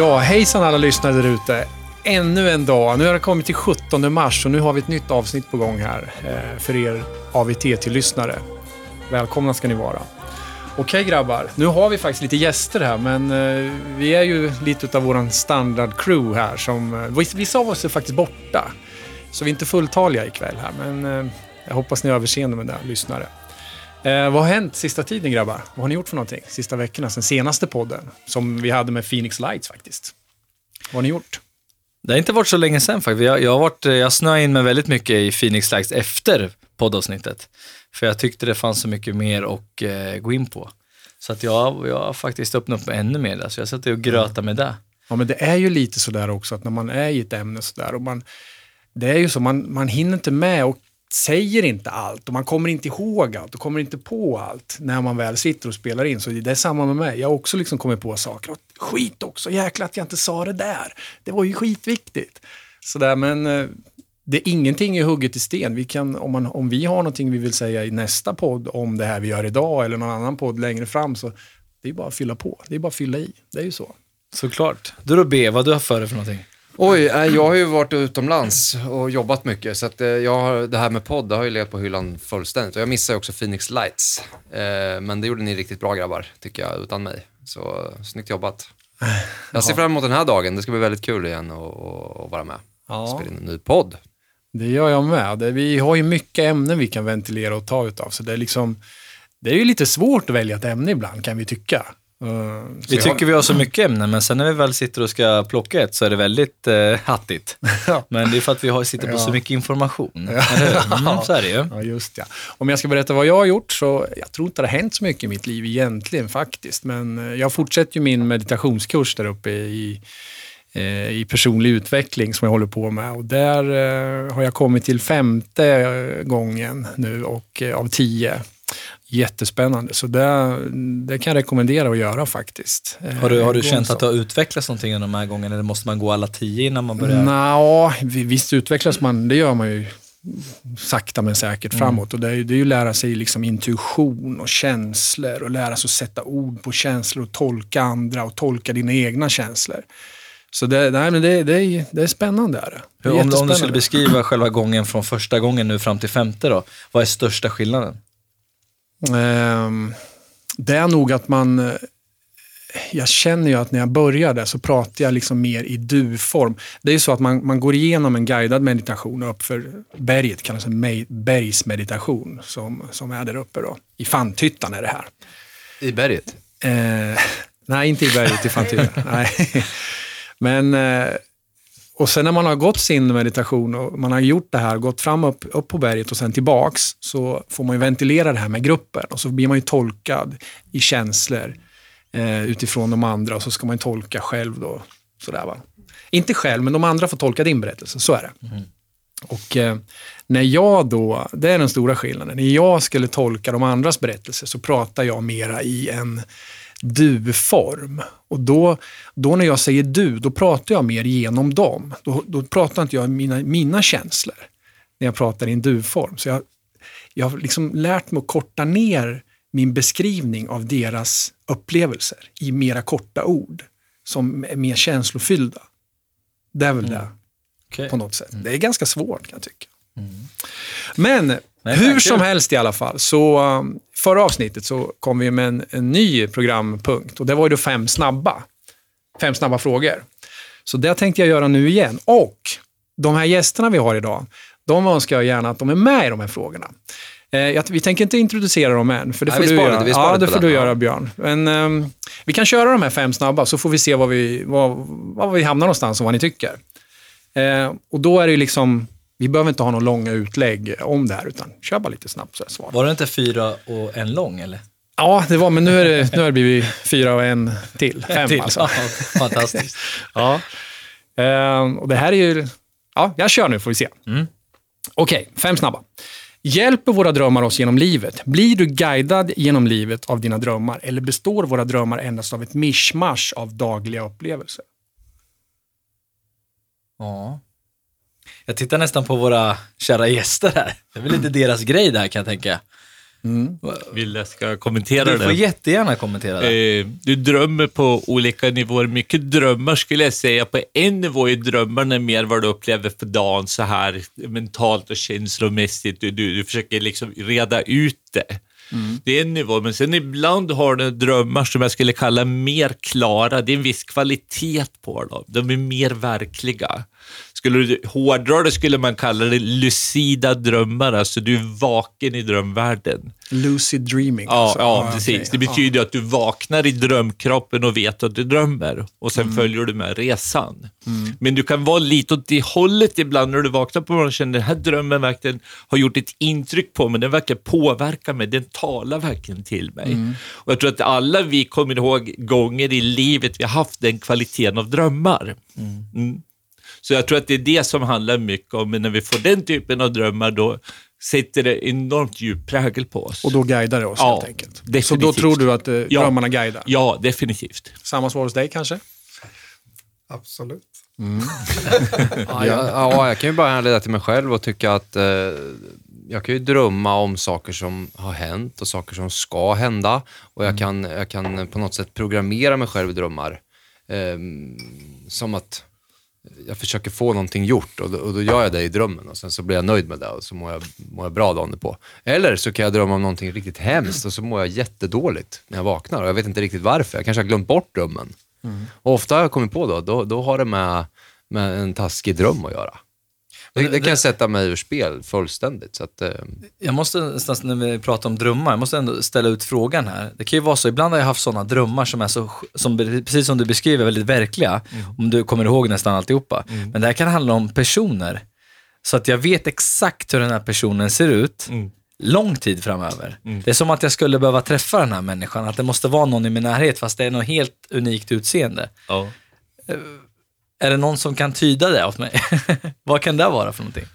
Ja, hejsan alla lyssnare där ute. Ännu en dag. Nu har det kommit till 17 mars och nu har vi ett nytt avsnitt på gång här eh, för er AVT-lyssnare. Välkomna ska ni vara. Okej grabbar, nu har vi faktiskt lite gäster här men eh, vi är ju lite av vår standard-crew här som... Eh, vissa av oss är faktiskt borta. Så vi är inte fulltaliga ikväll här men jag hoppas ni har överseende med det, lyssnare. Eh, vad har hänt sista tiden grabbar? Vad har ni gjort för någonting sista veckorna sen senaste podden? Som vi hade med Phoenix Lights faktiskt. Vad har ni gjort? Det har inte varit så länge sedan faktiskt. Jag, jag, har varit, jag snöade in mig väldigt mycket i Phoenix Lights efter poddavsnittet. För jag tyckte det fanns så mycket mer att eh, gå in på. Så att jag, jag har faktiskt öppnat upp mig ännu mer där, så jag satt och gröta med det. Ja, men det är ju lite sådär också att när man är i ett ämne sådär och man, det är ju så, man, man hinner inte med och säger inte allt och man kommer inte ihåg allt och kommer inte på allt när man väl sitter och spelar in. Så det är samma med mig. Jag har också liksom kommit på saker. Och skit också, jäklar att jag inte sa det där. Det var ju skitviktigt. Sådär, men eh, det är ingenting är hugget i sten. Vi kan, om, man, om vi har någonting vi vill säga i nästa podd om det här vi gör idag eller någon annan podd längre fram så det är bara att fylla på. Det är bara att fylla i. Det är ju så. Såklart. Du då B, vad du har för dig för någonting? Oj, jag har ju varit utomlands och jobbat mycket så att jag har, det här med podd det har ju legat på hyllan fullständigt. Och jag missar ju också Phoenix Lights. men det gjorde ni riktigt bra grabbar, tycker jag, utan mig. Så snyggt jobbat. Jag ser fram emot den här dagen. Det ska bli väldigt kul igen att vara med. Ja. Spela in en ny podd. Det gör jag med. Vi har ju mycket ämnen vi kan ventilera och ta utav. Så det är liksom, det är ju lite svårt att välja ett ämne ibland kan vi tycka. Uh, vi tycker har... vi har så mycket ämnen, men sen när vi väl sitter och ska plocka ett så är det väldigt uh, hattigt. Men det är för att vi har, sitter på ja. så mycket information. Mm, så är det ju. Ja, just ja. Om jag ska berätta vad jag har gjort så, jag tror inte det har hänt så mycket i mitt liv egentligen faktiskt. Men eh, jag fortsätter ju min meditationskurs där uppe i, i personlig utveckling som jag håller på med. Och där har jag kommit till femte gången nu och av tio jättespännande. Så det, det kan jag rekommendera att göra faktiskt. Har du, har du känt att det har utvecklats någonting under de här gångerna eller måste man gå alla tio innan man börjar? Nå, visst utvecklas man, det gör man ju sakta men säkert mm. framåt. Och det är, ju, det är ju lära sig liksom intuition och känslor och lära sig att sätta ord på känslor och tolka andra och tolka dina egna känslor. Så det, nej, men det, det, är, det är spännande. Är det är om, om du skulle beskriva själva gången från första gången nu fram till femte då, vad är största skillnaden? Ehm, det är nog att man... Eh, jag känner ju att när jag började så pratar jag liksom mer i du-form. Det är ju så att man, man går igenom en guidad meditation upp för berget, kallas det bergsmeditation, som, som är där uppe då. I Fantyttan är det här. I berget? Eh, nej, inte i berget, i Fantyttan. nej. Men eh, och sen när man har gått sin meditation och man har gjort det här, gått fram upp, upp på berget och sen tillbaks, så får man ju ventilera det här med gruppen och så blir man ju tolkad i känslor eh, utifrån de andra och så ska man tolka själv då. Sådär va. Inte själv, men de andra får tolka din berättelse, så är det. Mm. Och eh, när jag då, det är den stora skillnaden, när jag skulle tolka de andras berättelser så pratar jag mera i en du-form. Och då, då när jag säger du, då pratar jag mer genom dem. Då, då pratar inte jag mina, mina känslor när jag pratar i en du-form. Så jag, jag har liksom lärt mig att korta ner min beskrivning av deras upplevelser i mera korta ord som är mer känslofyllda. Det är väl mm. det, okay. på något sätt. Mm. Det är ganska svårt kan jag tycka. Mm. Men Nej, Hur som helst i alla fall, så um, förra avsnittet så kom vi med en, en ny programpunkt och det var ju fem snabba. Fem snabba frågor. Så det tänkte jag göra nu igen. Och de här gästerna vi har idag, de önskar jag gärna att de är med i de här frågorna. Eh, vi tänker inte introducera dem än, för det får Nej, du göra. Det, ja, det får du göra Björn. Men, eh, vi kan köra de här fem snabba, så får vi se var vi, var, var vi hamnar någonstans och vad ni tycker. Eh, och då är det ju liksom vi behöver inte ha några långa utlägg om det här, utan kör bara lite snabbt så är svar. Var det inte fyra och en lång, eller? Ja, det var, men nu, är det, nu har det blivit fyra och en till. Fem till. alltså. fantastiskt. ja. Ehm, och det här är ju... Ja, jag kör nu får vi se. Mm. Okej, okay, fem snabba. Hjälper våra drömmar oss genom livet? Blir du guidad genom livet av dina drömmar eller består våra drömmar endast av ett mischmasch av dagliga upplevelser? Ja. Jag tittar nästan på våra kära gäster här. Det är väl lite deras grej där kan jag tänka. Vill jag ska kommentera Du får det? jättegärna kommentera det. Eh, du drömmer på olika nivåer. Mycket drömmar skulle jag säga. På en nivå är drömmarna mer vad du upplever på dagen så här mentalt och känslomässigt. Du, du, du försöker liksom reda ut det. Det är en nivå, men sen ibland har du drömmar som jag skulle kalla mer klara. Det är en viss kvalitet på dem. De är mer verkliga. Skulle du hårdra det skulle man kalla det lucida drömmar, alltså du är vaken i drömvärlden. Lucid dreaming. Ja, alltså. ja okej. precis. Det betyder att du vaknar i drömkroppen och vet att du drömmer och sen följer du med resan. Men du kan vara lite åt det hållet ibland när du vaknar på morgonen och känner den här drömmen verkligen har gjort ett intryck på mig, den verkar påverka mig, den talar verkligen till mig. Och jag tror att alla vi kommer ihåg gånger i livet vi har haft den kvaliteten av drömmar. Mm. Så jag tror att det är det som handlar mycket om, men när vi får den typen av drömmar då sätter det enormt djup prägel på oss. Och då guidar det oss Ja, helt enkelt. Så definitivt. då tror du att eh, Ja. drömmarna guidar? Ja, definitivt. Samma svar hos dig kanske? Absolut. Ja, jag, ja, jag kan ju bara härleda till mig själv och tycka att eh, jag kan ju drömma om saker som har hänt och saker som ska hända. Och jag kan, jag kan på något sätt programmera mig själv i drömmar. Ehm, som att jag försöker få någonting gjort och då, och då gör jag det i drömmen och sen så blir jag nöjd med det och så mår jag, mår jag bra dagen på. Eller så kan jag drömma om någonting riktigt hemskt och så mår jag jättedåligt när jag vaknar och jag vet inte riktigt varför. Jag kanske har glömt bort drömmen. Och ofta har jag kommit på då, då, då har det med, med en taskig dröm att göra. Det, det kan sätta mig ur spel fullständigt. Så att, eh, Jag måste någonstans när vi pratar om drömmar, jag måste ändå ställa ut frågan här. Det kan ju vara så, ibland har jag haft sådana drömmar som är så, som, precis som du beskriver, väldigt verkliga. Om du kommer ihåg nästan alltihopa. Men det här kan handla om personer. Så att jag vet exakt hur den här personen ser ut. Lång tid framöver. Det är som att jag skulle behöva träffa den här människan, att det måste vara någon i min närhet fast det är något helt unikt utseende. Ja. Är det någon som kan tyda det åt mig? Vad kan det vara för någonting?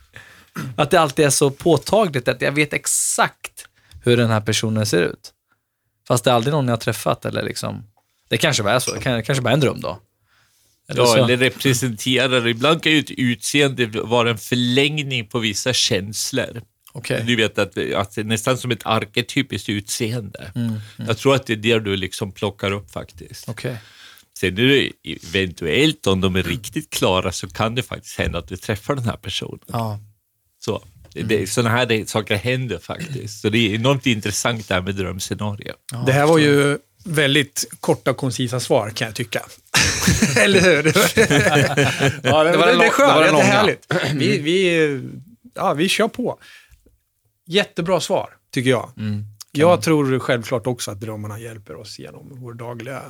Att det alltid är så påtagligt att jag vet exakt hur den här personen ser ut. Fast det är aldrig någon jag har träffat eller liksom. Det kanske bara är så. Det kan- kanske bara är en dröm då. Eller Ja, så. eller representerar. Ibland kan ju ett utseende vara en förlängning på vissa känslor. Okej. Du vet att, att det är nästan som ett arketypiskt utseende. Mm, Jag tror att det är det du liksom plockar upp faktiskt. Okej. Sen är det eventuellt, om de är riktigt klara, så kan det faktiskt hända att du träffar den här personen. Ja. Så. Det, sådana här det- saker händer faktiskt. Så det är enormt intressant det här med drömscenario. Det här var ju väldigt korta och koncisa svar kan jag tycka. Eller hur? Det var, ja, det, Det var det, det är det skönt, den jättehärligt. långa. Vi, vi, ja, vi kör på. Jättebra svar, tycker jag. jag tror självklart också att drömmarna hjälper oss genom vår dagliga...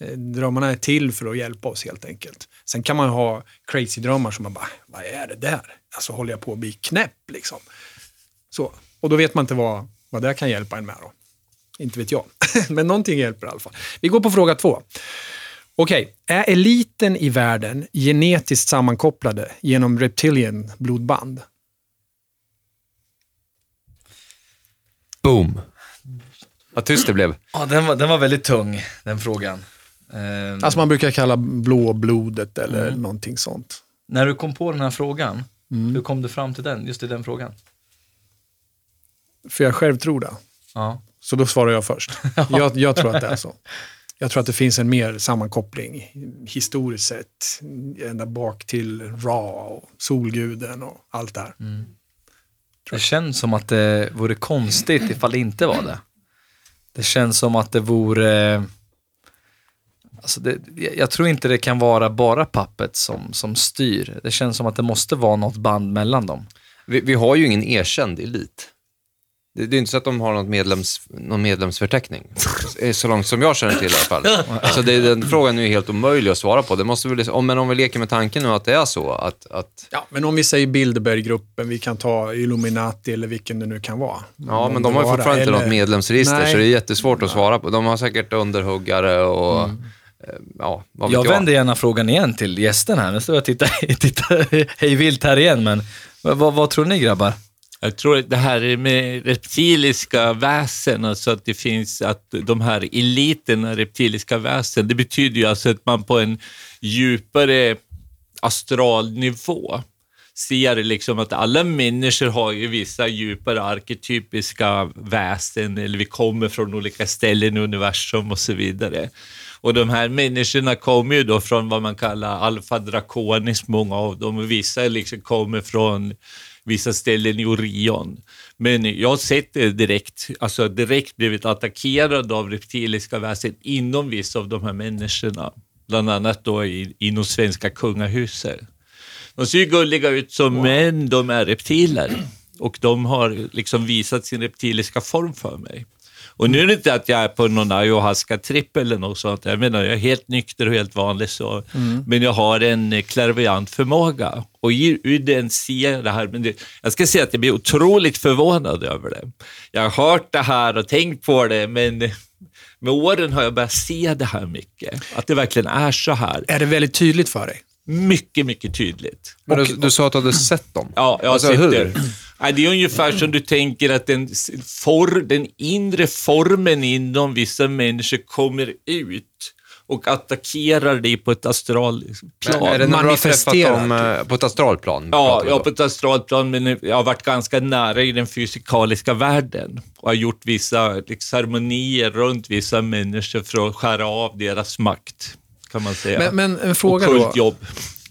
eh, Drömmarna är till för att hjälpa oss helt enkelt. Sen kan man ha crazy drömmar som man bara, vad är det där? Alltså håller jag på att bli knäpp liksom? Så. Och då vet man inte vad, vad det kan hjälpa en med då. Inte vet jag. Men någonting hjälper i alla fall. Vi går på fråga två. Okej, är eliten i världen genetiskt sammankopplade genom reptilian blodband? boom. Vad tyst det blev. Ja, den var, den var väldigt tung, den frågan. Ehm, Alltså man brukar kalla blåblodet eller någonting sånt. när du kom på den här frågan, hur kom du fram till den, just i den frågan? För jag själv tror det. Ja. Så då svarar jag först. Jag, jag tror att det är så. Jag tror att det finns en mer sammankoppling historiskt sett. Ända bak till Ra och Solguden och allt det här. Det känns som att det vore konstigt ifall det inte var det. Det känns som att det vore... Alltså det, jag tror inte det kan vara bara pappet som, som styr. Det känns som att det måste vara något band mellan dem. Vi, vi har ju ingen erkänd elit. Det, det är inte så att de har något medlems, någon medlemsförteckning. Eh, Så långt som jag känner till i alla fall. Så det, den frågan är ju helt omöjlig att svara på. Det måste väl, om, men om vi leker med tanken nu att det är så att, att Ja, men om vi säger Bilderberggruppen, vi kan ta Illuminati eller vilken det nu kan vara. Ja, men de har ju fortfarande inte Eller- något medlemsregister, Nej. så det är jättesvårt att svara på. De har säkert underhuggare och eh, ja, vad vet Jag jag. vänder gärna frågan igen till gästen här. Nu står jag och tittar, tittar hej vilt här igen, men vad, vad, vad tror ni grabbar? Jag tror att det här med reptiliska väsen, alltså att det finns, att de här eliterna reptiliska väsen, det betyder ju alltså att man på en djupare astralnivå ser liksom att alla människor har ju vissa djupare arketypiska väsen, eller vi kommer från olika ställen i universum och så vidare. Och de här människorna kommer ju då från vad man kallar alfa draconis, många av dem, och vissa liksom kommer från vissa ställen i Orion. Men jag har sett det direkt, alltså direkt blivit attackerad av reptiliska väsen inom vissa av de här människorna. Bland annat då i, inom svenska kungahuset. De ser ju gulliga ut som wow. män, de är reptiler. Och de har liksom visat sin reptiliska form för mig. Och nu är det inte att jag är på någon ayahuasca-tripp eller något sånt. Jag menar, jag är helt nykter och helt vanlig så. Mm. Men jag har en klärvoajant förmåga. Och ur den ser jag det här. Men det, jag ska säga att jag blir otroligt förvånad över det. Jag har hört det här och tänkt på det, men med åren har jag börjat se det här mycket. Att det verkligen är så här. Är det väldigt tydligt för dig? Mycket, mycket tydligt. Men du, du sa att du hade sett dem? Ja, jag har alltså, sett det. Nej, det är ungefär som du tänker att den, for, den inre formen inom vissa människor kommer ut och attackerar dig på ett astralplan. är det när du har träffat dem eh, på ett astralplan? Ja, ja, på ett astralplan, men jag har varit ganska nära i den fysikaliska världen och har gjort vissa liksom, ceremonier runt vissa människor för att skära av deras makt, kan man säga. Men, men en fråga då. Jobb.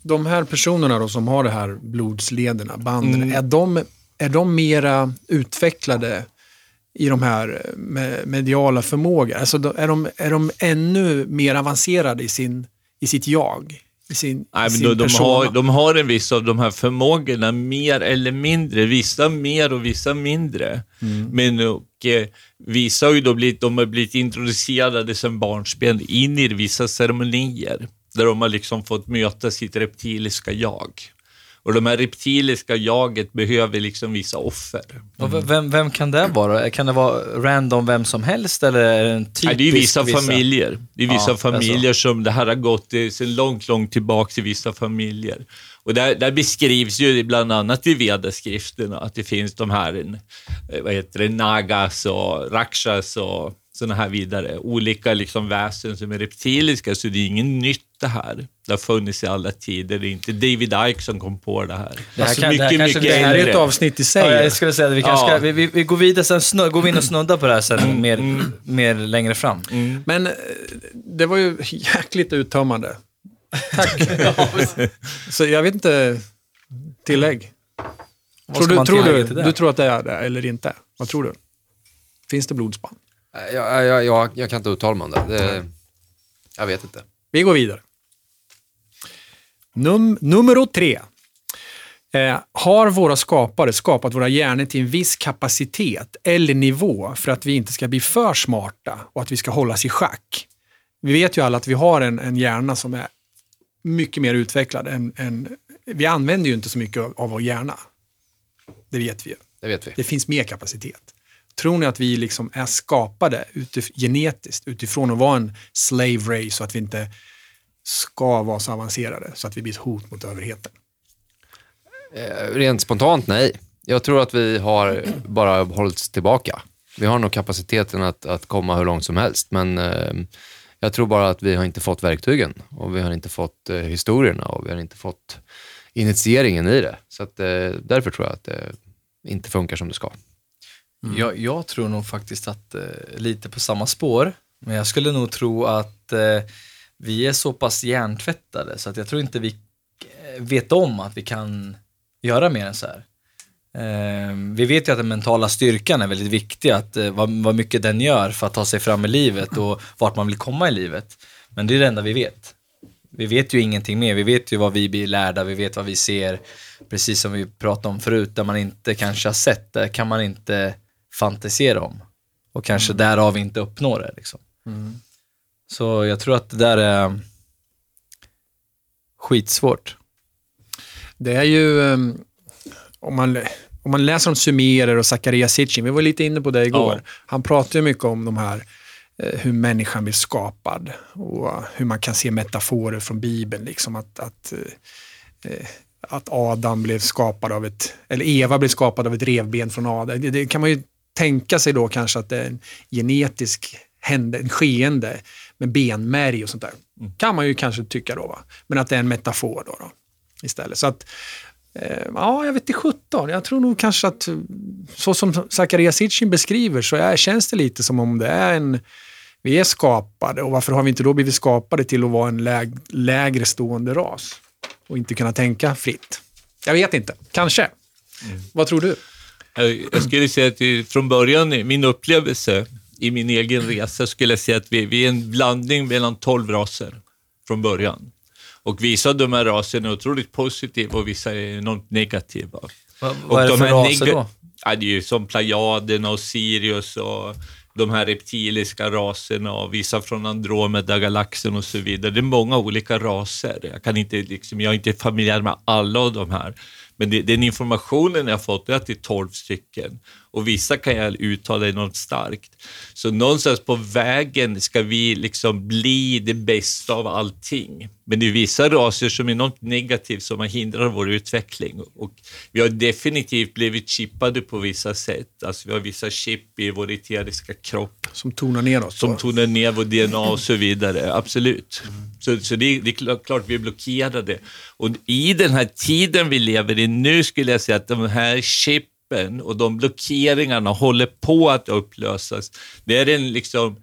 De här personerna då som har det här blodslederna, banden, mm. är de är de mera utvecklade i de här mediala förmågor? Alltså är de, är de ännu mer avancerade i, sin, i sitt jag? I sin, Nej, i sin de, de, har, de har en viss av de här förmågorna, mer eller mindre. Vissa mer och vissa mindre. Mm. Men och, eh, vissa har ju då blivit, de har blivit introducerade som barnsben in i vissa ceremonier, där de har liksom fått möta sitt reptiliska jag. Och de här reptiliska jaget behöver liksom vissa offer. Mm. Vem, vem kan det vara? Kan det vara random vem som helst eller är det en typisk? Nej, det är vissa, vissa familjer. Det är vissa ja, familjer som det här har gått sedan långt, långt tillbaka till vissa familjer. Och där, där beskrivs ju bland annat i vedaskrifterna att det finns de här, eh, vad heter det, nagas och rakshas och sådana här vidare. Olika liksom väsen som är reptiliska, så det är inget nytt det här. Det har funnits i alla tider. Det är inte David Icke som kom på det här. Det här, alltså kan, mycket, det här, mycket det här är ett avsnitt i sig. Ja, jag skulle säga att vi, kanske ja. ska, vi, vi, vi, går vidare sen, snö, går vi in och snuddar på det här sen mm, mer, mm. mer längre fram. Mm. Men eh, det var ju jäkligt uttömmande. Tack. Så jag vet inte, tillägg. Tror du, tror du, du tror att det är det eller inte? Vad tror du? Finns det blodspann? Jag, jag, jag, jag kan inte uttala mig om det. det. Jag vet inte. Vi går vidare. Num nummer tre. Eh, har våra skapare skapat våra hjärnor till en viss kapacitet eller nivå för att vi inte ska bli för smarta och att vi ska hållas i schack? Vi vet ju alla att vi har en, en hjärna som är mycket mer utvecklad än, än vi använder ju inte så mycket av, av vår hjärna. Det vet vi ju. Det vet vi. Det finns mer kapacitet. Tror ni att vi liksom är skapade utif genetiskt utifrån att vara en slave race så att vi inte ska vara så avancerade så att vi blir ett hot mot överheten? Eh, rent spontant nej. Jag tror att vi har bara hållits tillbaka. Vi har nog kapaciteten att, att komma hur långt som helst, men eh, jag tror bara att vi har inte fått verktygen och vi har inte fått eh, historierna och vi har inte fått initieringen i det. Så att, eh, därför tror jag att det inte funkar som det ska. Mm. Jag, jag, tror nog faktiskt att eh, lite på samma spår, men jag skulle nog tro att eh, vi är så pass hjärntvättade så att jag tror inte vi eh, vet om att vi kan göra mer än så här. Eh, vi vet ju att den mentala styrkan är väldigt viktig, att, eh, vad, vad mycket den gör för att ta sig fram i livet och vart man vill komma i livet. Men det är det enda vi vet. Vi vet ju ingenting mer, vi vet ju vad vi blir lärda, vi vet vad vi ser, precis som vi pratade om förut, där man inte kanske har sett, det kan man inte fantisera om. Och kanske mm. därav inte uppnå det. Liksom. Mm. Så jag tror att det där är skitsvårt. Det är ju, um, om man, om man läser om sumerer och Zakaria Sitchin, vi var lite inne på det igår. Ja. Han pratar ju mycket om de här eh, hur människan blir skapad och hur man kan se metaforer från Bibeln. Liksom att, att, eh, eh, att Adam blev skapad av ett, eller Eva blev skapad av ett revben från Adam. Det kan man ju tänka sig då kanske att det är en genetisk hände, en skeende med benmärg och sånt där. Mm. Kan man ju kanske tycka då. Va? Men att det är en metafor då, då istället. Så att Eh, ja, jag vet inte 17. Jag tror nog kanske att så som Zakaria Sitchin beskriver så är, känns det lite som om det är en... Vi är skapade och varför har vi inte då blivit skapade till att vara en läg, lägre stående ras och inte kunna tänka fritt? Jag vet inte. Kanske. Vad tror du? Jag, jag skulle säga att från början, min upplevelse i min egen resa, skulle jag säga att vi, vi är en blandning mellan 12 raser från början. Och vissa av de här raserna är otroligt positiva och vissa är enormt negativa. Och vad är det de för raser då? Ja, det är ju som Plejaderna och Sirius och de här reptiliska raserna och vissa från Andromeda-galaxen och så vidare. Det är många olika raser. Jag, kan inte, liksom, jag är inte familjär med alla av de här. Men det, den informationen jag har fått är att det är 12 stycken och vissa kan jag uttala enormt starkt. Så någonstans på vägen ska vi liksom bli det bästa av allting. Men det är vissa raser som är enormt negativa som har hindrat vår utveckling. Och vi har definitivt blivit chippade på vissa sätt. Alltså vi har vissa chip i vår eteriska kropp Som tonar ner oss. som tonar ner vår DNA och så vidare. Absolut. Så, så det, det är klart, vi är blockerade. Och i den här tiden vi lever i nu skulle jag säga att de här chippen och de blockeringarna håller på att upplösas. Det är en liksom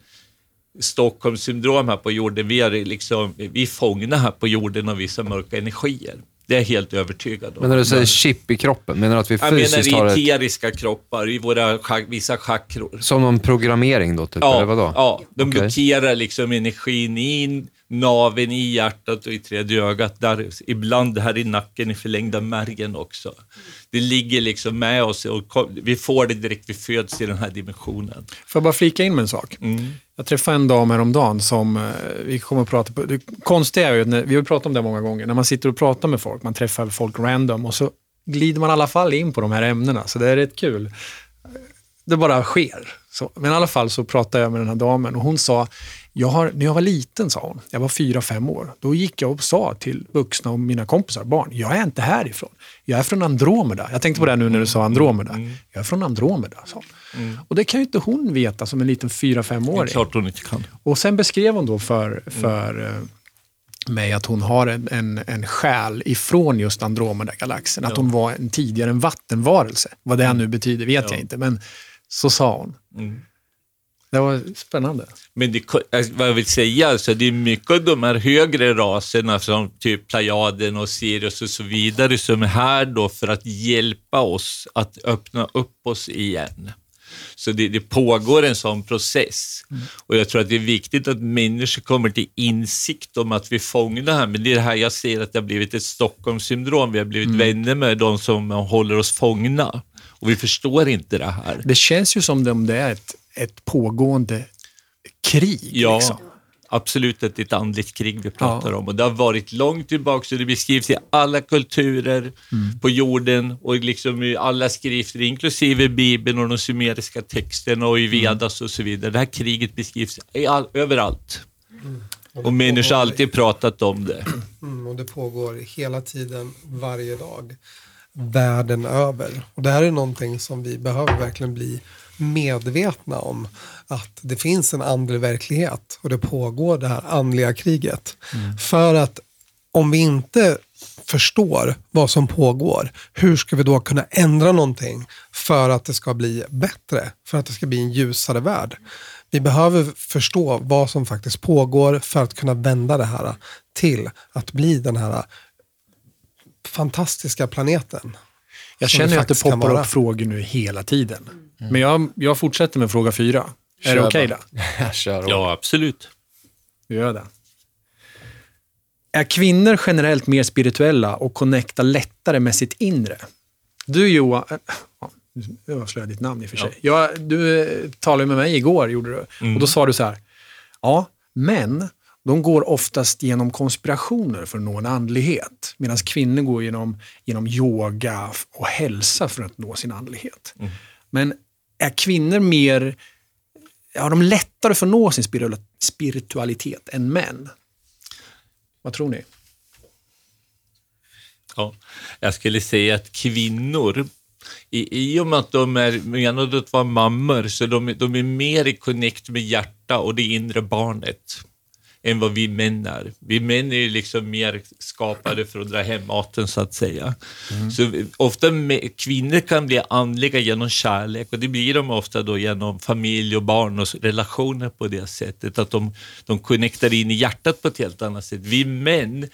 Stockholmssyndrom här på jorden. Vi är, liksom, vi fångna här på jorden av vissa mörka energier. Det är jag helt övertygad om. Men när du säger chip i kroppen, menar du att vi jag fysiskt har menar ett, i eteriska kroppar, i våra vissa chakror. som någon programmering då, typ? Ja, eller vadå? ja de Okej. blockerar liksom energin i naven, i hjärtat och i tredje ögat. Där, ibland här i nacken, i förlängda märgen också. Det ligger liksom med oss och vi får det direkt vi föds i den här dimensionen. Får jag bara flika in med en sak? Mm. Jag träffade en dam häromdagen som eh, vi kommer att prata på. Det konstiga är ju, att när, vi har pratat om det många gånger, när man sitter och pratar med folk, man träffar folk random och så glider man i alla fall in på de här ämnena, så det är rätt kul. Det bara sker. Så, men i alla fall så pratade jag med den här damen och hon sa, jag har, när jag var liten, sa hon, jag var fyra, fem år, då gick jag och sa till vuxna och mina kompisar, barn, jag är inte härifrån. Jag är från Andromeda. Jag tänkte på det nu när du sa Andromeda. Jag är från Andromeda, sa hon. Och det kan ju inte hon veta som en liten fyra, Det är femåring. klart hon inte kan. Och sen beskrev hon då för, för eh, mig att hon har en, en, en själ ifrån just Andromeda-galaxen. Att hon var en, tidigare en vattenvarelse. Vad det nu betyder vet jag inte, men så sa hon. Mm. Det var spännande. Men det, alltså, vad jag vill säga, alltså, det är mycket av de här högre raserna som typ Plejaden och Sirius och så vidare som är här då för att hjälpa oss att öppna upp oss igen. Så det, det pågår en sån process. Och jag tror att det är viktigt att människor kommer till insikt om att vi fångar här. Men det är det här jag ser att det har blivit ett Stockholmssyndrom. Vi har blivit vänner med de som håller oss fångna. Och vi förstår inte det här. Det känns ju som om det är ett, ett pågående krig. Ja, Liksom. absolut är ett andligt krig vi pratar om. Och det har varit långt tillbaka, så det beskrivs i alla kulturer på jorden och liksom i alla skrifter, inklusive Bibeln och de sumeriska texterna och i Vedas och så vidare. Det här kriget beskrivs i all, överallt. Och människor har alltid pratat om det. Mm, och det pågår hela tiden, varje dag, världen över. Och det här är någonting som vi behöver verkligen bli medvetna om. Att det finns en andlig verklighet och det pågår det här andliga kriget. För att om vi inte förstår vad som pågår, hur ska vi då kunna ändra någonting för att det ska bli bättre, för att det ska bli en ljusare värld? Vi behöver förstå vad som faktiskt pågår för att kunna vända det här till att bli den här fantastiska planeten. Jag känner att det poppar upp frågor nu hela tiden. Men jag, jag fortsätter med fråga fyra. Är det Kör okej bara. då? Kör. Ja, absolut. Vi gör det. Är kvinnor generellt mer spirituella och connectar lättare med sitt inre? Du Johan, äh, nu avslöjar jag ditt namn i och för sig. Ja, du eh, talade med mig igår, gjorde du. Och då sa du så här, ja, men de går oftast genom konspirationer för att nå en andlighet. Medan kvinnor går genom, genom yoga och hälsa för att nå sin andlighet. Men är kvinnor mer, har de lättare för att nå sin spiritualitet än män? Vad tror ni? Ja, jag skulle säga att kvinnor, i, i och med att de är menade att vara mammor, så de, de är mer i connect med hjärta och det inre barnet än vad vi män är. Vi män är ju liksom mer skapade för att dra hem maten så att säga. Så vi- ofta me- kvinnor kan bli andliga genom kärlek och det blir de ofta då genom familj och barn och relationer på det sättet. Att de, de connectar in i hjärtat på ett helt annat sätt. Vi män,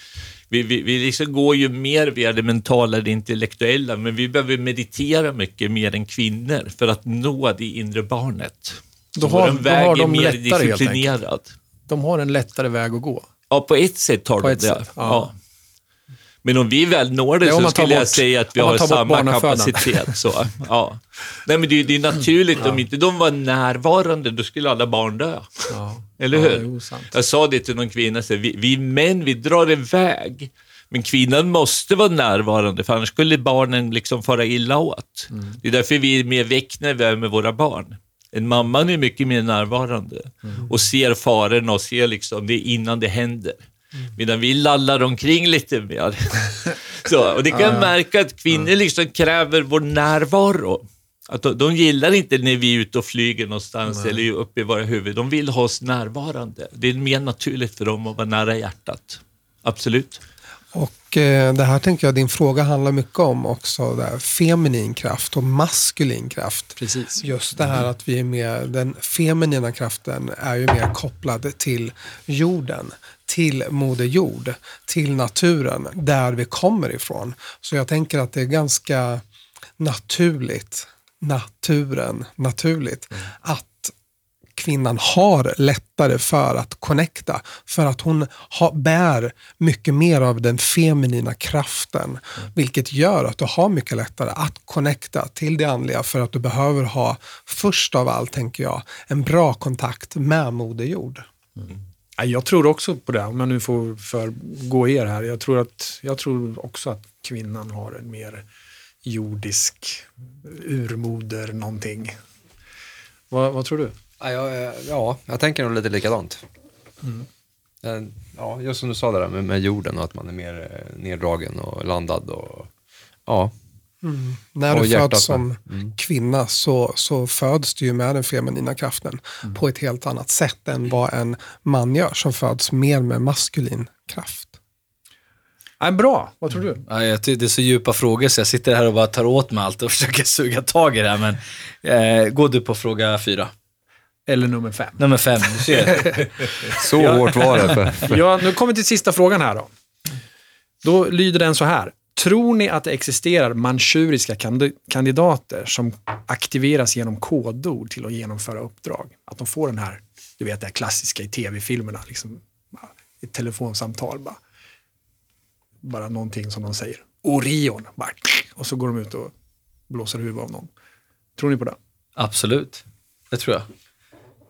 vi, vi, vi liksom går ju mer via det mentala, det intellektuella, men vi behöver meditera mycket mer än kvinnor för att nå det inre barnet. Då Så har- då har de mer lättare, helt disciplinerad. De har en lättare väg att gå. Ja, på ett sätt har På de det. sätt, ja. ja. Men om vi väl når det Ja, så skulle jag bort- säga att vi har samma kapacitet. Så, ja. Nej, men det, det är naturligt. Om inte de var närvarande, då skulle alla barn dö. Ja. Eller Ja, hur? jag sa det till någon kvinna, så vi, vi män, vi drar iväg. Men kvinnan måste vara närvarande, för annars skulle barnen liksom fara illa åt. Mm. Det är därför vi är mer väck när vi är med våra barn. En mamman är mycket mer närvarande Mm. och ser farorna och ser liksom det innan det händer. Mm. Medan vi lallar omkring lite mer. Så, och det kan jag märka att kvinnor liksom kräver vår närvaro. Att de, de gillar inte när vi är ute och flyger någonstans eller är uppe i våra huvud. De vill ha oss närvarande. Det är mer naturligt för dem att vara nära hjärtat. Absolut. Och eh, det här tänker jag din fråga handlar mycket om också. Där, feminin kraft och maskulin kraft. Precis. Just det här att vi är med, den feminina kraften är ju mer kopplad till jorden, till Moder Jord, till naturen, där vi kommer ifrån. Så jag tänker att det är ganska naturligt, naturen, naturligt, att kvinnan har lättare för att connecta. För att hon har, bär mycket mer av den feminina kraften. Vilket gör att du har mycket lättare att connecta till det andliga. För att du behöver ha, först av allt tänker jag, en bra kontakt med Moder Jord. Ja, Jag tror också på det, om jag nu får för, gå er här. Jag tror, att, jag tror också att kvinnan har en mer jordisk urmoder någonting. Vad, vad tror du? Ja, jag, ja, jag tänker nog lite likadant. Mm. Eh, Ja, just som du sa det där med, med jorden och att man är mer eh, neddragen och landad. Och, ja, När Och du föds som med. kvinna så, så föds du ju med den feminina kraften på ett helt annat sätt än vad en man gör som föds mer med maskulin kraft. Nej, bra, vad tror du? Ja, jag tycker det är så djupa frågor så jag sitter här och bara tar åt mig allt och försöker suga tag i det här. Men eh, gå du på fråga fyra. Eller nummer fem. Nummer fem, du ser. så hårt var det. För, Ja, nu kommer vi till sista frågan här då. Då lyder den så här. Tror ni att det existerar manchuriska kandi- kandidater som aktiveras genom kodord till att genomföra uppdrag? Att de får den här, du vet det här klassiska i tv-filmerna, liksom, ett telefonsamtal bara. Bara någonting som de säger. Orion, bara, och så går de ut och blåser huvudet av någon. Tror ni på det? Absolut, det tror jag.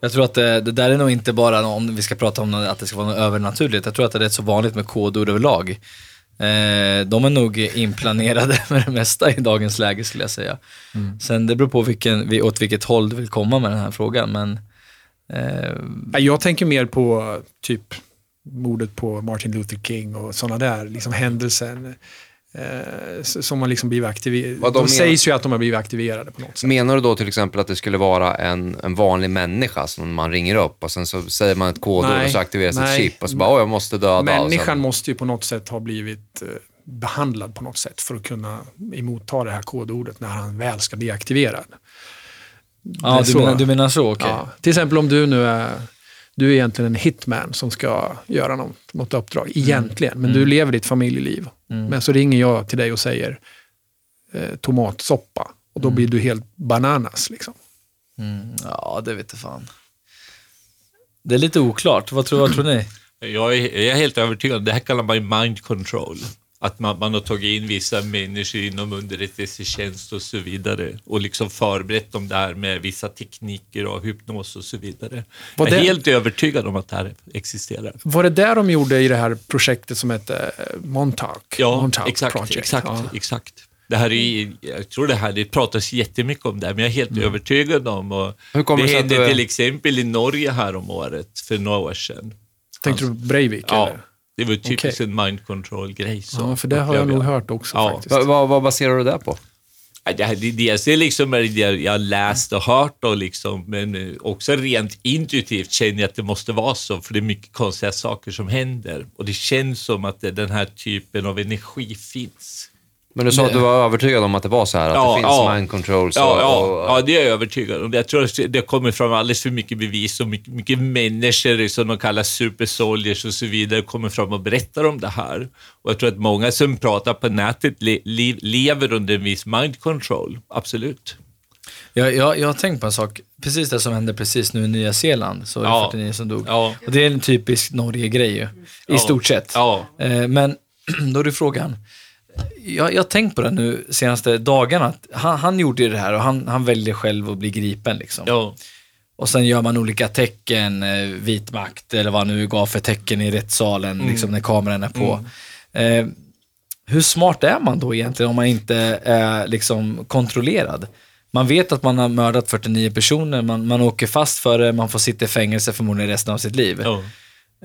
Jag tror att det, det där är nog inte bara om vi ska prata om att det ska vara något övernaturligt. Jag tror att det är rätt så vanligt med kodord överlag. Eh, de är nog inplanerade med det mesta i dagens läge skulle jag säga. Sen det beror på vilken, vi- åt vilket håll du vill komma med den här frågan. Men eh, Jag tänker mer på typ mordet på Martin Luther King och sådana där liksom händelser som har liksom blivit aktiverade. De, de sägs ju att de har blivit aktiverade på något sätt. menar du då till exempel att det skulle vara en, en vanlig människa som man ringer upp och sen så säger man ett kodord Nej, och så aktiveras ett nej. chip och så bara, åh, jag måste döda. Människan sen, måste ju på något sätt ha blivit eh, behandlad på något sätt för att kunna emotta det här kodordet när han väl ska bli aktiverad. Det ja, du, menar, du menar så, okej. Ja. Till exempel om du nu är, du är egentligen en hitman som ska göra något, något uppdrag, egentligen, men du lever ditt familjeliv. Men så ringer jag till dig och säger eh, tomatsoppa och då blir du helt bananas. Liksom. Mm, ja, det vet jag fan. Det är lite oklart. Vad tror, vad tror ni? Jag är, jag är helt övertygad. Det här kallar man mind control. Att man, man har tagit in vissa människor inom underrättelsetjänst och så vidare och liksom förberett dem där med vissa tekniker och hypnos och så vidare. Var jag är det- helt övertygad om att det här existerar. Var det där de gjorde i det här projektet som hette eh, Montauk? Ja, Montauk exakt. Project? exakt, Ja. exakt. Det här är, jag tror det här, det pratas jättemycket om det här, men jag är helt övertygad om och det hände du till exempel i Norge här om året, för några år sedan. Tänkte du på Breivik? Ja, Eller? Det var typiskt Okej. en mind control-grej. så ja, för det har jag nog hört också Ja, faktiskt. vad, vad, vad baserar du det på? Det, det, dels är liksom det jag har läst och hört, och liksom, men eh, också rent intuitivt känner jag att det måste vara så, för det är mycket konstiga saker som händer. Och det känns som att det, den här typen av energi finns. Men du sa att du var övertygad om att det var så här, att Ja, det finns ja. mind controls Ja, och, ja, och, ja, det är jag övertygad om. Jag tror att det kommer fram alldeles för mycket bevis och mycket, mycket människor som de kallar super soldiers och så vidare kommer fram och berättar om det här. Och jag tror att många som pratar på nätet le, le, lever under en viss mind control. Absolut. Jag, jag, jag har tänkt på en sak, precis det som hände precis nu i Nya Zeeland, så var det Ja. 49 som dog. Ja. Och det är en typisk Norge-grej ju, i Ja. stort sett. Ja. Eh, Men då är det frågan, jag, har tänkt på det nu senaste dagarna, att han, han gjorde ju det här och han, han väljer själv att bli gripen liksom. Ja. Och sen gör man olika tecken, eh, vit makt eller vad nu gav för tecken i rättssalen, liksom när kameran är på. Eh, hur smart är man då egentligen om man inte är liksom kontrollerad? Man vet att man har mördat 49 personer, man, man åker fast för det, man får sitta i fängelse förmodligen resten av sitt liv. Ja.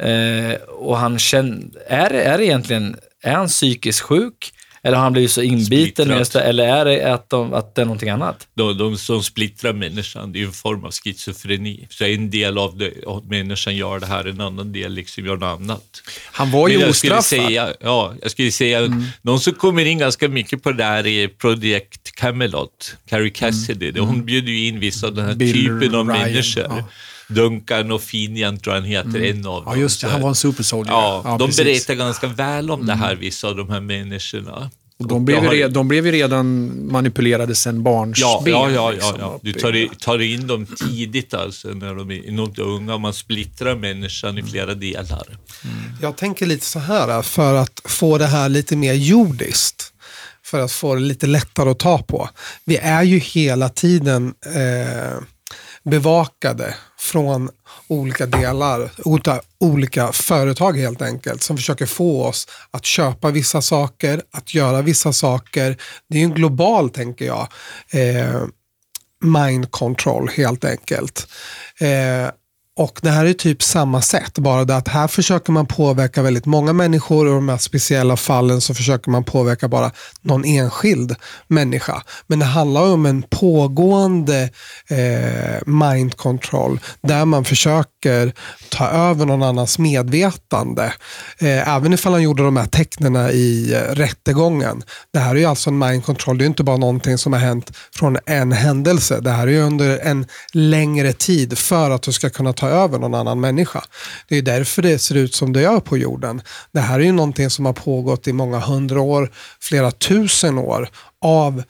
Eh, och han känner, är, är egentligen, är han psykiskt sjuk? Eller har han blivit så inbiten? Det, eller är det att, de, att det är någonting annat? De, de som splittrar människan, det är en form av schizofreni. Så en del av, det, människan gör det här, en annan del liksom gör något annat. Han var ju ostraffad. säga, ja, jag skulle säga, någon som kommer in ganska mycket på det där är Project Camelot, Carrie Cassidy. Hon bjuder ju in vissa av den här Bill typen av Ryan, människor. ja. Duncan och Finian tror jag han heter, en av dem. Ja, just det. Han var en super soldier. Ja, de precis. berättar ganska väl om det här, vissa av de här människorna. Och de, blev har- re, de blev ju redan manipulerade sen barnsben. Ja, ja, ja, liksom, ja, Du tar, tar in dem tidigt alltså, när de är enormt unga. Man splittrar människan i flera delar. Jag tänker lite så här, för att få det här lite mer jordiskt. För att få det lite lättare att ta på. Vi är ju hela tiden eh, bevakade från olika delar, olika, företag helt enkelt, som försöker få oss att köpa vissa saker, att göra vissa saker. Det är en global, tänker jag, eh, mind control helt enkelt. Eh, och det här är typ samma sätt, bara det att här försöker man påverka väldigt många människor och i de här speciella fallen så försöker man påverka bara någon enskild människa. Men det handlar om en pågående eh, mind control där man försöker ta över någon annans medvetande. Eh, även ifall han gjorde de här tecknena i eh, rättegången. Det här är ju alltså en mind control, det är ju inte bara någonting som har hänt från en händelse. Det här är ju under en längre tid för att du ska kunna ta över någon annan människa. Det är därför det ser ut som det gör på jorden. Det här är ju någonting som har pågått i många hundra år, flera tusen år av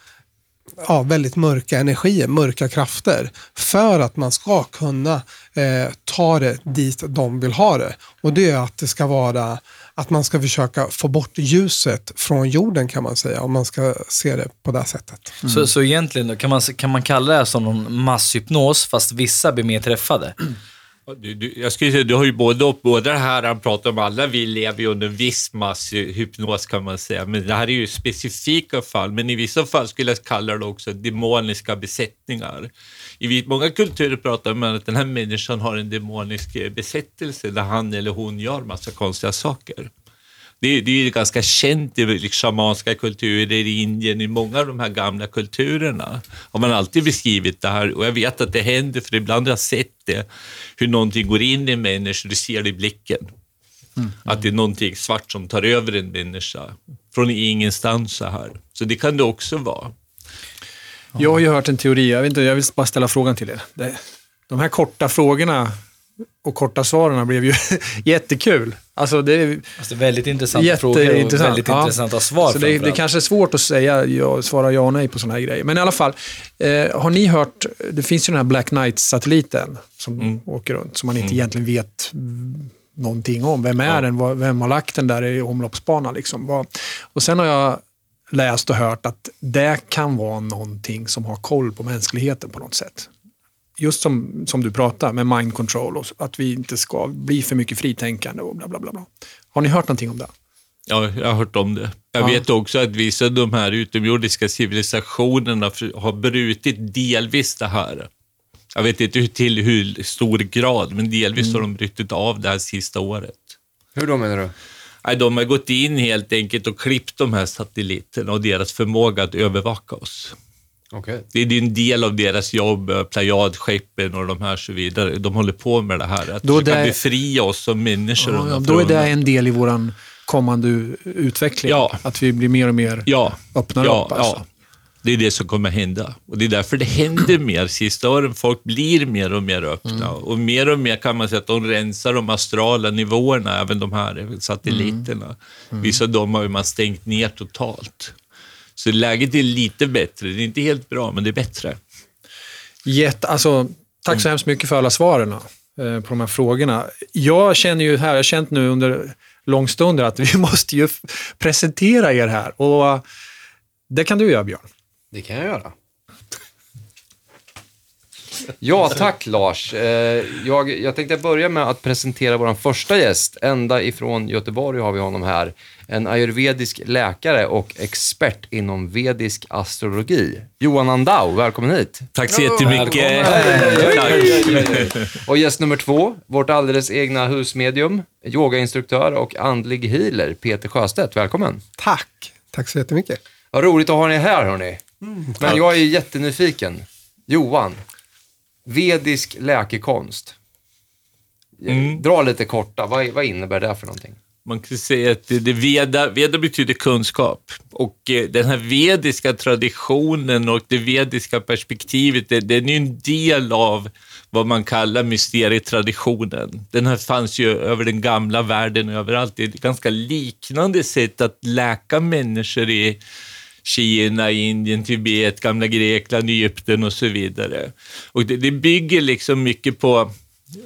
ja, väldigt mörka energier, mörka krafter. För att man ska kunna eh, ta det dit de vill ha det. Och det är att det ska vara att man ska försöka få bort ljuset från jorden kan man säga. Om man ska se det på det här sättet. Så, så egentligen då, kan, man, kan man kalla det här som någon masshypnos, fast vissa blir mer träffade? Du, du, jag skulle säga, du har ju både och, Båda det här han pratar om, alla vi lever ju under en viss masshypnos eh, kan man säga, men det här är ju specifika fall, men i vissa fall skulle jag kalla det också demoniska besättningar. I många kulturer pratar man att den här människan har en demonisk eh, besättelse där han eller hon gör massa konstiga saker. Det, är- det är ju ganska känt i liksom, shamanska kulturer i Indien, i många av de här gamla kulturerna har man alltid beskrivit det här och jag vet att det händer för ibland har jag sett det, hur någonting går in i en människa, du ser det i blicken. Att det är någonting svart som tar över en människa från ingenstans så här. Så det kan det också vara. Jag har ju hört en teori, jag, vet inte, jag vill bara ställa frågan till er. De här korta frågorna och korta svaren blev ju jättekul. Alltså det är Alltså, väldigt intressanta frågor och väldigt Ja. intressanta svar Så det, det kanske är svårt att säga, ja, svara ja och nej på sådana här grejer. Men i alla fall, eh, har ni hört, det finns ju den här Black Knight-satelliten som Mm. åker runt, som man inte egentligen vet mm, någonting om. Vem är den? Vad- Vem har lagt den där i omloppsbanan? Liksom? Och sen har jag läst och hört att det kan vara någonting som har koll på mänskligheten på något sätt. Just som, som du pratar med mind control och att vi inte ska bli för mycket fritänkande och bla bla bla. bla. Har ni hört någonting om det? Ja, jag har hört om det. Jag Ja. vet också att vissa av de här utomjordiska civilisationerna har brutit delvis det här. Jag vet inte hur, till hur stor grad, men delvis har de brutit av det här sista året. Hur då menar du? Nej, de har gått in helt enkelt och klippt de här satelliterna och deras förmåga att övervaka oss. Okej. Det är en del av deras jobb, eh, Playadskeppen och de här så vidare. De håller på med det här, att Då försöka det- befria oss som människor Ja, då är det en del i vår kommande utveckling. Ja. Att vi blir mer och mer Ja, öppnar ja, upp. Alltså. ja. Det är det som kommer hända. Och det är därför det händer mer sista åren. Folk blir mer och mer öppna. Mm. Och mer och mer kan man säga att de rensar de astrala nivåerna, även de här satelliterna. Mm. Vissa av dem har man stängt ner totalt. Så läget är lite bättre. Det är inte helt bra, men det är bättre. Jätte, alltså, tack så hemskt mycket för alla svaren eh, på de här frågorna. Jag känner ju här, jag har känt nu under lång stund att vi måste ju presentera er här. Och eh, det kan du göra Björn. Det kan jag göra. Ja, tack Lars. Eh, Jag, jag tänkte börja med att presentera vår första gäst. Ända ifrån Göteborg har vi honom här. En ayurvedisk läkare och expert inom vedisk astrologi. Johan Andau, välkommen hit. Tack så jättemycket. Och gäst nummer två, vårt alldeles egna husmedium, yogainstruktör och andlig healer, Peter Sjöstedt. Välkommen. Tack. Tack så jättemycket. Vad roligt att ha er här hörni. Men jag är jättenyfiken. Johan, vedisk läkekonst. Mm. Dra lite korta, vad, vad innebär det för någonting? Man kan säga att det, det veda, veda betyder kunskap. Och eh, den här vediska traditionen och det vediska perspektivet, det, den är ju en del av vad man kallar mysterietraditionen. Den här fanns ju över den gamla världen överallt. Det är ett ganska liknande sätt att läka människor i Kina, Indien, Tibet, gamla Grekland, Egypten och så vidare. Och det, det bygger liksom mycket på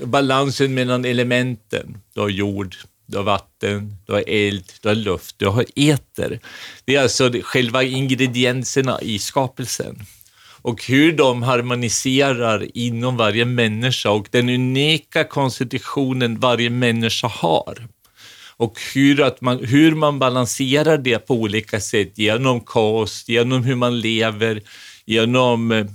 balansen mellan elementen. då jord, du har vatten, du har eld, du har luft, du har eter. Det är alltså själva ingredienserna i skapelsen. Och hur de harmoniserar inom varje människa och den unika konstitutionen varje människa har. Och hur, att man, hur man balanserar det på olika sätt genom kost, genom hur man lever, genom eh,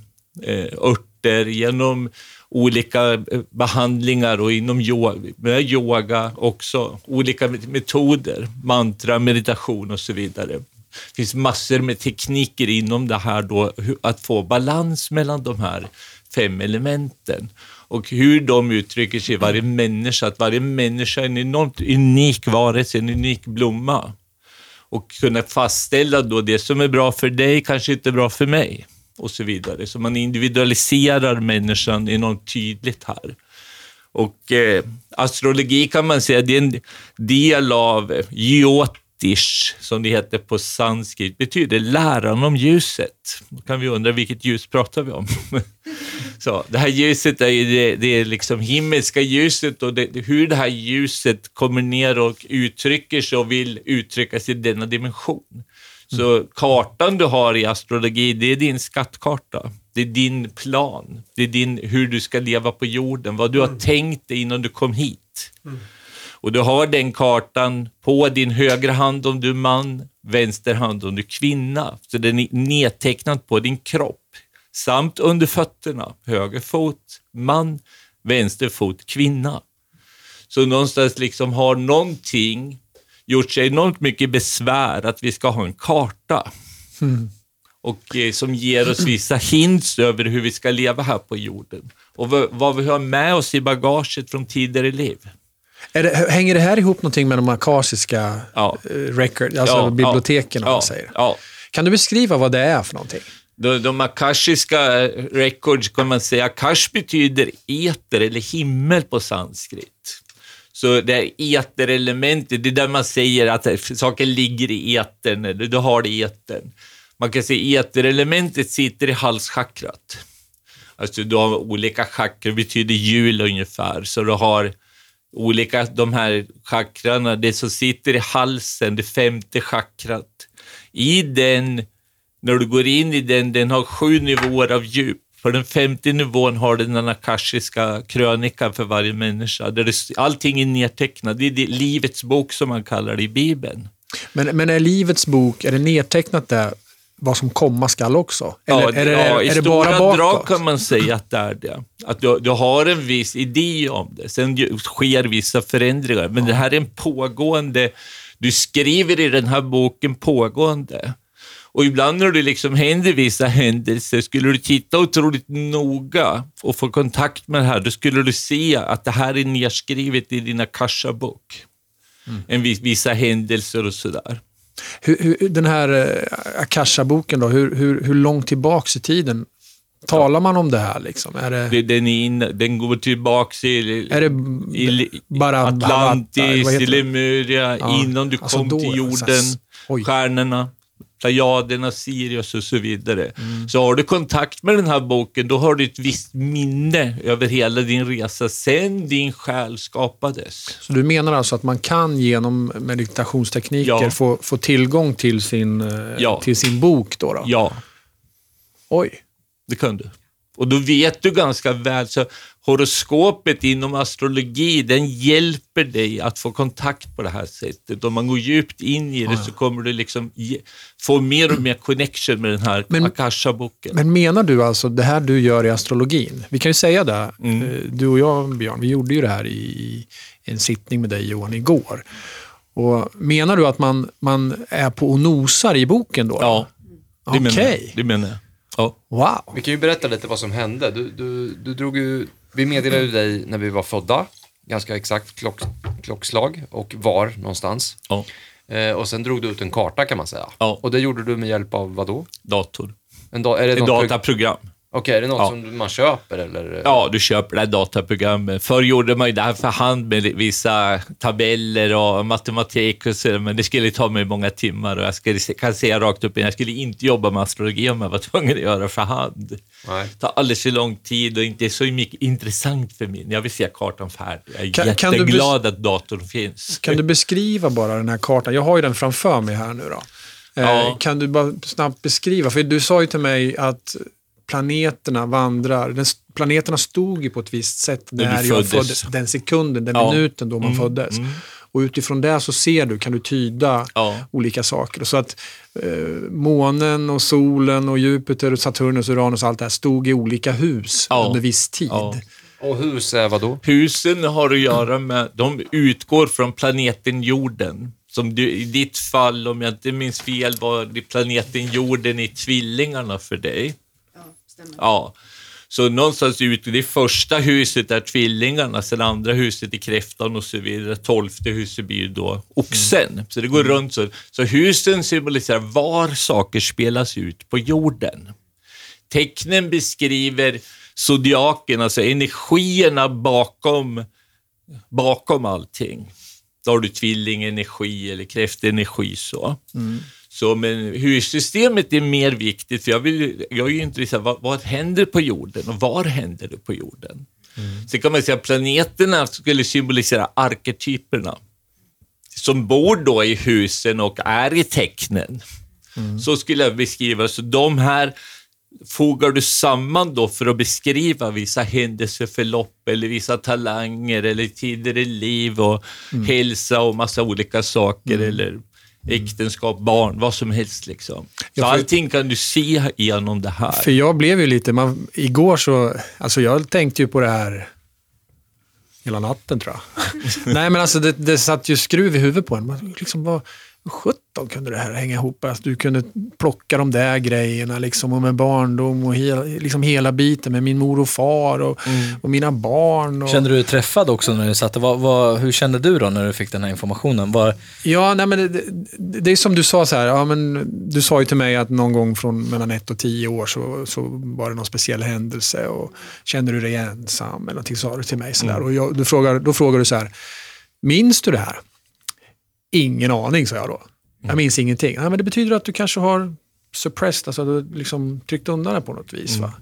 eh örter, genom olika eh, behandlingar och inom yoga, yoga också, olika metoder, mantra, meditation och så vidare. Det finns massor med tekniker inom det här då, att få balans mellan de här fem elementen och hur de uttrycker sig i varje människa, att varje människa är en enormt unik varelse, en unik blomma. Och kunna fastställa då det som är bra för dig kanske inte är bra för mig och så vidare. Så man individualiserar människan enormt tydligt här. Och eh, astrologi kan man säga, det är en del av eh, Jyotish, som det heter på sanskrit, betyder läran om ljuset. Då kan vi undra vilket ljus pratar vi om? Så, det här ljuset är det, det är liksom himmelska ljuset och det, hur det här ljuset kommer ner och uttrycker sig och vill uttryckas i denna dimension. Så kartan du har i astrologi, det är din skattkarta. Det är din plan. Det är din, hur du ska leva på jorden, vad du har tänkt dig innan du kom hit. Och du har den kartan på din högra hand om du är man, vänster hand om du är kvinna. Så den är nedtecknad på din kropp. Samt under fötterna, höger fot man, vänster fot kvinna. Så någonstans liksom har någonting gjort sig enormt mycket besvär att vi ska ha en karta. Och eh, som ger oss vissa hints över hur vi ska leva här på jorden. Och vad, vi har med oss i bagaget från tidigare liv. Det, hänger det här ihop någonting med de akasiska Ja. eh, record, alltså Ja, biblioteken om ja, man säger? Ja. Kan du beskriva vad det är för någonting? De, de akashiska eh, records kan man säga, akash betyder eter eller himmel på sanskrit. Så det här eterelementet, det är där man säger att saker ligger i etern, eller du har det i etern. Man kan säga eterelementet sitter i halschakrat. Alltså du har olika chakra, det betyder hjul ungefär. Så du har olika, de här chakrarna, det som sitter i halsen, det femte chakrat. I den, när du går in i den, den har sju nivåer av djup. På den femte nivån har den akashiska krönikan för varje människa. Där det, allting är nedtecknat. Det är det, livets bok som man kallar det i Bibeln. Men, men är Livets bok, är det nedtecknat där vad som komma skall också? Eller ja, är, det, ja, i är det stora bara drag bakåt? kan man säga att det är det. Att du, du har en viss idé om det. Sen sker vissa förändringar. Men det här är en pågående... Du skriver i den här boken pågående. Och ibland när det liksom händer vissa händelser, skulle du titta otroligt noga och få kontakt med det här, då skulle du se att det här är nedskrivet i din Akasha-bok. En vis, vissa händelser och sådär. Hur, hur, den här eh, Akasha-boken då, hur, hur, hur långt tillbaks i tiden talar man om det här? Liksom? Är det, Den, in, den går tillbaks i, är det i, bara Atlantis, i? Lemuria, Ja, innan du alltså kom då, till så jorden, oj. stjärnorna, Plejaderna, Sirius och så vidare. Mm. Så har du kontakt med den här boken, då har du ett visst minne över hela din resa sen din själ skapades. Så du menar alltså att man kan genom meditationstekniker Ja. få, få tillgång till sin, eh, Ja. till sin bok? Då, då? Ja, Oj. det kan du. Och då vet du ganska väl, så horoskopet inom astrologi, den hjälper dig att få kontakt på det här sättet. Om man går djupt in i det så kommer du liksom ge, få mer och mer connection med den här Men- Akasha-boken. Men menar du alltså det här du gör i astrologin? Vi kan ju säga det, Mm. eh, du och jag Björn, vi gjorde ju det här i en sittning med dig Johan igår. Och menar du att man, man är på och nosar i boken då? Ja, det menar Okej. jag. Det menar jag. Ja. Wow. Vi kan ju berätta lite vad som hände. Du, du, du drog ju, vi meddelade dig när vi var födda, ganska exakt klock, klockslag och var någonstans. ja, Eh, och sen drog du ut en karta kan man säga. Ja. Och det gjorde du med hjälp av vad då? dator. En da- är det Ett något prog- dataprogram. Okej, är det något Ja. som man köper eller? Ja, du köper det här dataprogrammet. Förr gjorde man ju det här för hand med vissa tabeller och matematik och så, men det skulle ta mig många timmar och jag skulle, kan säga rakt upp jag skulle inte jobba med astrologi om jag var tvungen att göra för hand. Nej. Det tar alldeles för lång tid och inte så mycket intressant för mig. Jag vill se kartan färdig. Jag är Kan- kan du jätteglad att datorn finns. Kan du beskriva bara den här kartan? Jag har ju den framför mig här nu då. Eh, Ja. Kan du bara snabbt beskriva? För du sa ju till mig att planeterna vandrar. Den, planeterna stod ju på ett visst sätt När jag föddes. Den sekunden, den Ja. minuten då man Mm, föddes. mm. Och utifrån det så ser du, kan du tyda Ja. olika saker. Så att eh, månen och solen och Jupiter och Saturnus och Uranus och allt det här stod i olika hus Ja. under viss tid. Ja. Och hus är vad då? Husen har att göra med, de utgår från planeten jorden. Som du, I ditt fall, om jag inte minns fel, var det planeten jorden i tvillingarna för dig. Stämmer. Ja. Så någonstans ut, det första huset är tvillingarna, sen andra huset är kräftan och så vidare. Tolfte huset blir då oxen. Så det går runt så. Så husen symboliserar var saker spelas ut på jorden. Tecknen beskriver zodiaken, alltså energierna bakom, bakom allting. Då har du tvillingenergi eller kräftenergi så. Så men hussystemet är mer viktigt, för jag, vill, jag är ju intresserad vad, vad händer på jorden och var händer det på jorden? Sen kan man säga att planeterna skulle symbolisera arketyperna som bor då i husen och är i tecknen. Så skulle jag beskriva, så de här fogar du samman då för att beskriva vissa händelseförlopp eller vissa talanger eller tidigare liv och hälsa och massa olika saker eller äktenskap, barn, vad som helst liksom. Så Ja, för- allting kan du se genom det här. För jag blev ju lite, man, igår så, alltså jag tänkte ju på det här hela natten tror jag. Nej men alltså det, det satt ju skruv i huvudet på en. Man liksom hur sjutton kunde det här hänga ihop? Alltså, du kunde plocka de där grejerna liksom, och med barndom och hela, liksom hela biten med min mor och far och, och mina barn. Och, Kände du dig träffad också när du satt? Vad, vad, hur kände du då när du fick den här informationen? Var, Ja, nej, men det, det, det är som du sa, så här, ja, men du sa ju till mig att någon gång från mellan ett och tio år så, så var det någon speciell händelse och kände du dig ensam eller någonting sa du till mig. Så där. Och jag, du frågar, då frågar du så här, minns du det här? Ingen aning, sa jag då. Jag minns ingenting. Ja, men det betyder att du kanske har suppressed, alltså du liksom tryckt undan det på något vis. Va?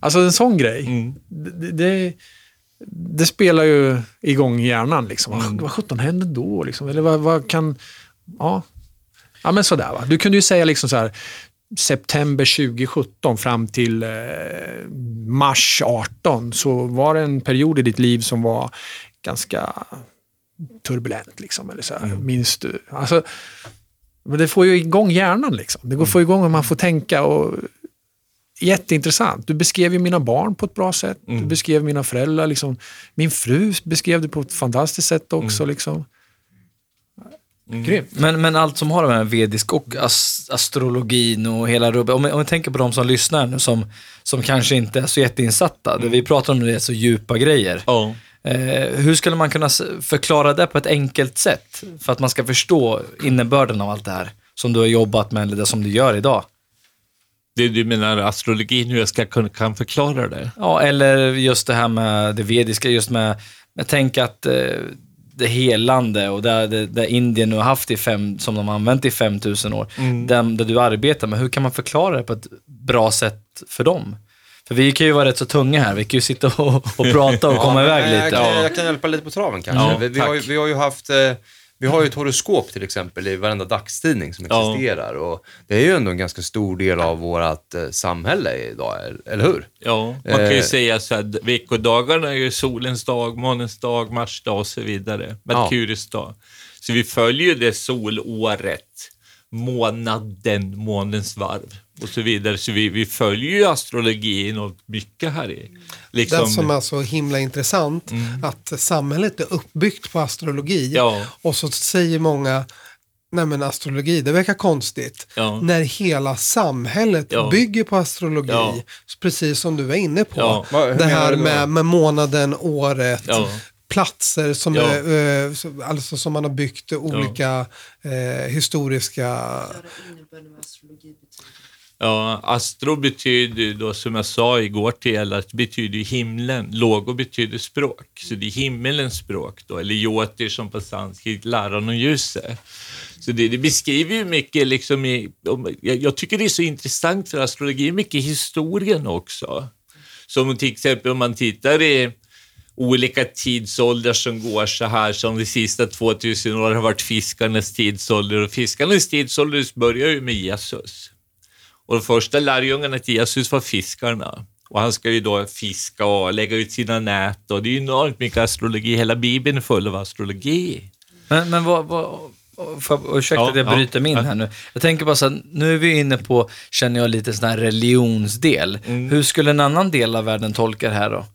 Alltså en sån grej. Mm. Det, det, det spelar ju igång hjärnan. Liksom. Vad, vad sjutton hände då? Liksom? Eller vad, vad kan... Ja. ja, men sådär. Va? Du kunde ju säga liksom så här, september 2017 fram till eh, mars 18 så var det en period i ditt liv som var ganska turbulent. Liksom, eller så här. Minns du? Alltså, men det får ju igång hjärnan. Liksom. Det går att få igång om man får tänka. Och, jätteintressant. Du beskrev ju mina barn på ett bra sätt. Du beskrev mina föräldrar. Liksom. Min fru beskrev det på ett fantastiskt sätt också. Liksom. Grymt. Men, men allt som har med vedisk och as, astrologin och hela rubbet. Om, vi- om vi tänker på de som lyssnar nu som, som kanske inte är så jätteinsatta. Det vi pratar om nu är så djupa grejer. Ja. Eh, hur skulle man kunna förklara det på ett enkelt sätt? För att man ska förstå innebörden av allt det här som du har jobbat med eller det som du gör idag. Det du menar astrologin, hur jag ska kunna kan förklara det? Ja, eller just det här med det vediska, just med, jag tänker att eh, det helande och det, det, det Indien nu har haft i fem, som de har använt i 5000 år, den, det du arbetar med, hur kan man förklara det på ett bra sätt för dem? För vi kan ju vara rätt så tunga här, vi kan ju sitta och, och prata och komma men iväg jag, lite. kan, jag kan hjälpa lite på traven kanske. Ja, vi, vi, har ju, vi har ju haft... Eh, vi har ju ett horoskop till exempel i varenda dagstidning som Ja. existerar. Och det är ju ändå en ganska stor del av vårt eh, samhälle idag, eller hur? Ja, man kan ju Eh. säga så att veckodagarna är ju solens dag, månens dag, Mars dag och så vidare. Merkurius dag. Så vi följer ju det solåret, månaden, månens varv och så vidare. Så vi, vi följer ju astrologin och mycket här i. Liksom, Det som är så himla intressant, att samhället är uppbyggt på astrologi. Ja. Och så säger många, nej men astrologi, det verkar konstigt. Ja. När hela samhället Ja. bygger på astrologi, Ja. precis som du var inne på. Ja. Vad- Det här med, med månaden, året, Ja. platser som, Ja. är, eh, så- alltså som man har byggt olika eh, historiska... Av astrologi betyder. Ja, astro betyder ju då, som jag sa igår till er, att det betyder ju himlen. Logo betyder språk, så det är himmelens språk då, eller yotir som på sanskrit, läran om ljuset. Så det, det beskriver ju mycket, liksom i, jag, jag tycker det är så intressant för astrologi är mycket historien också. Som till exempel om man tittar i olika tidsåldrar som går så här som de sista 2000 åren har varit fiskarnas tidsålder och fiskarnas tidsålder börjar ju med Jesus. Och de första lärjungarna till Jesus var fiskarna. Och han ska ju då fiska och lägga ut sina nät och det är ju enormt mycket astrologi. Hela Bibeln är full av astrologi. Men, men vad, vad, för, ursäkta Ja, att jag ja, bryter mig in ja. här nu. Jag tänker bara så här, nu är vi inne på, känner jag, lite sån här religionsdel. Mm. Hur skulle en annan del av världen tolka det här då?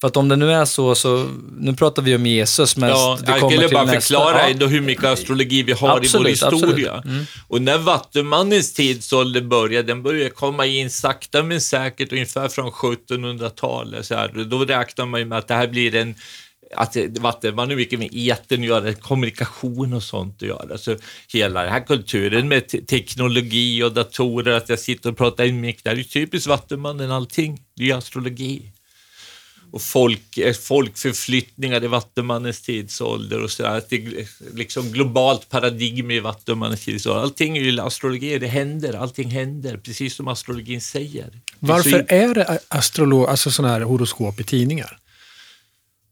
För att om det nu är så, så nu pratar vi om Jesus, men Ja, det jag kommer till bara nästa. förklara Ja. ändå hur mycket astrologi vi har Absolut, i vår historia. Mm. Och när Vattumannens tidsålder började, den började komma in sakta men säkert ungefär från 1700-talet. Så här, då räknar man ju med att det här blir en att Vattenman har mycket med etern att göra, kommunikation och sånt att göra. Så hela den här kulturen med te- teknologi och datorer, att jag sitter och pratar i en mick, det är ju typiskt Vattumannen allting. Det är ju astrologi och folk, eh, folkförflyttningar i Vattumannens tidsålder och sådär. Att det är liksom globalt paradigm i Vattumannens tidsålder. Allting är ju astrologi, det händer, allting händer, precis som astrologin säger. Det är så Varför är det astrolog, alltså sådana här horoskop i tidningar?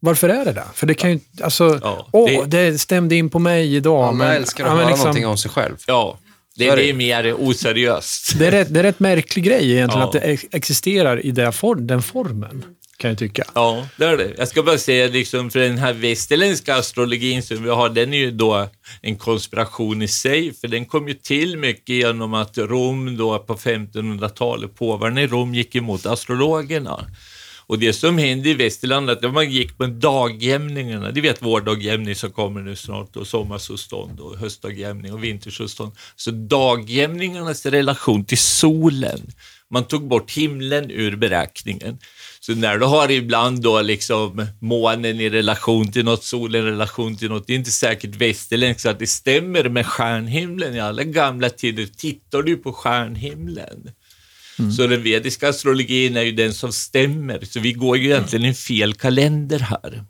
Varför är det det? För det kan ju inte, alltså, Ja, åh, det- det... stämde in på mig idag. Ja, man älskar att ja, men höra liksom, någonting om sig själv. Ja, det, är det. det är mer oseriöst. Det är, rätt, det är rätt märklig grej egentligen Ja. att det ex- existerar i det den formen, kan jag tycka. Ja, det är det. Jag ska bara säga liksom, för den här västerländska astrologin som vi har, den är ju då en konspiration i sig, för den kom ju till mycket genom att Rom då på 1500-talet, påvarna i Rom gick emot astrologerna. Och det som hände i västerlandet, att man gick på dagjämningarna, ni vet vårdagjämning som kommer nu snart, och sommarsolstånd och höstdagjämning och vintersolstånd. Så dagjämningarnas relation till solen, man tog bort himlen ur beräkningen. Så när du har ibland då liksom månen i relation till något, solen i relation till något, det är inte säkert västerländskt så att det stämmer med stjärnhimlen. I alla gamla tider tittar du på stjärnhimlen. Så den vediska astrologin är ju den som stämmer, så vi går ju egentligen i fel kalender här.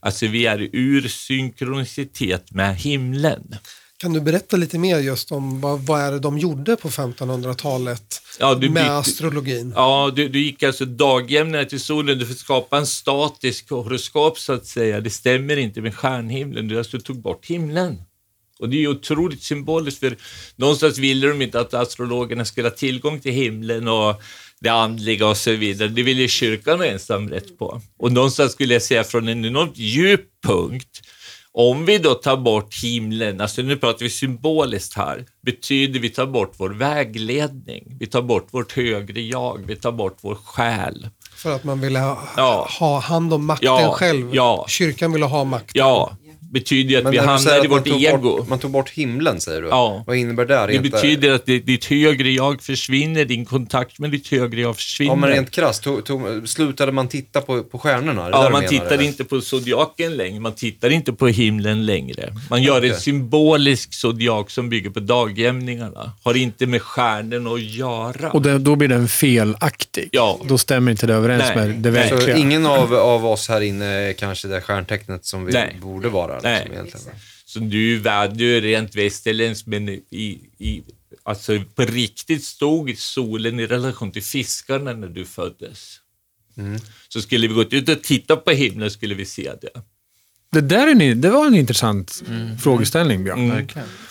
Alltså vi är ur synkronicitet med himlen. Kan du berätta lite mer just om vad, vad är det de gjorde på 1500-talet Ja, med bytte- astrologin? Ja, du, du gick alltså dagjämningar till solen. Du får skapa en statisk horoskop så att säga. Det stämmer inte med stjärnhimlen. Du alltså tog bort himlen. Och det är ju otroligt symboliskt för någonstans ville de inte att astrologerna skulle ha tillgång till himlen och det andliga och så vidare. Det ville kyrkan ha ensamrätt på. Och någonstans skulle jag säga från en enormt djup punkt om vi då tar bort himlen, alltså nu pratar vi symboliskt här, betyder vi tar bort vår vägledning, vi tar bort vårt högre jag, vi tar bort vår själ. För att man ville ha, Ja. ha hand om makten Ja, själv. ja. Kyrkan ville ha makten. Ja, betyder ju att Men vi hamnar i vårt tog ego. Bort, man tog bort himlen, säger du. Ja. Vad innebär det? Det Rent, betyder att ditt högre jag försvinner, din kontakt med ditt högre jag försvinner. Ja, men rent krasst, tog, tog, slutade man titta på, på stjärnorna? Ja, man tittar inte på zodiaken längre, man tittar inte på himlen längre. Man gör Okej. en symbolisk zodiak som bygger på dagjämningarna. Har inte med stjärnorna att göra. Och det, då blir den felaktig. Ja. Då stämmer inte det överens Nej. med det Nej. Så verkliga. ingen av, av oss här inne är kanske det stjärntecknet som vi Nej. borde vara? Nej. Liksom, egentligen. Så du du är rent västerländskt, men i, i, alltså på riktigt stod solen i relation till fiskarna när du föddes. Mm. Så skulle vi gått ut och titta på himlen skulle vi se det. Det där är ni, det var en intressant frågeställning, Björn. Mm.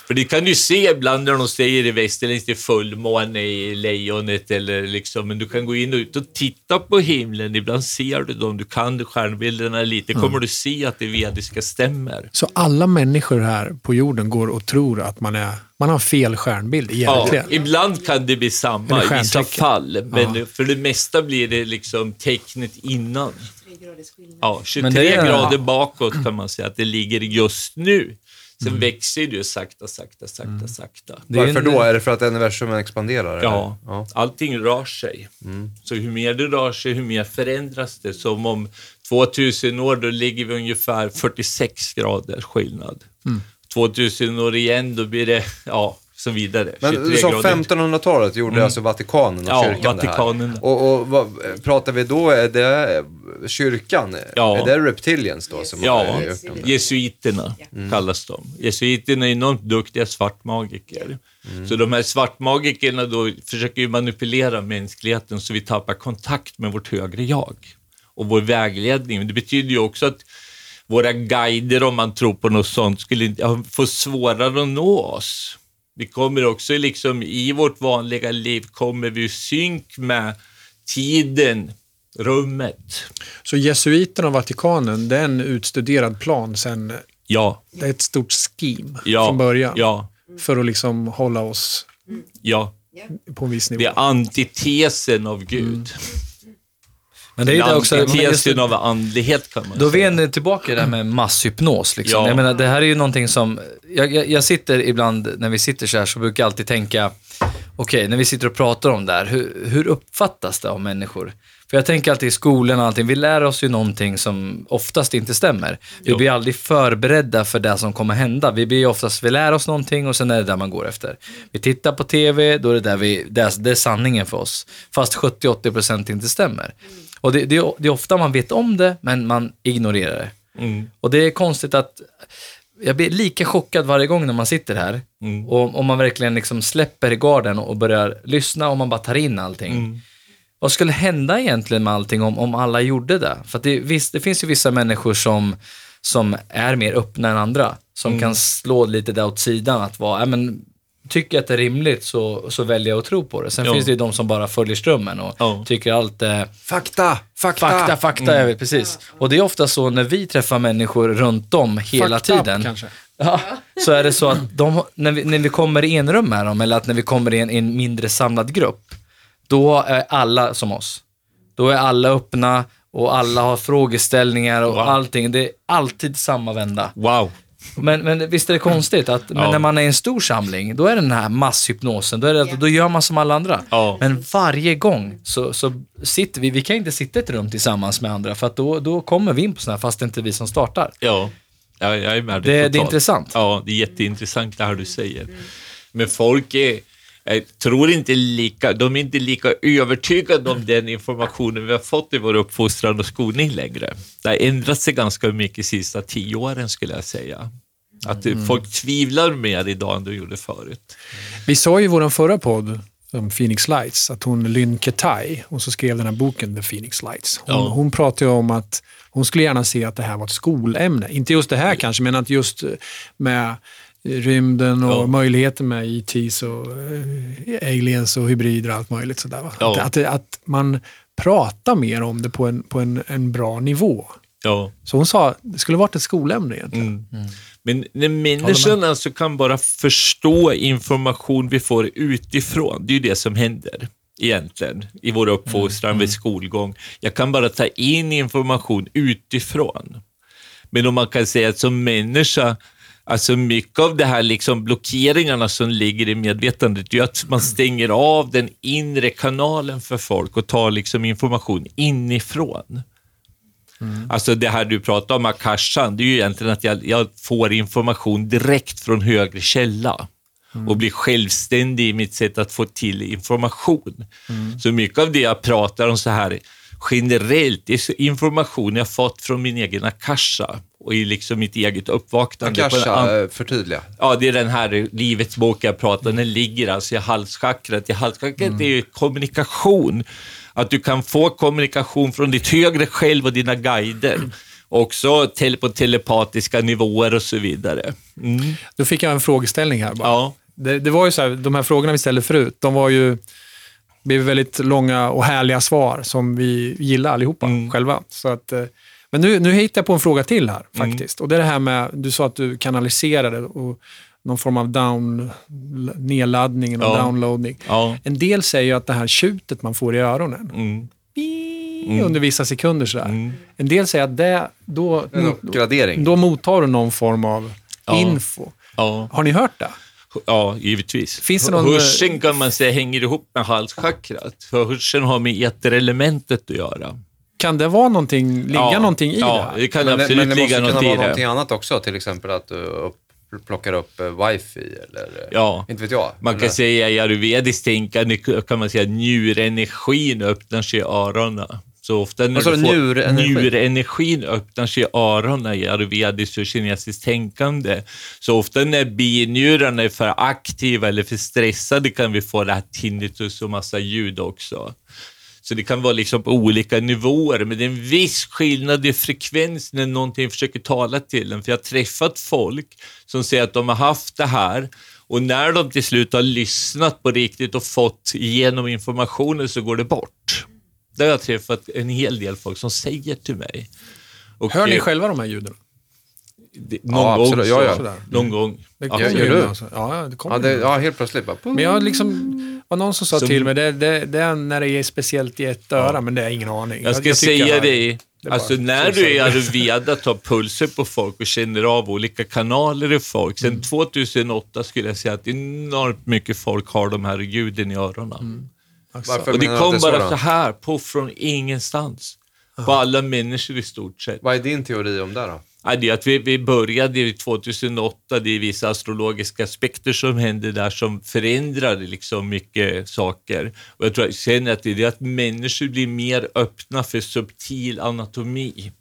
För det kan du se ibland när de säger i västerländskt det är fullmåne i lejonet eller liksom, men du kan gå in och ut och titta på himlen. Ibland ser du dem, du kan stjärnbilderna lite, kommer du se att det vediska stämmer. Så alla människor här på jorden går och tror att man, är, man har fel stjärnbild Ja, egentligen. ibland kan det bli samma i vissa fall, men Ja. för det mesta blir det liksom tecknet innan. Tre graders skillnad. Ja, 23 Men det är- grader bakåt kan man säga att det ligger just nu. Sen växer det ju sakta, sakta, sakta, sakta. Det är Varför en- då? Är det för att universum expanderar? eller? Ja, ja. allting rör sig. Så hur mer det rör sig, hur mer förändras det. Som om 2000 år, då ligger vi ungefär 46 grader skillnad. 2000 år igen, då blir det, ja, så vidare. Men 23 du sa grader. 1500-talet gjorde alltså Vatikanen och Ja, kyrkan Vatikanen. det här. Och, och vad, pratar vi då, är det kyrkan? Ja. Är det reptilians då som Ja, har gjort dem? jesuiterna kallas de. Jesuiterna är enormt duktiga svartmagiker. Så de här svartmagikerna då försöker ju manipulera mänskligheten så vi tappar kontakt med vårt högre jag och vår vägledning. Det betyder ju också att våra guider, om man tror på något sånt, skulle få svårare att nå oss. Vi kommer också liksom i vårt vanliga liv kommer vi i synk med tiden, rummet. Så jesuiterna och Vatikanen, det är en utstuderad plan sen. Ja, Det är ett stort scheme ja, från början. ja, För att liksom hålla oss ja. på en viss nivå. Det är antitesen av Gud. Men det är ju det också, det- av andlighet kan man Då är vi säga. ändå tillbaka i det här med masshypnos. Liksom. Ja. Jag menar, det här är ju någonting som, jag, jag, jag sitter ibland, när vi sitter så här, så brukar jag alltid tänka, okej, när vi sitter och pratar om det här, hur, hur uppfattas det av människor? För jag tänker alltid i skolan och allting, vi lär oss ju någonting som oftast inte stämmer. Vi Jo. blir aldrig förberedda för det som kommer hända. Vi blir oftast, vi lär oss någonting och sen är det där man går efter. Vi tittar på TV, då är det där vi, det är, det är sanningen för oss. Fast 70-80% inte stämmer. Och det, det, är- det är ofta man vet om det, men man ignorerar det. Mm. Och det är konstigt att jag blir lika chockad varje gång när man sitter här. Mm. Och om man verkligen liksom släpper garden och börjar lyssna och man bara tar in allting. Mm. Vad skulle hända egentligen med allting om, om alla gjorde det? För det, visst, det finns ju vissa människor som, som är mer öppna än andra. Som Mm. kan slå lite där åt sidan att vara, ja, men, tycker att det är rimligt så, så väljer jag att tro på det. Sen Ja. finns det ju de som bara följer strömmen och Ja. tycker allt är Fakta! Fakta! Fakta, fakta, jag vet precis. Och det är ofta så när vi träffar människor runt om hela up, tiden. kanske. Ja, så är det så att de, när, vi, när vi kommer i en rum med dem, eller att när vi kommer i en, i en mindre samlad grupp, då är alla som oss. Då är alla öppna och alla har frågeställningar och Wow. allting. Det är alltid samma vända. Wow. Men, men visst är det konstigt att men Ja. när man är i en stor samling, då är det den här masshypnosen, då, är det, då gör man som alla andra. Ja. Men varje gång så, så sitter vi, vi kan inte sitta i ett rum tillsammans med andra, för att då, då kommer vi in på sådana här, fast det inte är vi som startar. Ja, jag, jag är med dig Det, det är intressant. Ja, det är jätteintressant det här du säger. Men folk är, jag tror inte lika, de är inte lika övertygade om den informationen vi har fått i vår uppfostran och skolning längre. Det har ändrat sig ganska mycket de sista tio åren skulle jag säga. Att Mm. folk tvivlar mer idag än de gjorde förut. Vi sa ju i vår förra podd om Phoenix Lights att hon, Lynn Ketai, och så skrev den här boken The Phoenix Lights. Hon, Ja. hon pratade om att hon skulle gärna se att det här var ett skolämne. Inte just det här kanske, men att just med rymden och Ja. möjligheten med ETs och eh, aliens och hybrider och allt möjligt. Sådär, va? Ja. Att, att, att man pratar mer om det på en, på en, en bra nivå. Ja. Så hon sa att det skulle varit ett skolämne egentligen. Mm. Men när människan alltså kan bara förstå information vi får utifrån, det är ju det som händer egentligen i vår uppfostran vid skolgång. Jag kan bara ta in information utifrån. Men om man kan säga att som människa, alltså mycket av det här liksom blockeringarna som ligger i medvetandet, är att man stänger av den inre kanalen för folk och tar liksom information inifrån. Alltså det här du pratar om, akashan, det är ju egentligen att jag, jag får information direkt från högre källa och blir självständig i mitt sätt att få till information. Så mycket av det jag pratar om så här generellt, det är så information jag fått från min egen akasha och i liksom mitt eget uppvaknande. på en an- Akasha, eh, förtydliga. Ja, det är den här livets bok jag pratar om. Den ligger alltså i halschakrat. I halschakrat är ju kommunikation. Att du kan få kommunikation från ditt högre själv och dina guider. Också tele på telepatiska nivåer och så vidare. Mm. Då fick jag en frågeställning här bara. Ja. Det, det var ju så här, de här frågorna vi ställde förut, de var ju blev väldigt långa och härliga svar som vi gillar allihopa Mm. själva. Så att, eh, men nu, nu hittar jag på en fråga till här faktiskt. Och det är det här med, du sa att du kanaliserade och någon form av down, nedladdning och Ja. downloading. Ja. En del säger ju att det här tjutet man får i öronen Mm. under vissa sekunder sådär. Mm. En del säger att det, då, En uppgradering. då mottar du någon form av Ja. info. Ja. Har ni hört det? Ja, givetvis. Finns det någon- Hörseln kan man säga hänger ihop med halschakrat. För hörseln har med eterelementet att göra. Kan det vara någonting, ligga ja. någonting i ja, det här? det kan Men, det- absolut men det måste ligga kunna något vara i någonting det. annat också, till exempel att du upp, plockar upp eh, wifi eller eh, Ja. inte vet jag. Man kan Eller- säga i ayurvediskt tänkande kan man säga att njurenergin öppnar sig i öronen. Så ofta när sa du får njurenergi? njurenergin öppnar sig öronen i ayurvediskt och kinesiskt tänkande. Så ofta när binjurarna är för aktiva eller för stressade kan vi få det här tinnitus och massa ljud också. Så det kan vara liksom på olika nivåer, men det är en viss skillnad i frekvens när någonting försöker tala till en. För jag har träffat folk som säger att de har haft det här och när de till slut har lyssnat på riktigt och fått igenom informationen så går det bort. Det har jag träffat en hel del folk som säger till mig. Och Hör ni eh, själva de här ljuden? det- Någon Ja, gång. absolut. Ja, så. ja. Sådär. Någon gång. Det gör ju du? ibland så. Ja, det kommer Ja, det, ja, helt plötsligt bara... Men jag liksom, var någon som sa Som- till mig, det, det, det är när det är speciellt i ett öra, men det är ingen aning. Jag ska säga jag- dig, det är bara alltså när så du är säger. ayurveda, tar pulser på folk och känner av olika kanaler i folk. Sen Mm. 2008 skulle jag säga att enormt mycket folk har de här ljuden i öronen. Mm. Varför Och det kom att det bara så så då? här, på från ingenstans. På alla människor i stort sett. Vad är din teori om det då? Ja, det är att vi, vi började i 2008, det är vissa astrologiska aspekter som hände där som förändrade liksom mycket saker. Och jag tror sen att det är det att människor blir mer öppna för subtil anatomi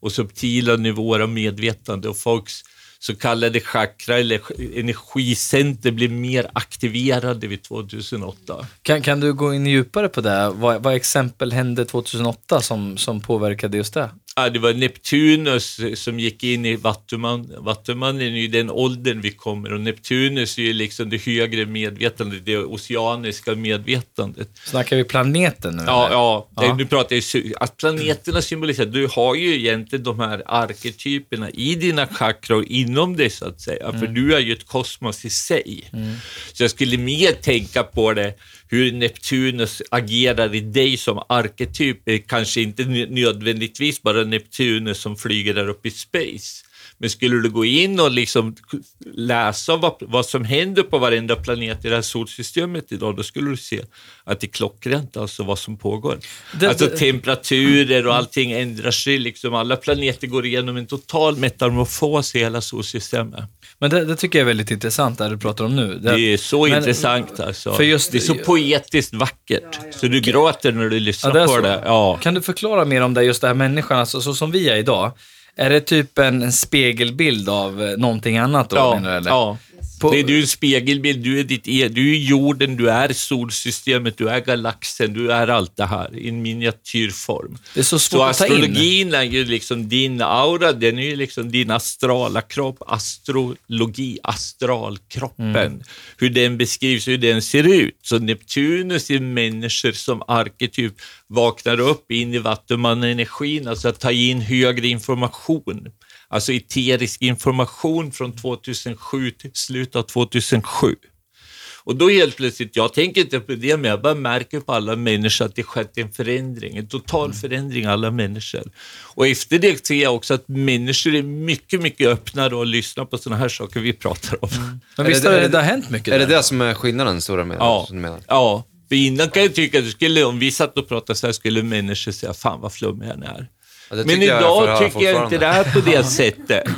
och subtila nivåer av medvetande och folks så kallade chakra eller energicenter blir mer aktiverade vid 2008. Kan, kan du gå in djupare på det? Vad, vad exempel hände 2008 som, som påverkade just det? Ja, det var Neptunus som gick in i Vattuman. Vattuman är ju den åldern vi kommer och Neptunus är ju liksom det högre medvetandet, det oceaniska medvetandet. Snackar vi planeten nu? Ja, eller? ja, Ja. du pratar sy- att planeterna symboliserar, du har ju egentligen de här arketyperna i dina chakra och inom dig så att säga, för du är ju ett kosmos i sig. Så jag skulle mer tänka på det, hur Neptunus agerar i dig som arketyp, är kanske inte nödvändigtvis bara Neptunus som flyger där uppe i space. Men skulle du gå in och liksom läsa vad, vad som händer på varenda planet i det här solsystemet idag, då skulle du se att det är klockrent alltså vad som pågår. Det- alltså det- temperaturer och allting ändrar sig. Liksom. Alla planeter går igenom en total metamorfos i hela solsystemet. Men det, det tycker jag är väldigt intressant, det du pratar om nu. Det är så men- intressant alltså. för just- det är så poetiskt vackert, så du gråter när du lyssnar Ja, på så. det. Ja. Kan du förklara mer om det, just det här människan, alltså, så som vi är idag? Är det typ en, en spegelbild av eh, någonting annat då? Ja, menar eller? ja. På- Det är du en spegelbild, du är, ditt, e- du är jorden, du är solsystemet, du är galaxen, du är allt det här i en miniatyrform. Det är så svårt Så att ta in. astrologin är ju liksom din aura, den är ju liksom din astrala kropp, astrologi, astralkroppen. Mm. Hur den beskrivs, hur den ser ut. Så Neptunus är människor som arketyp vaknar upp in i vattumanenergin, alltså att ta in högre information. Alltså eterisk information från 2007 till slutet av 2007. Och då helt plötsligt, jag tänker inte på det, men jag bara märker på alla människor att det skett en förändring, en total förändring alla människor. Och efter det ser jag också att människor är mycket, mycket öppnare och lyssnar på sådana här saker vi pratar om. Men Är visst det- har är det, det- det har hänt mycket Är det där? det som är skillnaden, stora med, Ja. som du menar? Ja, för innan kan jag tycka att det skulle, om vi satt och pratade så här skulle människor säga, fan vad flummig han är. Men tycker jag idag höra tycker jag inte det fortfarande. är på det sättet.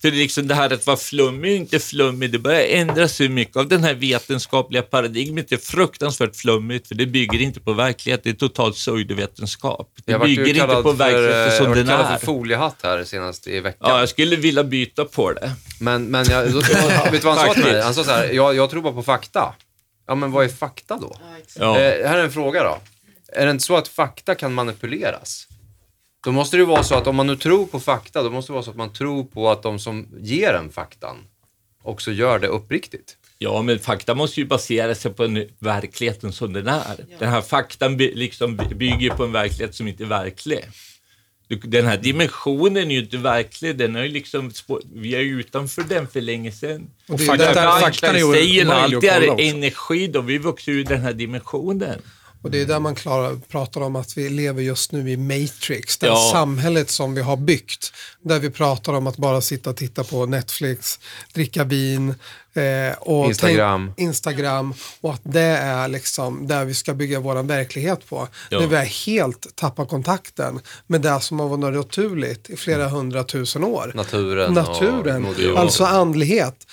För det, är liksom det här att vara flummig och inte flummig, det börjar ändras hur mycket av den här vetenskapliga paradigmet är fruktansvärt flummigt, för det bygger inte på verklighet, det är totalt pseudovetenskap. Det Jag bygger inte kallad på verkligheten jag som den kallad är. för foliehatt här senast i veckan. Ja, jag skulle vilja byta på det. Men, men jag, då, vet du vad han sa till mig? Han sa så här, jag, jag tror bara på fakta. Ja, men vad är fakta då? Ja. Eh, här är en fråga då. Är det inte så att fakta kan manipuleras? Då måste det ju vara så att om man nu tror på fakta, då måste det vara så att man tror på att de som ger en faktan också gör det uppriktigt. Ja, men fakta måste ju basera sig på en verkligheten som den är. Den här faktan by, liksom by- bygger på en verklighet som inte är verklig. Den här dimensionen är ju inte verklig, den är ju liksom, vi är ju utanför den för länge sedan. Och det är fakta- därför- faktan Einstein är ju alltid är energi, då vi vuxit ur den här dimensionen. Och det är där man klarar, pratar om att vi lever just nu i Matrix, det Ja. samhället som vi har byggt. Där vi pratar om att bara sitta och titta på Netflix, dricka vin eh, och Instagram. Tänk, Instagram och att det är liksom där vi ska bygga vår verklighet på. Ja. När vi helt tappat kontakten med det som har varit naturligt i flera hundratusen år. Naturen, Naturen, och alltså andlighet.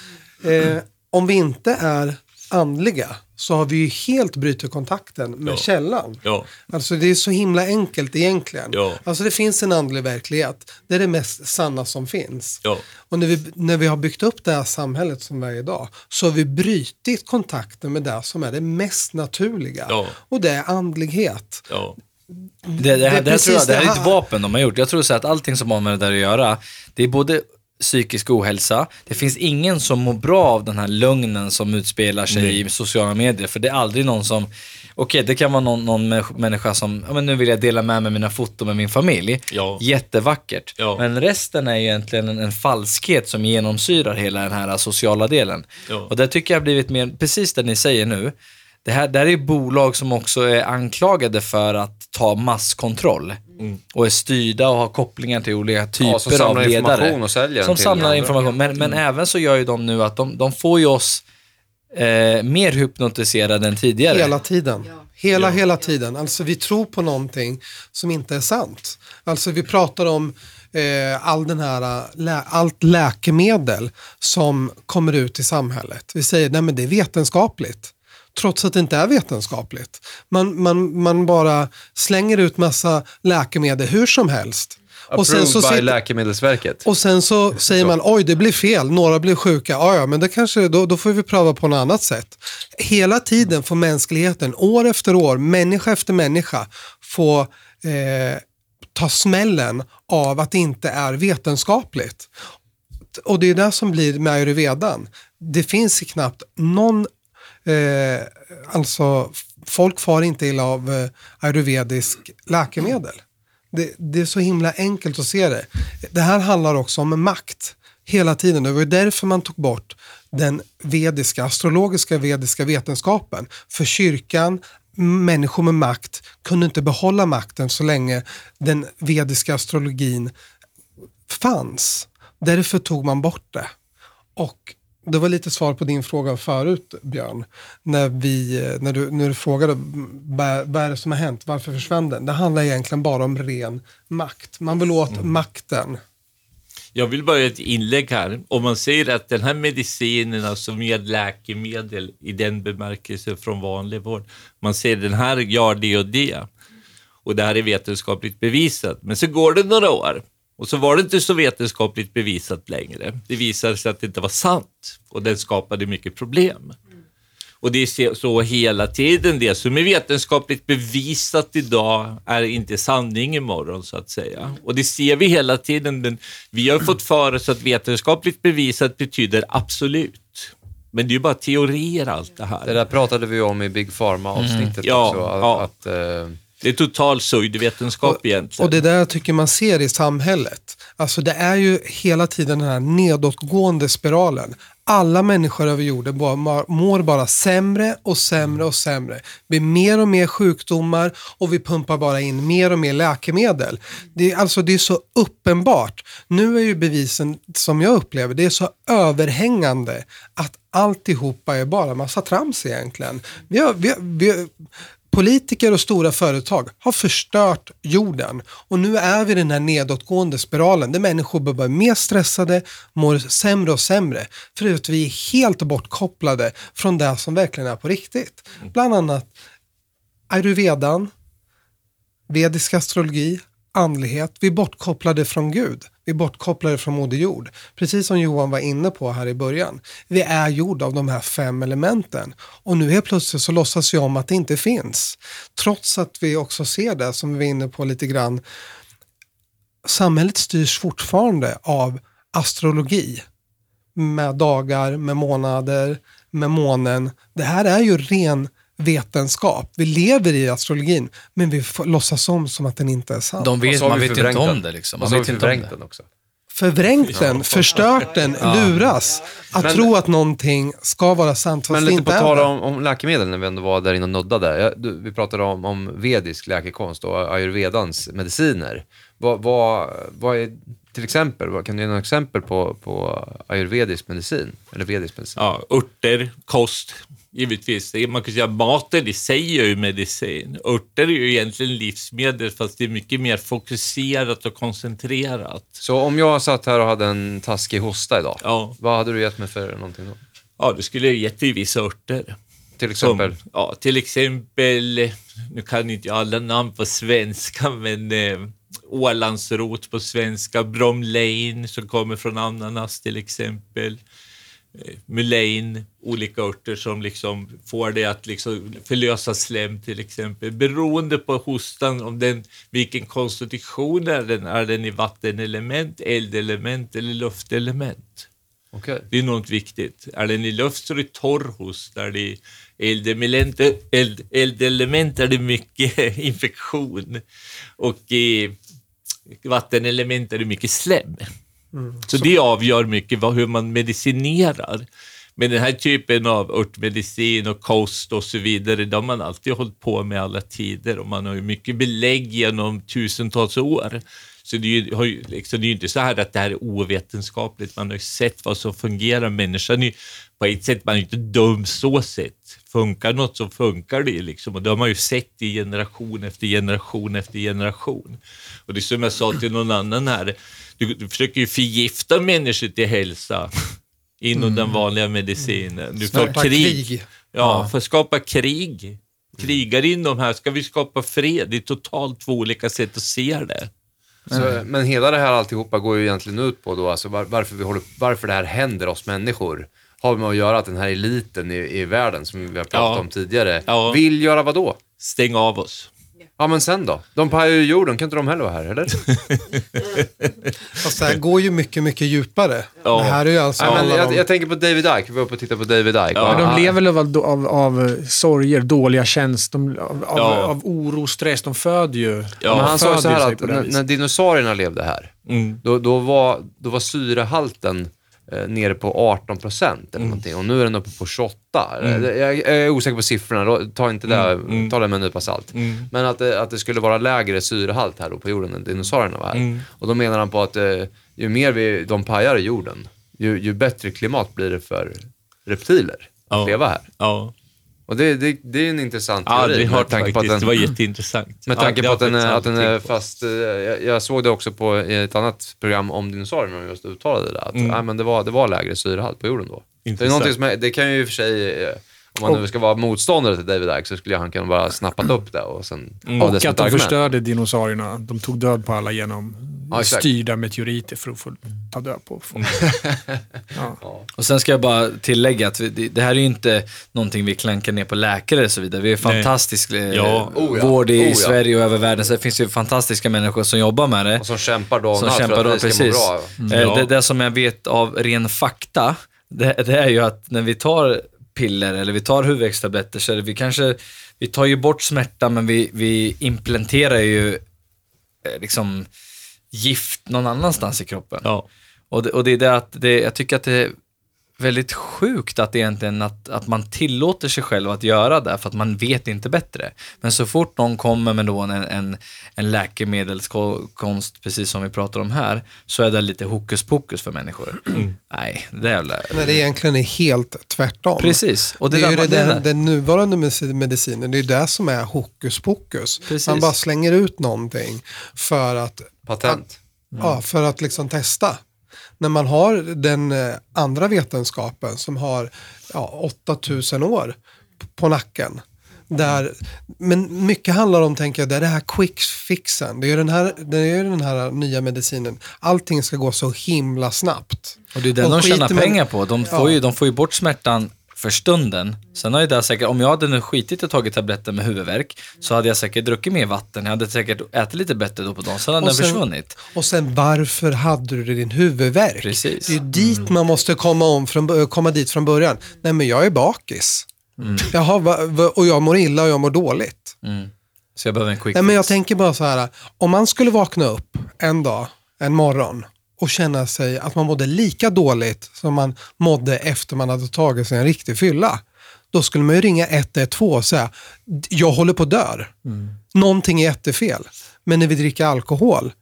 Eh, om vi inte är andliga så har vi ju helt brutit kontakten med Ja. källan. Ja. Alltså det är så himla enkelt egentligen. Ja. Alltså det finns en andlig verklighet. Det är det mest sanna som finns. Ja. Och när vi, när vi har byggt upp det här samhället som vi är idag så har vi brutit kontakten med det som är det mest naturliga. Ja. Och det är andlighet. Ja. Det, det, här, Det är det, här tror jag, precis det här det är ett vapen de har gjort. Jag tror så att allting som har med det där att göra, det är både psykisk ohälsa, det finns ingen som mår bra av den här lögnen som utspelar sig i sociala medier, för det är aldrig någon som, okej det kan vara någon, någon människa- som, ja men nu vill jag dela med mig mina foton med min familj, Ja. jättevackert, Ja. men resten är egentligen en, en falskhet som genomsyrar hela den här sociala delen. Ja. Och det tycker jag har blivit mer, precis det ni säger nu, det här, det här är bolag som också är anklagade för att ta masskontroll och är styrda och har kopplingar till olika typer Ja, av ledare. Som samlar information. Men, men även så gör ju de nu att de, de får ju oss eh, mer hypnotiserade än tidigare. Hela tiden. Ja. Hela, Ja. hela tiden. Alltså vi tror på någonting som inte är sant. Alltså vi pratar om eh, all den här, lä- allt läkemedel som kommer ut i samhället. Vi säger nej men det är vetenskapligt. Trots att det inte är vetenskapligt. Man, man, man bara slänger ut massa läkemedel hur som helst. Approved by sitter- Läkemedelsverket. och sen så säger man, oj det blir fel, några blir sjuka, ja, ja men det kanske, då, då får vi pröva på något annat sätt. Hela tiden får mänskligheten, år efter år, människa efter människa, få eh, ta smällen av att det inte är vetenskapligt. Och det är det som blir med ayurvedan. Det finns knappt någon, eh, alltså folk far inte illa av eh, ayurvedisk läkemedel. Det, det är så himla enkelt att se det. Det här handlar också om makt hela tiden. Det var ju därför man tog bort den vediska, astrologiska vediska vetenskapen. För kyrkan, människor med makt, kunde inte behålla makten så länge den vediska astrologin fanns. Därför tog man bort det. Och det var lite svar på din fråga förut, Björn. När, vi, när, du, när du frågade vad är det som har hänt, varför försvann den? Det handlar egentligen bara om ren makt. Man vill åt makten. Jag vill bara göra ett inlägg här. Om man säger att den här medicinen, alltså med läkemedel i den bemärkelsen från vanlig vård, man säger den här gör det och det och det här är vetenskapligt bevisat. Men så går det några år och så var det inte så vetenskapligt bevisat längre. Det visade sig att det inte var sant och den skapade mycket problem. Och det är så hela tiden. Det som är vetenskapligt bevisat idag är inte sanning imorgon så att säga. Och det ser vi hela tiden. Men vi har fått för oss att vetenskapligt bevisat betyder absolut. Men det är ju bara teorier allt det här. Det där pratade vi om i Big Pharma-avsnittet Ja, också. Att, ja. att, eh, Det är total pseudovetenskap egentligen. Och det där tycker man ser i samhället. Alltså det är ju hela tiden den här nedåtgående spiralen. Alla människor över jorden bara, mår bara sämre och sämre och sämre. Det blir mer och mer sjukdomar och vi pumpar bara in mer och mer läkemedel. Det är, alltså, det är så uppenbart. Nu är ju bevisen, som jag upplever, det är så överhängande att alltihopa är bara massa trams egentligen. Vi har, vi, vi, Politiker och stora företag har förstört jorden och nu är vi i den här nedåtgående spiralen där människor blir mer stressade, mår sämre och sämre för att vi är helt bortkopplade från det som verkligen är på riktigt. Bland annat ayurvedan, vedisk astrologi, andlighet. Vi är bortkopplade från Gud. Vi är bortkopplade från Moder Jord. Precis som Johan var inne på här i början. Vi är gjorda av de här fem elementen. Och nu helt plötsligt så låtsas vi om att det inte finns. Trots att vi också ser det som vi var inne på lite grann. Samhället styrs fortfarande av astrologi. Med dagar, med månader, med månen. Det här är ju ren vetenskap. Vi lever i astrologin, men vi får låtsas om som att den inte är sann. De vet, man vi vet inte om det liksom. Man vet inte om det. den också. Förvrängt den, förstört den, luras. Att Men- tro att någonting ska vara sant fast Men lite inte på tal om, om läkemedel när vi ändå var där inne och nuddade. Jag, du, vi pratade om, om vedisk läkekonst och ayurvedans mediciner. Vad, vad, vad är till exempel, vad, kan du ge några exempel på, på ayurvedisk medicin? Eller vedisk medicin? Ja, örter, kost, givetvis. Man kan säga maten i sig är ju medicin. Örter är ju egentligen livsmedel fast det är mycket mer fokuserat och koncentrerat. Så om jag satt här och hade en taskig hosta idag, Ja, vad hade du gett mig för någonting då? ja då skulle jag gett dig vissa örter. Till Som, exempel? ja, till exempel, nu kan inte jag alla namn på svenska, men eh, Ålandsrot på svenska, bromelain som kommer från ananas till exempel. Eh, Mulain, olika örter som liksom får det att liksom förlösa slem till exempel. Beroende på hostan, om den, vilken konstitution är den, är den i vattenelement, eldelement eller luftelement? Okej. Det är något viktigt. Är den i luft så är det torr hosta. Är det i eldelement, eld, eldelement är det mycket infektion. Och i vattenelement är det mycket slem. Så det avgör mycket vad, hur man medicinerar. Men den här typen av örtmedicin och kost och så vidare, det har man alltid hållit på med alla tider och man har ju mycket belägg genom tusentals år. Så det är ju, har ju, liksom, det är ju inte så här att det här är ovetenskapligt. Man har ju sett vad som fungerar. Människan är ju, på ett sätt, man är ju inte dum så sett. Funkar något så funkar det ju liksom. Och det har man ju sett i generation efter generation efter generation. Och det är som jag sa till någon annan här, du, du försöker ju förgifta människor till hälsa inom den vanliga medicinen. Du får krig. krig. Ja, för att skapa krig. Krigar in de här, ska vi skapa fred? Det är totalt två olika sätt att se det. Så, men hela det här alltihopa går ju egentligen ut på då, alltså var, varför, vi håller, varför det här händer oss människor. Har med att göra att den här eliten i, i världen, som vi har pratat Ja. om tidigare, Ja. vill göra vad då? Stäng av oss. Ja, men sen då? De pajar ju jorden, kan inte de heller vara här, eller? Fast det här går ju mycket, mycket djupare. Ja. Det här är ju alltså Nej, men jag, de- jag tänker på David Icke, vi var uppe och tittade på David Icke. Ja, De lever väl av, av, av sorger, dåliga känslor, av, av, Ja. av oro, stress. De föder ju. Ja, men han sa så här att när, när dinosaurierna levde här, Mm. då, då, var, då var syrehalten eh, nere på 18 procent eller någonting och nu är den uppe på 28. Mm. Jag, jag är osäker på siffrorna, ta inte det, Mm. ta det med en nypa salt. Mm. Men att att det skulle vara lägre syrehalt här då på jorden än dinosaurierna var här. Mm. Och då menar han på att eh, ju mer vi, de pajar i jorden, ju, ju bättre klimat blir det för reptiler att Ja. leva här. Ja, Och det, det, det är en intressant teori. aldrig med hört tanke på att den- Det var jätteintressant. med tanke Ja, på att det har den, att den är fast, eh, jag, jag såg det också på ett annat program om dinosaurierna och just uttalade det, att Mm. nej, men det, var, det var lägre syrehalt på jorden då. Det, är som är, det kan ju i och för sig, eh, om man nu ska vara motståndare till David Icke så skulle han kunna bara snappat upp det och sen ha det Och som att de argument. förstörde dinosaurierna. De tog död på alla genom Ja, styrda meteoriter för att få ta död på folk. ja. Och sen ska jag bara tillägga att vi, det, det här är ju inte någonting vi klankar ner på läkare och så vidare. Vi har fantastisk eh, Ja. Oh ja. vård i Oh ja. Sverige och över världen, så det finns ju fantastiska människor som jobbar med det. Och som kämpar dag och Som kämpar för att vi ska må bra. Eh, Ja. Det, det som jag vet av ren fakta, det, det är ju att när vi tar piller eller vi tar huvudvärkstabletter så är det vi kanske, vi tar ju bort smärta men vi, vi implementerar ju eh, liksom gift någon annanstans i kroppen. Ja. Och det, och det är det att det, jag tycker att det är väldigt sjukt att egentligen att, att man tillåter sig själv att göra det för att man vet inte bättre. Men så fort någon kommer med då en, en, en läkemedelskonst, precis som vi pratar om här, så är det lite hokus pokus för människor. Nej, det är jävla... När det egentligen är helt tvärtom. Precis. Och Det, det, är ju där, det, det, den, den nuvarande medici- medicinen, det är det som är hokus pokus. Precis. Man bara slänger ut någonting för att, Patent. ja, för att liksom testa. När man har den eh, andra vetenskapen som har ja, 8000 år på nacken. Där, men mycket handlar om, tänker jag, det är det här quick fixen. Det är den här, det är den här nya medicinen. Allting ska gå så himla snabbt. Och det är den Och de tjänar pengar på. De får, Ja. ju, de får ju bort smärtan för stunden. Sen har ju det säkert, om jag hade nu skitit och tagit tabletter med huvudvärk så hade jag säkert druckit mer vatten. Jag hade säkert ätit lite bättre då på dagen. Sen hade Och den sen- försvunnit. Och sen varför hade du din huvudvärk? Precis. Det är dit man måste komma, om från, komma dit från början. Nej men jag är bakis. Jaha, va, va, och jag mår illa och jag mår dåligt. Mm. Så jag behöver en quick Nej, men jag tänker bara så här, om man skulle vakna upp en dag, en morgon och känna sig att man mådde lika dåligt som man mådde efter man hade tagit sig en riktig fylla. Då skulle man ju ringa 112 och säga, jag håller på att dör. Någonting är jättefel. Men när vi dricker alkohol,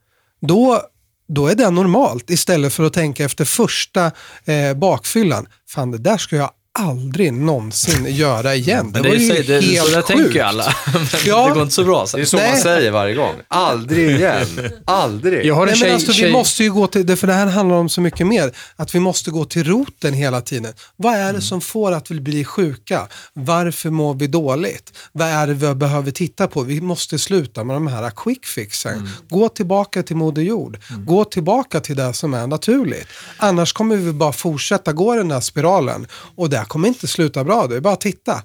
då, då är det normalt. Istället för att tänka efter första eh, bakfyllan, fan det där ska jag aldrig någonsin göra igen. Men det, det, var är, ju så- det, helt så där sjukt. tänker ju alla. Men Ja. det går inte så bra. Så. Det är så Nej. man säger varje gång. Aldrig igen. Aldrig. Jag har en Nej, tjej, men alltså, tjej vi måste ju gå till, det- för det här handlar om så mycket mer, att vi måste gå till roten hela tiden. Vad är det som får att vi blir sjuka? Varför mår vi dåligt? Vad är det vi behöver titta på? Vi måste sluta med de här quick fixen. Gå tillbaka till Moder Jord. Gå tillbaka till det som är naturligt. Annars kommer vi bara fortsätta gå den här spiralen och det här kommer inte sluta bra. Det är bara att titta.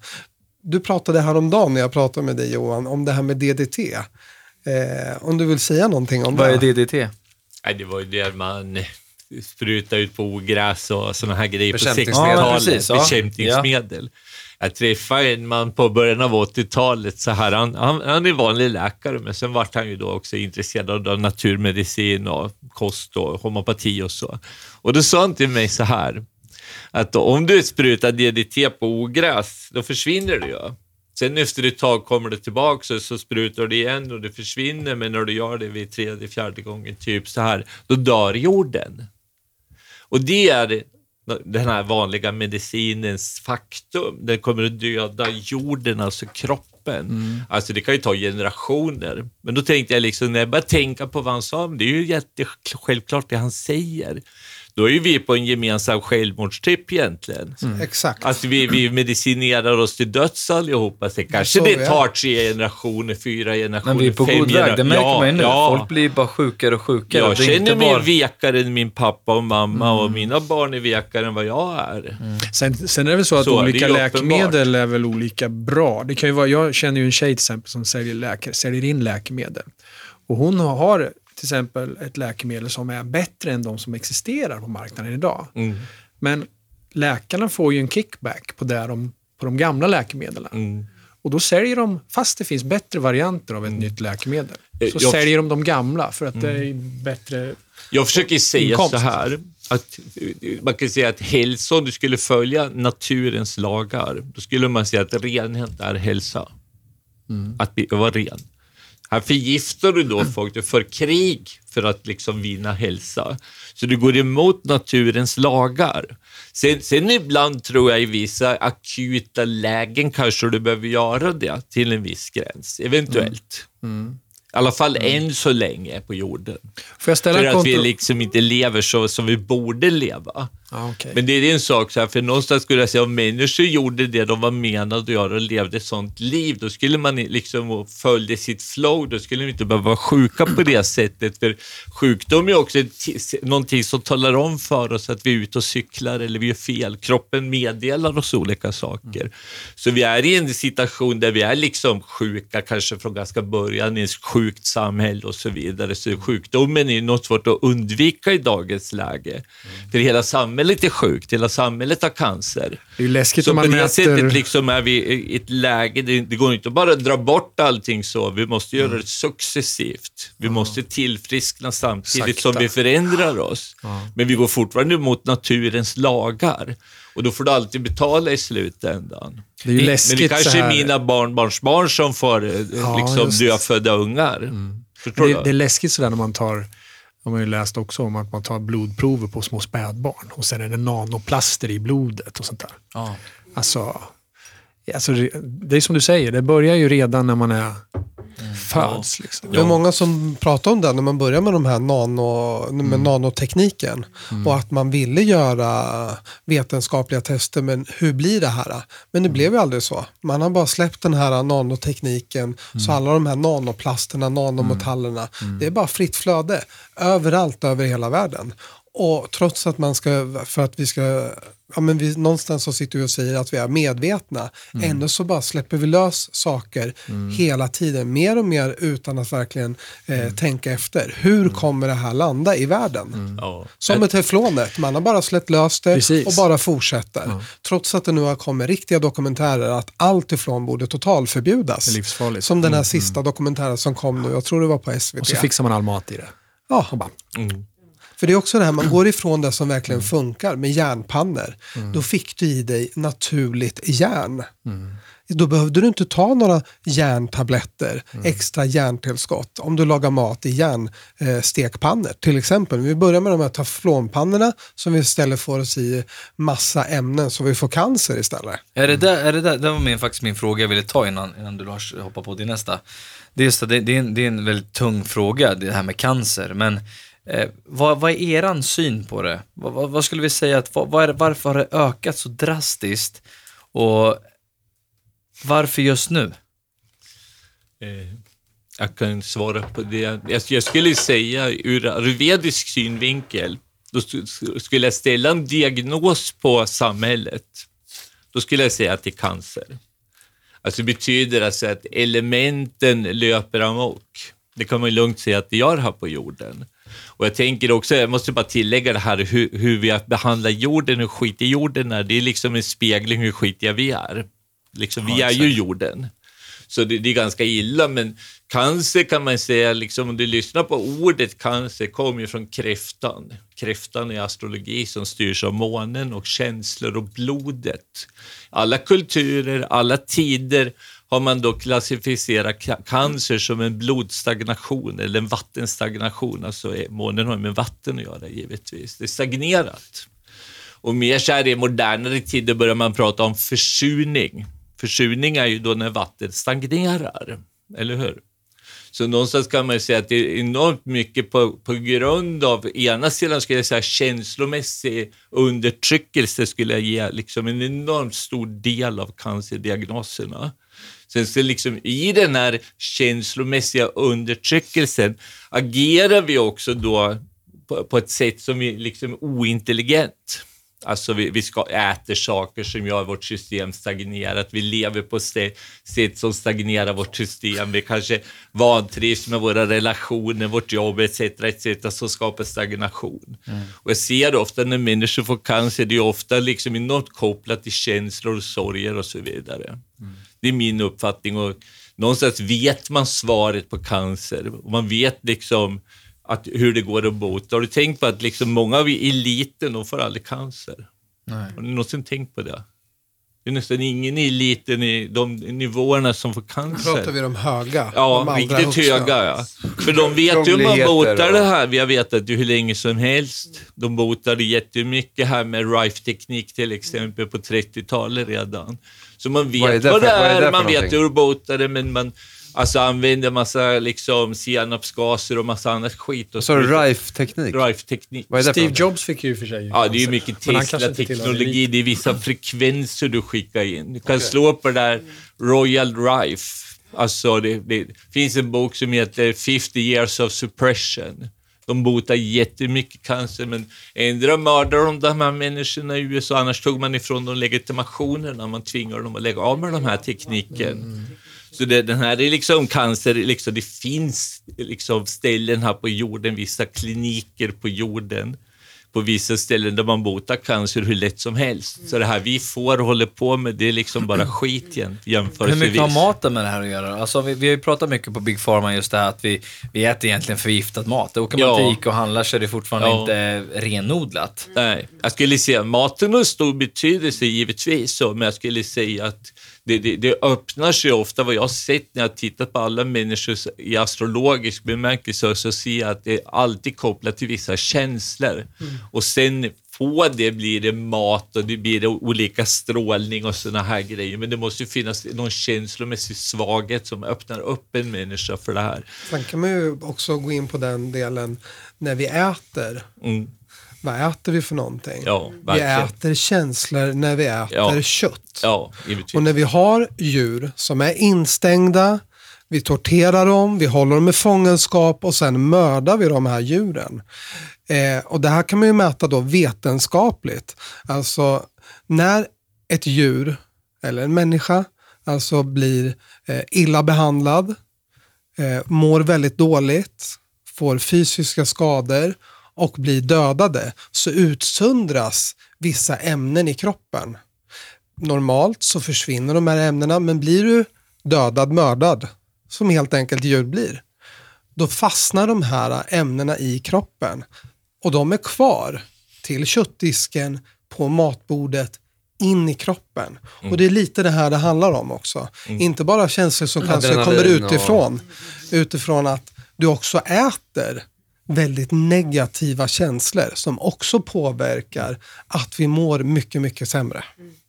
Du pratade häromdagen när jag pratade med dig Johan om det här med DDT. Eh, om du vill säga någonting om Vad det? är DDT? Nej, det var ju där man sprutade ut på ogräs och sådana här grejer på Bekämpningsmedel. 60-talet. Ja, precis, ja. Bekämpningsmedel. Jag träffade en man på början av 80-talet. Så här, han, han, han är vanlig läkare, men sen vart han ju då också intresserad av naturmedicin och kost och homopati och så. Och då sa han till mig så här, att då, om du sprutar DDT på ogräs, då försvinner det ju. Sen efter ett tag kommer det tillbaka och så sprutar du igen och det försvinner, men när du gör det vid tredje, fjärde gången, typ så här, då dör jorden. Och det är den här vanliga medicinens faktum. Den kommer att döda jorden, alltså kroppen. Alltså det kan ju ta generationer. Men då tänkte jag liksom, när jag började tänka på vad han sa, det är ju jättesjälvklart det han säger. Då är vi på en gemensam självmordstripp egentligen. Exakt. Att vi, vi medicinerar oss till döds allihopa. Sen kanske så det tar tre generationer, fyra generationer, Men vi är på fem god väg, det märker ja, man ju nu. Ja. Folk blir bara sjukare och sjukare. Jag Det är känner mig bara- vekare än min pappa och mamma Mm. och mina barn är vekare än vad jag är. Sen, sen är det väl så att Så, olika är läkemedel är väl olika bra. Det kan ju vara, jag känner ju en tjej till exempel som säljer, läke, säljer in läkemedel. Och hon har till exempel ett läkemedel som är bättre än de som existerar på marknaden idag. Mm. Men läkarna får ju en kickback på, det de, på de gamla läkemedlen. Mm. Och då säljer de, fast det finns bättre varianter av ett nytt läkemedel, Eh, så jag- säljer de de gamla för att det är bättre. Jag försöker säga Inkomst. så här, att eh, man kan säga att hälsa, om du skulle följa naturens lagar, då skulle man säga att renhet är hälsa. Att bli- vara ren. Här förgiftar du då folk, du för krig för att liksom vinna hälsa. Så du går emot naturens lagar. Sen, sen ibland tror jag i vissa akuta lägen kanske du behöver göra det till en viss gräns, eventuellt. I alla fall än så länge på jorden. Får jag ställa För att vi liksom inte lever så som vi borde leva. Ja. Men det är en sak, så här, för någonstans skulle jag säga om människor gjorde det de var menade att göra och levde ett sånt liv, då skulle man liksom följa sitt flow, då skulle de inte behöva vara sjuka på det sättet. För sjukdom är också någonting som talar om för oss att vi är ute och cyklar eller vi gör fel. Kroppen meddelar oss olika saker. Så vi är i en situation där vi är liksom sjuka, kanske från ganska början i ett sjukt samhälle och så vidare. Så sjukdomen är något svårt att undvika i dagens läge. För hela samhället samhället är sjukt, hela samhället har cancer. Det är läskigt Så om på man det mäter... sättet liksom är vi i ett läge, det, det går inte att bara dra bort allting så, vi måste Mm. göra det successivt. Vi måste tillfriskna samtidigt Sakta. som vi förändrar oss. Men vi går fortfarande mot naturens lagar. Och då får du alltid betala i slutändan. Det är ju Men läskigt det kanske är mina barnbarnsbarn som får eh, Ja, liksom, just. Mm. dödfödda ungar. Förstår Det, det är läskigt sådär när man tar, har man ju läst också om att man tar blodprover på små spädbarn och sen är det nanoplaster i blodet och sånt där. Ja. Alltså, alltså det, det är som du säger, det börjar ju redan när man är föds. Liksom. Det är många som pratar om det när man börjar med, de här nano, med nanotekniken. Och att man ville göra vetenskapliga tester, men hur blir det här? Men det blev ju aldrig så. Man har bara släppt den här nanotekniken, så alla de här nanoplasterna, nanometallerna, det är bara fritt flöde överallt över hela världen. Och trots att man ska, för att vi ska, ja men vi, någonstans så sitter vi och säger att vi är medvetna, ändå så bara släpper vi lös saker hela tiden, mer och mer utan att verkligen eh, tänka efter. Hur kommer det här landa i världen? Ja. Som med teflonet, man har bara släppt lös det Precis. och bara fortsätter. Trots att det nu har kommit riktiga dokumentärer att all teflon borde totalförbjudas. Livsfarligt. Som den här sista dokumentären som kom nu, jag tror det var på SVT. Och så fixar man all mat i det. ja. Och bara, För det är också det här, man går ifrån det som verkligen funkar med järnpannor. Då fick du i dig naturligt järn. Då behövde du inte ta några järntabletter, extra järntillskott om du lagar mat i järnstekpannor. Eh, till exempel, vi börjar med de här teflonpannorna som vi istället får oss i massa ämnen så vi får cancer istället. Är det där, är det där, det var min, faktiskt min fråga jag ville ta innan, innan du Lars hoppar på till nästa. Det är, just det, det, är en, det är en väldigt tung fråga, det här med cancer. Men eh, vad, vad är eran syn på det? Vad, vad, vad skulle vi säga, att, vad, vad är varför har det ökat så drastiskt? Och varför just nu? Eh, Jag kan svara på det. Jag, jag skulle säga ur ayurvedisk synvinkel, då skulle jag ställa en diagnos på samhället. Då skulle jag säga att det är cancer. Alltså det betyder alltså att elementen löper amok. Det kan man lugnt säga att det gör här på jorden. Och jag tänker också, jag måste bara tillägga det här hur, hur vi behandlar jorden, hur skitig jorden är. Det är liksom en spegling hur skitiga vi är. Liksom, vi är ju jorden. Så det, det är ganska illa, men cancer kan man säga, liksom, om du lyssnar på ordet cancer, kommer ju från kräftan. Kräftan är astrologi som styrs av månen och känslor och blodet. Alla kulturer, alla tider har man då klassificerat cancer som en blodstagnation eller en vattenstagnation. Alltså månen har med vatten att göra givetvis. Det är stagnerat. Och mer så här i modernare tider börjar man prata om försurning. Försurning är ju då när vattnet stagnerar, eller hur? Så någonstans kan man ju säga att det är enormt mycket på, på grund av, ena sidan skulle jag säga känslomässig undertryckelse skulle jag ge liksom en enormt stor del av cancerdiagnoserna. Sen så liksom i den här känslomässiga undertryckelsen agerar vi också då på, på ett sätt som är liksom ointelligent. Alltså vi, vi ska äter saker som gör vårt system stagnerat. Vi lever på stä- sätt som stagnerar vårt system. Vi kanske vantrivs med våra relationer, vårt jobb etc. etc. som skapar stagnation. Och jag ser ofta när människor får cancer, det är ofta liksom enormt kopplat till känslor, sorger och så vidare. Det är min uppfattning och någonstans vet man svaret på cancer och man vet liksom att, hur det går att bota. Har du tänkt på att liksom många av eliten, de får aldrig cancer? Nej. Har ni någonsin tänkt på det? Det är nästan ingen i eliten i de nivåerna som får cancer. pratar vi de höga. de Ja, allra riktigt höga ja. För de vet ju hur man botar det här. Vi har vetat det hur länge som helst. De botade jättemycket här med RIFE-teknik till exempel på 30-talet redan. Så man vet Vad vad, är det för- det vad är är, det för man vet hur de botar det, men man alltså, använder massa liksom, senapsgaser och massa annat skit. Och Så RIFE-teknik? RIFE-teknik. Steve? Jobs fick ju för sig Ja, det är ju mycket Tesla-teknologi. Det är vissa frekvenser du skickar in. Du kan slå på det där Royal Rife. Alltså, det, det finns en bok som heter 50 years of suppression. De botar jättemycket cancer, men ändå mördar de de här människorna i USA. Annars tog man ifrån dem legitimationerna. Man tvingar dem att lägga av med den här tekniken. Så det, den här är liksom cancer, liksom, det finns liksom ställen här på jorden, vissa kliniker på jorden, på vissa ställen där man botar cancer hur lätt som helst. Så det här vi får och håller på med, det är liksom bara skit jäm- Hur jämförelsevis. mycket har maten med det här att göra? Alltså, vi, vi har ju pratat mycket på Big Pharma just det här att vi, vi äter egentligen förgiftad mat. Åker man Ja. till Ica och handlar så är det fortfarande Ja. inte renodlat. Nej, jag skulle säga maten har stor betydelse givetvis, så, men jag skulle säga att det, det, det öppnar sig ofta, vad jag har sett när jag tittat på alla människor i astrologisk bemärkelse, så ser jag att det är alltid kopplat till vissa känslor. Och sen på det blir det mat och det blir det olika strålning och såna här grejer. Men det måste ju finnas någon känslomässig svaghet som öppnar upp en människa för det här. Sen kan man ju också gå in på den delen när vi äter. Mm. Vad äter vi för någonting? Ja, vi äter känslor när vi äter Ja. kött. Ja. Och när vi har djur som är instängda, vi torterar dem, vi håller dem i fångenskap och sen mördar vi de här djuren. Eh, och det här kan man ju mäta då vetenskapligt. Alltså när ett djur eller en människa alltså blir eh, illa behandlad, eh, mår väldigt dåligt, får fysiska skador och blir dödade så utsöndras vissa ämnen i kroppen normalt så försvinner de här ämnena, men blir du dödad, mördad, som helt enkelt djur blir, då fastnar de här ämnena i kroppen och de är kvar till köttdisken, på matbordet, in i kroppen. Och det är lite det här det handlar om också. Inte bara känslor som kanske kommer Adrenalin och- utifrån, utifrån att du också äter väldigt negativa känslor som också påverkar att vi mår mycket, mycket sämre.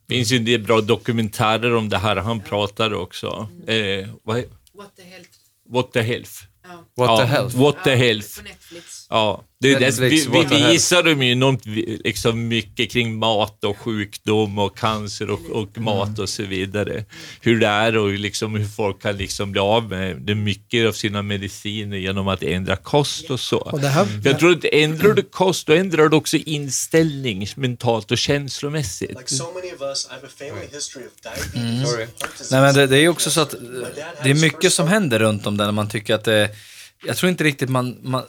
Det finns ju en del bra dokumentärer om det här. Han pratar också. Eh, vad, What the health. what the health. Ja. What ja, the health. What the health. Ja, det, det, vi, vi visar dem ju enormt liksom mycket kring mat och sjukdom och cancer och, och mat och så vidare. Hur det är och liksom hur folk kan liksom bli av med det mycket av sina mediciner genom att ändra kost och så. Och här, För Jag tror att ändrar du kost, då ändrar du också inställning mentalt och känslomässigt. Like so heart disease. Nej, men det, det är ju också så att det är mycket som händer runt om där när man tycker att det... Jag tror inte riktigt man... man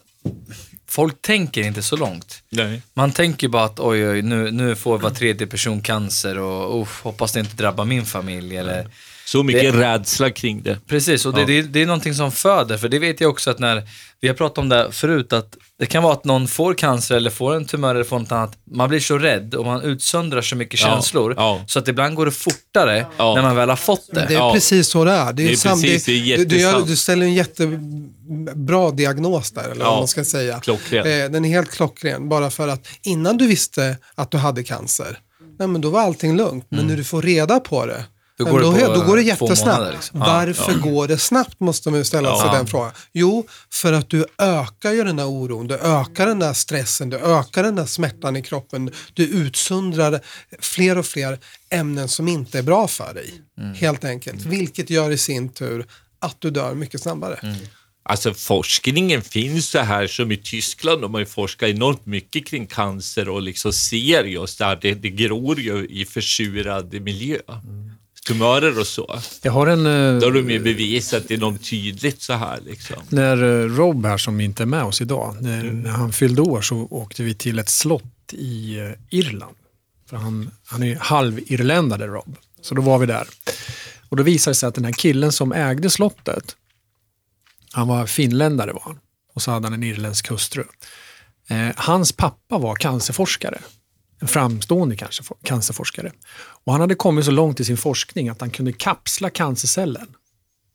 folk tänker inte så långt. Nej. Man tänker bara att oj, oj, nu, nu får var tredje person cancer och uff, hoppas det inte drabbar min familj. Eller, Så mycket Det- rädsla kring det. Precis, och det, Ja. det, det är någonting som föder, för det vet jag också att när, vi har pratat om det förut, att det kan vara att någon får cancer eller får en tumör eller får något annat, man blir så rädd och man utsöndrar så mycket Ja, känslor, ja. så att ibland går det fortare Ja. när man väl har fått det. det är Ja. precis så det är. Det är, Det är sam- precis, det är du, gör, du ställer en jättebra diagnos där, eller Ja. vad man ska säga. Klockren. Eh, den är helt klockren, bara för att innan du visste att du hade cancer, nej, men då var allting lugnt. Men när du får reda på det, Då går det då, på då går det jättesnabbt. liksom. Ja, Varför går det snabbt måste man ju ställa sig Ja. den frågan. Jo, för att du ökar ju den här oron, du ökar den där stressen, du ökar den där smärtan i kroppen. Du utsöndrar fler och fler ämnen som inte är bra för dig. Mm. Helt enkelt. Vilket gör i sin tur att du dör mycket snabbare. Mm. Alltså forskningen finns så här som i Tyskland, de har ju forskat enormt mycket kring cancer och liksom ser just där det, det gror ju i försurad miljö. Tumörer och så. Jag har en... eh, Då har de ju bevisat enormt tydligt så här liksom. När eh, Rob här, som inte är med oss idag, när, när han fyllde år så åkte vi till ett slott i eh, Irland. För han, han är halvirländare, Rob. Så då var vi där. Och då visade det sig att den här killen som ägde slottet, han var finländare var han. Och så hade han en irländsk hustru. Eh, hans pappa var cancerforskare. En framstående cancer, cancerforskare. Och han hade kommit så långt i sin forskning att han kunde kapsla cancercellen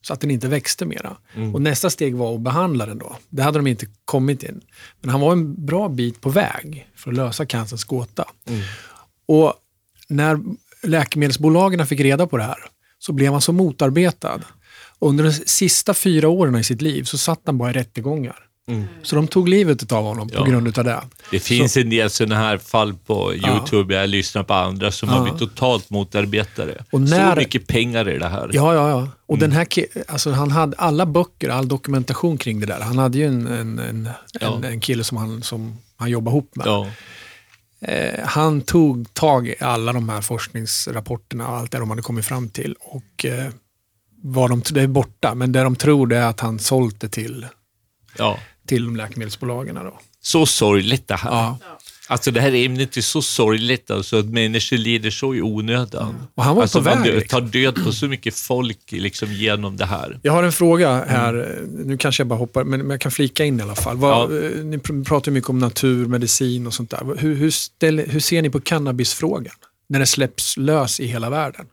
så att den inte växte mera. Och nästa steg var att behandla den då. Det hade de inte kommit in. Men han var en bra bit på väg för att lösa cancerns gåta. Och när läkemedelsbolagen fick reda på det här så blev han så motarbetad. Under de sista fyra åren i sitt liv så satt han bara i rättegångar. Så de tog livet av honom på Ja. grund av det. Det finns en del sådana här fall på YouTube, jag lyssnar på andra som har blivit totalt motarbetare. Och när- Så mycket pengar i det här. Ja, ja, ja. Och den här, alltså han hade alla böcker, all dokumentation kring det där. Han hade ju en, en, en, Ja. en, en kille som han, som han jobbade ihop med. Ja. Eh, han tog tag i alla de här forskningsrapporterna och allt det de hade kommit fram till. Och eh, vad de, det är borta, men det de tror det är att han sålt det till, ja. Till de läkemedelsbolagen. Då. Så sorgligt det här. Ja. Alltså det här ämnet är så sorgligt, alltså, att människor lider så i onödan. Och han var alltså, på väg. Man dö- tar död på så mycket folk liksom, genom det här. Jag har en fråga här, nu kanske jag bara hoppar, men jag kan flika in i alla fall. Vad, Ja. eh, Ni pr- pratar mycket om natur, medicin och sånt där. Hur, hur, ställer, hur ser ni på cannabisfrågan? När det släpps lös i hela världen.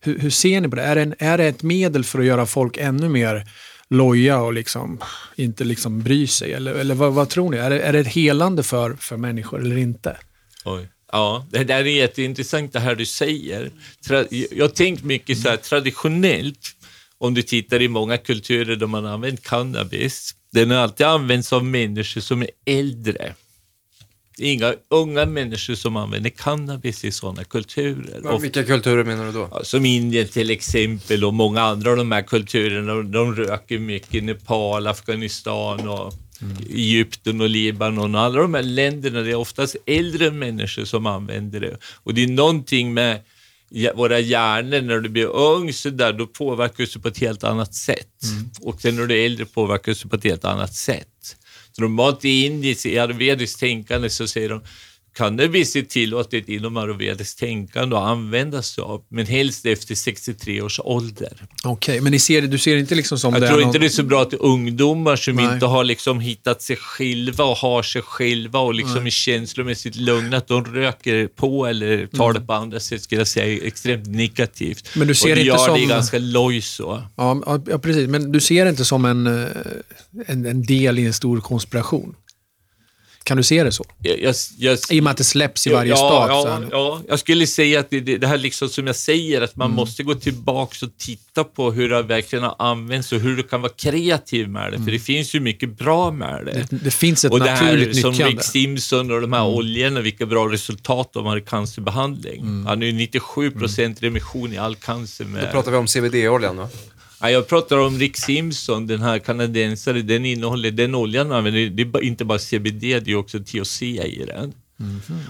Hur, hur ser ni på det? Är det, en, är det ett medel för att göra folk ännu mer loja och liksom, inte liksom bry sig? Eller, eller vad, vad tror ni? Är det, är det ett helande för, för människor eller inte? Oj. Ja, det där är jätteintressant det här du säger. Tra- jag har tänkt mycket så här traditionellt, om du tittar i många kulturer där man använt cannabis, den har alltid använts av människor som är äldre. Det är inga unga människor som använder cannabis i sådana kulturer. Men Vilka kulturer menar du då? Ja, som Indien till exempel och många andra av de här kulturerna. De, de röker mycket. Nepal, Afghanistan och Egypten och Libanon och alla de här länderna. Det är oftast äldre människor som använder det. Och det är någonting med våra hjärnor, när du blir ung så där, då påverkas du på ett helt annat sätt. Och sen när du är äldre påverkas du på ett helt annat sätt. Så normalt i indiskt, i ayurvediskt tänkande så säger de Cannabis är tillåtet inom ayurvediskt tänkande och användas av, men helst efter 63 års ålder. Okej, men ni ser, det- du ser inte liksom som Jag det tror är inte någon- det är så bra till ungdomar som Nej. inte har liksom hittat sig själva och har sig själva och liksom är känslomässigt lugna, att de röker på eller tar det på andra sätt, skulle jag säga, extremt negativt. Men du ser och det inte gör det som- ganska loj så. Ja, ja, ja, precis. Men du ser det inte som en, eh, en, en del i en stor konspiration? Kan du se det så? Jag, jag, I och med att det släpps i varje ja, stat. så Ja, ja, jag skulle säga att det, det, här liksom som jag säger, att man måste gå tillbaka och titta på hur det verkligen har använts och hur du kan vara kreativ med det, för det finns ju mycket bra med det. Det, det finns ett och det här naturligt som nyttjande. Rick Simpson och de här oljorna, vilka bra resultat de har i cancerbehandling. Han har ju 97 procent remission i all cancer. Med, Då pratar vi om CBD-oljan va? Ja, jag pratar om Rick Simpson, den här kanadensare, den innehåller, den oljan använder, det är inte bara CBD, det är också THC i den.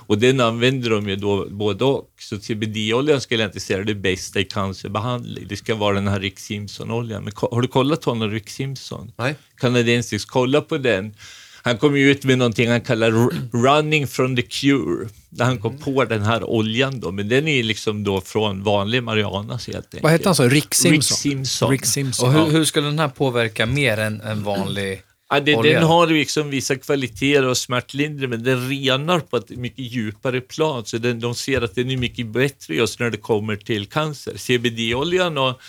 Och den använder de ju då både och. Så CBD-oljan skulle jag inte säga är det bästa i cancerbehandling. Det ska vara den här Rick Simpson-oljan. Men har du kollat honom, Rick Simpson? Nej. Kanadensisk, kolla på den. Han kom ju ut med någonting han kallar “running from the cure”. Där han kom på den här oljan då, men den är liksom då från vanlig marijuana helt enkelt. Vad hette han så? Rick Simpson? Rick Simpson. Rick Simpson. Och hur, hur skulle den här påverka mer än en vanlig Ja, det, olja? den har liksom vissa kvaliteter och smärtlindring, men den renar på ett mycket djupare plan. Så den, de ser att den är mycket bättre just när det kommer till cancer. CBD-oljan och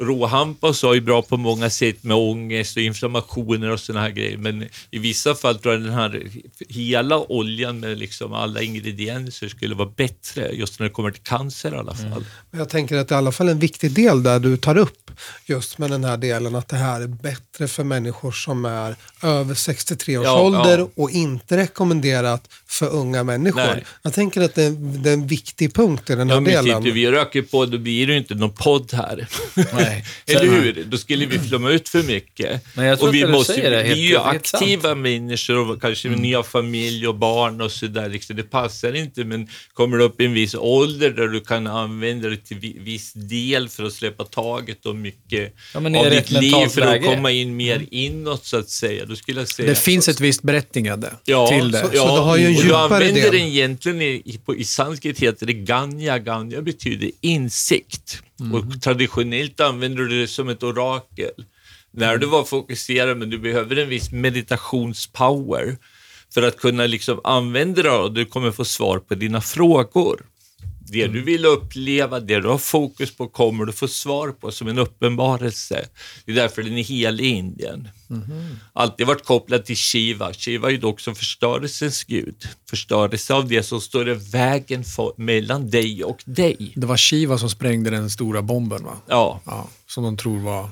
råhampa och så är bra på många sätt med ångest och inflammationer och såna här grejer. Men i vissa fall tror jag den här hela oljan med liksom alla ingredienser skulle vara bättre just när det kommer till cancer i alla fall. Men Jag tänker att det är i alla fall en viktig del där du tar upp just med den här delen att det här är bättre för människor som är över 63 års Ja, ålder ja. och inte rekommenderat för unga människor. Nej. Jag tänker att det är, det är en viktig punkt i den här Ja, delen. sitter vi och röker på, då blir det ju inte någon podd här. Nej. Eller hur? Då skulle vi flumma ut för mycket. Men jag tror och vi att det du måste, säger vi helt- är ju helt sant. aktiva människor och kanske Mm. ni har familj och barn och sådär. Liksom, det passar inte, men kommer du upp i en viss ålder där du kan använda det till vi- viss del för att släppa taget och mycket Ja, av ditt liv för att läge. Mm. komma in mer inåt så att säga. Då skulle jag säga Det finns ett visst berättigande Ja, till det. Så- ja, det har ju en och du djupare använder del. den egentligen i, i, på, i sanskrit heter det ganja. Ganja betyder insikt. Mhm. Och traditionellt använder du det som ett orakel. När du var fokuserad, men du behöver en viss meditationspower för att kunna liksom använda det och du kommer få svar på dina frågor. Det Mm. du vill uppleva, det du har fokus på kommer du få svar på som en uppenbarelse. Det är därför den är helig i Indien. Mhm. Alltid varit kopplad till Shiva. Shiva är ju dock som förstörelsens gud. Förstörelse av det som står i vägen för, mellan dig och dig. Det var Shiva som sprängde den stora bomben, va? Ja, Ja, som de tror var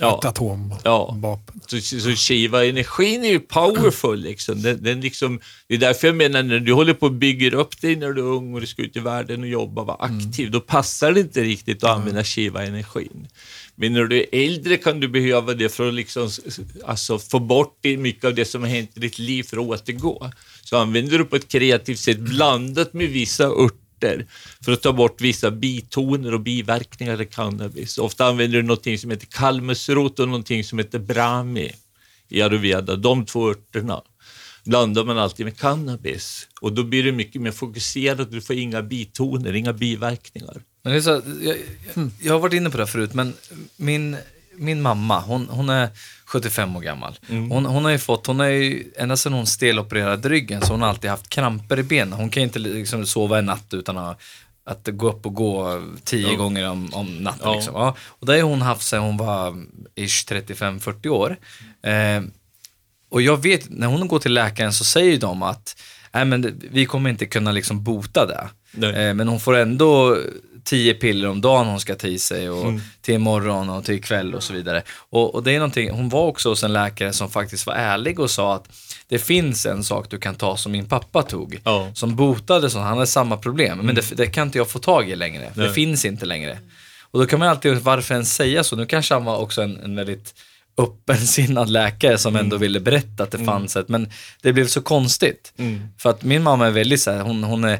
Ja. ett atomvapen. Ja. så, så Shiva-energin är ju powerful. Liksom. Den, den liksom. Det är därför jag menar, när du håller på och bygger upp dig när du är ung och du ska ut i världen och jobba, vara aktiv, då passar det inte riktigt att använda Shiva-energin. Men när du är äldre kan du behöva det för att liksom, alltså, få bort mycket av det som har hänt i ditt liv för att återgå. Så använder du på ett kreativt sätt blandat med vissa örter för att ta bort vissa bitoner och biverkningar i cannabis. Ofta använder du någonting som heter kalmusrot och någonting som heter brahmi i ayurveda, de två örterna. blandar man alltid med cannabis. Och då blir det mycket mer fokuserat, du får inga bitoner, inga biverkningar. Men det är så, jag, jag, jag har varit inne på det förut, men min, min mamma, hon, hon är 75 år gammal. Hon, hon har ju fått, hon har ju, ända sedan hon stelopererade ryggen, så hon har alltid haft kramper i benen. Hon kan inte liksom sova en natt utan att, att gå upp och gå tio gånger om, om natten. Ja. Liksom. Ja, och det har hon haft sedan hon var ish 35-40 år. Eh, och jag vet, när hon går till läkaren så säger de att Nej, men vi kommer inte kunna liksom bota det. Eh, men hon får ändå tio piller om dagen hon ska ta i sig och Mm. till imorgon och till ikväll och så vidare. Och, och det är någonting, hon var också hos en läkare som faktiskt var ärlig och sa att det finns en sak du kan ta som min pappa tog, Ja. Mm. som botade så han hade samma problem, men det, det kan inte jag få tag i längre. Det Nej. finns inte längre. Och då kan man alltid, varför ens säga så? Nu kanske han var också en, en väldigt öppensinnad läkare som Mm. ändå ville berätta att det fanns ett, men det blev så konstigt. För att min mamma är väldigt så här, hon, hon är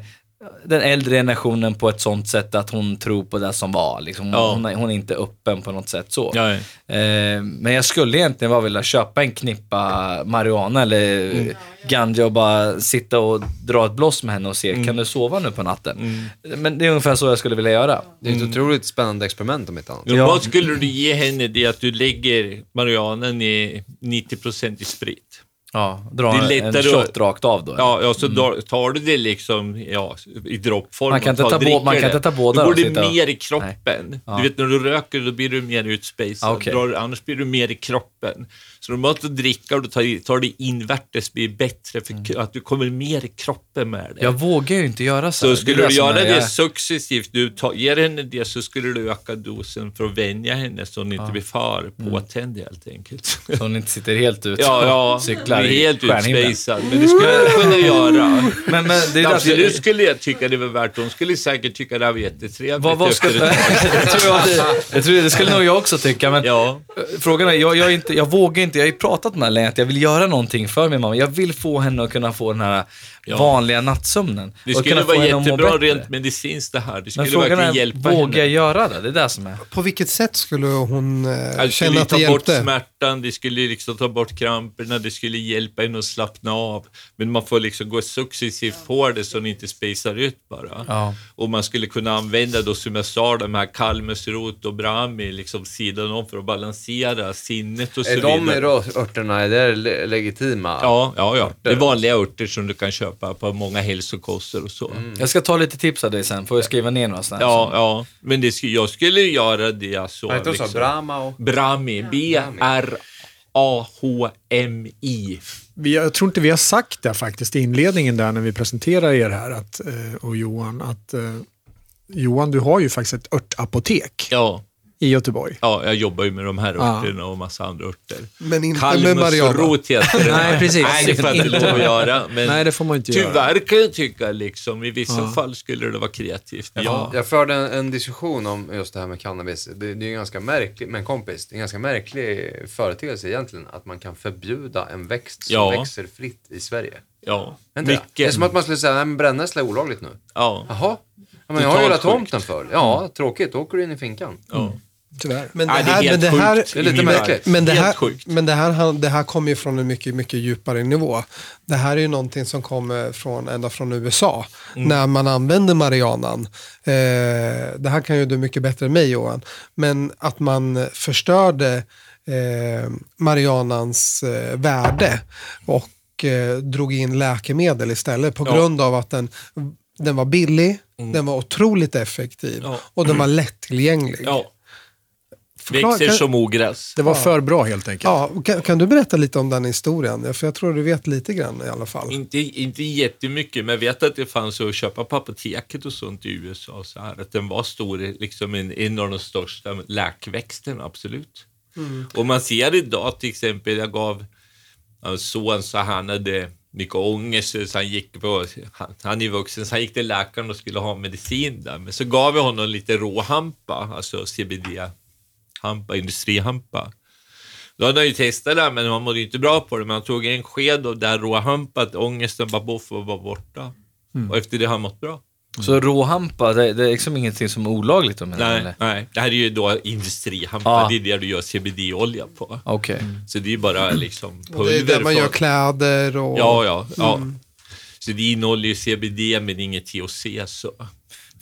den äldre generationen på ett sånt sätt att hon tror på det som var. Liksom. Hon, Ja. hon, är, hon är inte öppen på något sätt så. Ja, Eh, men jag skulle egentligen bara vilja köpa en knippa marijuana eller Mm. ganja och bara sitta och dra ett bloss med henne och se, Mm. kan du sova nu på natten? Men det är ungefär så jag skulle vilja göra. Det är ett otroligt spännande experiment om inte annat. Ja. Vad skulle du ge henne det att du lägger marijuanan i 90% i sprit? Ja, dra Det är en, en shot rakt av då. Ja, ja så då tar du det liksom ja, i droppform. Man kan inte ta dricker man kan inte ta båda Då går det mer i kroppen. Ja. Du vet när du röker då blir du mer utspacad. Ah. Drar du- Annars blir du mer i kroppen. Så normalt att dricka och du tar, tar det invärtes blir bättre för att du kommer mer i kroppen med det. Mm. Jag vågar ju inte göra så. Så Det skulle det du göra det jag- successivt, du tar, ger henne det så skulle du öka dosen för att vänja henne så hon inte blir för Mm. påtänd helt enkelt. Så hon inte sitter helt ute Ja, ja, och cyklar i helt utspacad. Men det skulle jag kunna göra. Men, men det är Absolut skulle jag tycka det var värt. De skulle säkert tycka det här var jättetrevligt. Vad, vad efter skulle, ett- jag, tror jag, jag tror det skulle nog jag också tycka, men Ja, frågan är, jag, jag, inte, jag vågar inte, jag har ju pratat med henne länge att jag vill göra någonting för min mamma. Jag vill få henne att kunna få den här Ja. vanliga nattsömnen. det och skulle vara henne jättebra rent medicinskt det här. Det Men skulle frågan verkligen är, hjälpa vågar henne. jag göra det? Det är det som är. På vilket sätt skulle hon eh, Det skulle känna att det ta bort hjälpte? smärtan, det skulle liksom ta bort kramperna, det skulle hjälpa en att slappna av. Men man får liksom gå successivt på det så den inte spacear ut bara. Ja. Och man skulle kunna använda då som jag sa, de här kalmusrot och brahmi liksom sidan om för att balansera sinnet och så Är de vidare. örterna, är det le- legitima? Ja, ja, ja. Det är vanliga örter som du kan köpa på många hälsokoster och så. Jag ska ta lite tips av dig sen, får jag skriva ner några sådana Ja, ja. Men det skulle, jag skulle göra det så? liksom. Brahma och... Brahmi. B-R-A-H-M-I. Vi, jag tror inte vi har sagt det faktiskt i inledningen där när vi presenterar er här att, eh, och Johan, att eh, Johan, du har ju faktiskt ett örtapotek Ja, i Göteborg. ja, jag jobbar ju med de här Ja. örterna och massa andra örter. Men inte med Mariana. Heter det. Nej, precis. Nej, det får jag inte lov att göra. Men Nej, det får man inte göra. tyvärr kan jag tycka liksom, i vissa Ja. fall skulle det vara kreativt. Ja. Jag förde en, en diskussion om just det här med cannabis. Det, det är ju ganska märkligt, med en kompis, det är en ganska märklig företeelse egentligen att man kan förbjuda en växt som Ja. växer fritt i Sverige. Ja, Är inte det? är mycket. som att man skulle säga, nej men brännässla är olagligt nu. Ja. Jaha, ja, men jag har ju hela tomten för. Ja, tråkigt, då åker du in i finkan. Ja. Tyvärr. Men det Nej, det är här, helt men det här, sjukt Det är lite märkligt. Men det, Helt här, men det här, det här kommer ju från en mycket, mycket djupare nivå. Det här är ju någonting som kommer från, ända från USA. Mm. När man använder marijuanan. Eh, det här kan ju du mycket bättre än mig Johan. Men att man förstörde eh, marijuanans eh, värde. Och eh, drog in läkemedel istället. På Ja. grund av att den, den var billig. Den var otroligt effektiv. Ja. Och den var lättillgänglig. ja. Förklara- Växer kan- som ogräs. Det var för bra helt enkelt. Ja, kan, kan du berätta lite om den historien? För jag tror du vet lite grann i alla fall. Inte, inte jättemycket, men jag vet att det fanns att köpa på apoteket och sånt i USA. Så här, att den var stor, liksom en, en av de största läkväxterna, absolut. Och man ser idag till exempel, jag gav en son så han hade mycket ångest, så han gick på, han, han är vuxen, så han gick till läkaren och skulle ha medicin där. Men så gav jag honom lite råhampa, alltså CBD-hampa, industrihampa. Då hade han ju testat det, men han mådde ju inte bra på det. Men han tog en sked av det här råhampat, ångesten bara boff och var borta. Och efter det har han mått bra. Så råhampa, det, det är liksom ingenting som är olagligt? Om Nej, eller? nej, det här är ju då industrihampa, Ja. det är det du gör CBD-olja på. Okej. Så det är bara liksom Och pulver. det är där man gör kläder och... Ja, ja, ja. Så det innehåller ju CBD men inget THC. Så.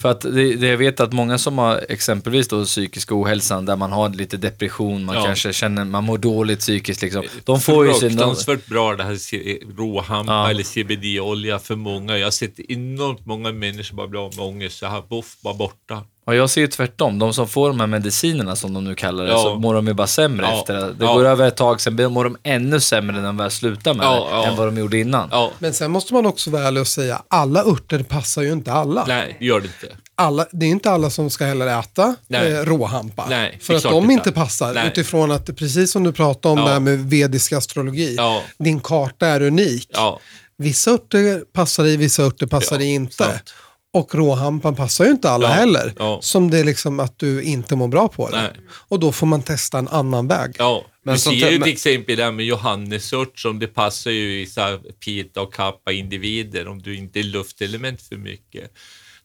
För att det, det jag vet att många som har exempelvis då psykisk ohälsan, där man har lite depression, man Ja. kanske känner, man mår dåligt psykiskt liksom. De får ju sin... Fruktansvärt bra det här råhampa Ja. eller CBD-olja för många. Jag har sett enormt många människor bara bli av med ångest så här, boff, bara borta. Och jag ser ju tvärtom, de som får de här medicinerna som de nu kallar det, Ja. så mår de ju bara sämre Ja. efter det. Det Ja. går över ett tag, sen mår de ännu sämre när de väl slutar med Ja, det, ja. än vad de gjorde innan. Ja, Men sen måste man också vara ärlig och säga, alla örter passar ju inte alla. nej, gör det inte. alla det är inte alla som ska heller äta Nej. eh, råhampa. Nej, för att de inte. inte passar. Nej. Utifrån att, precis som du pratade om Ja. det här med vedisk astrologi. Ja. Din karta är unik. Ja, Vissa örter passar i, vissa örter passar Ja, i inte. sant. Och råhampan passar ju inte alla Ja, heller. ja. Som det är liksom att du inte mår bra på det. Nej. Och då får man testa en annan väg. ja. Men sånt ser ju men- till exempel det här med johannesört som det passar ju i pita och kappa individer om du inte är luftelement för mycket.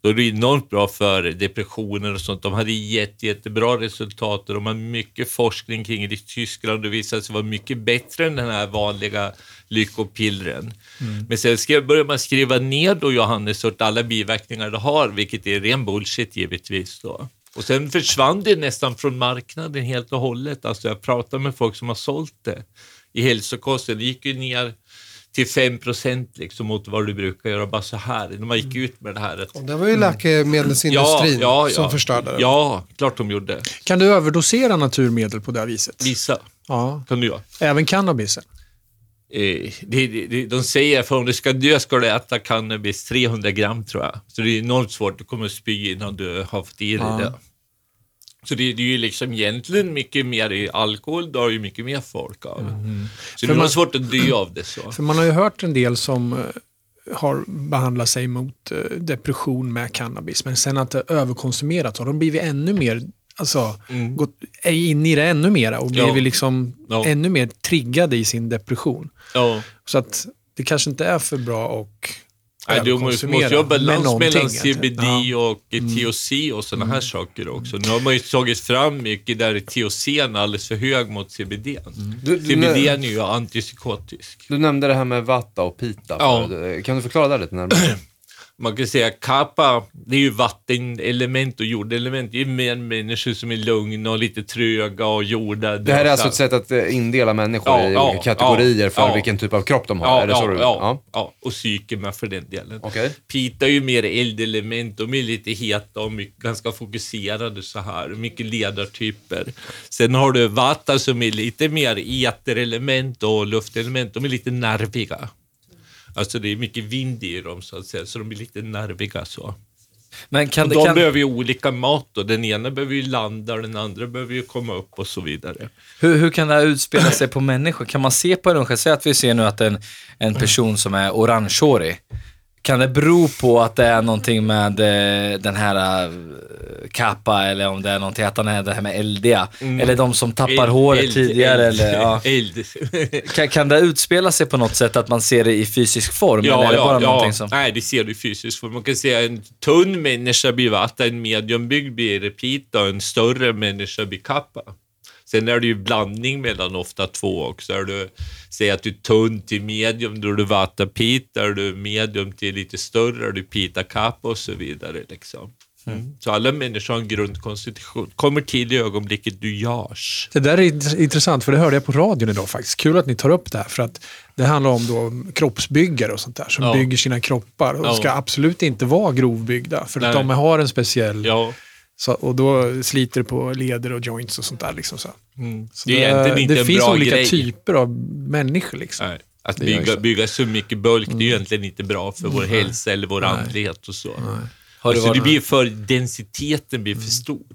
Då är det enormt bra för depressioner och sånt. De hade jätte, jättebra resultat och de har mycket forskning kring det i Tyskland. Det visade sig vara mycket bättre än den här vanliga lyckopillren. Men sen ska, börjar man skriva ner då johannesört, alla biverkningar det har, vilket är ren bullshit givetvis. Då. Och sen försvann det nästan från marknaden helt och hållet. Alltså jag pratar med folk som har sålt det i hälsokosten. Det gick ju ner till 5 procent liksom mot vad du brukar göra, bara så här. Man gick ut med det här. Att, Och det var ju läkemedelsindustrin som förstörde det. Ja, klart de gjorde. Kan du överdosera naturmedel på det här viset? Vissa Ja. kan du göra. Även cannabisen? Eh, det, det, det, de säger för om du ska dö ska du äta cannabis 300 gram tror jag. Så det är enormt svårt, du kommer att spy innan du har fått i dig Ja. det. Så det, det är ju liksom egentligen mycket mer i alkohol, har ju mycket mer folk av. Så det är man- svårt att dö av det så. För man har ju hört en del som eh, har behandlat sig mot eh, depression med cannabis, men sen att det överkonsumerat har de blivit ännu mer, alltså, Mm. gått in i det ännu mera och blivit Ja. liksom Ja. ännu mer triggade i sin depression. Ja. Så att det kanske inte är för bra och Nej, du måste, ju ha balans mellan CBD och eh, THC och sådana här saker också. Nu har man ju tagit fram mycket där THC är alldeles för hög mot CBD. Du, CBD är ju antipsykotisk. du nämnde det här med vata och pita. Ja. Kan du förklara det lite närmare? Man kan säga kappa, det är ju vattenelement och jordelement. Det är mer människor som är lugna och lite tröga och jordade. Det här är alltså så ett sätt att eh, indela människor Ja, i ja, olika kategorier ja, för vilken typ av kropp de har. Är det så du ja, ja, och psyke med för den delen. Okej. Pita är ju mer eldelement, de är lite heta och mycket, ganska fokuserade så här, mycket ledartyper. Sen har du Vata som är lite mer eterelement och luftelement, de är lite nerviga. Alltså det är mycket vind i dem så att säga, så de blir lite nerviga så. Men kan de Kan, behöver ju olika mat och den ena behöver ju landa och den andra behöver ju komma upp och så vidare. hur, hur kan det här utspela sig på människor? Kan man se på en Säg att vi ser nu att en, en person som är orangehårig, kan det bero på att det är någonting med eh, den här eh, kappa eller om det är någonting, att han är det här med eldiga? Eller de som tappar Eld- håret eld- tidigare? eld- eller, ja. kan, kan det utspela sig på något sätt att man ser det i fysisk form? eller Ja, är det bara ja, ja. som... Nej, det ser du fysiskt. För man kan säga en tunn människa blir vatten, en mediumbyggd blir repeat och en större människa blir kappa. Sen är det ju blandning mellan ofta två också. Är du, säg att du är tunn till medium, då är du vata pita, är du medium till lite större, är du pita kappa och så vidare. Liksom. Mm. Så alla människor har en grundkonstitution. Kommer till i ögonblicket du görs. Det där är int- intressant, för det hörde jag på radion idag faktiskt. Kul att ni tar upp det här, för att det handlar om då kroppsbyggare och sånt där, som Ja. bygger sina kroppar och Ja. ska absolut inte vara grovbyggda, för att de har en speciell... Ja. Så, och då sliter det på leder och joints och sånt där. Liksom så. Mm. Så Det inte det en finns bra olika grej. typer av människor. Liksom. Nej. Att Det bygga, så. bygga så mycket bulk, det är ju egentligen inte bra för vår hälsa eller vår andlighet och så. Har det alltså det blir för, densiteten blir för stor.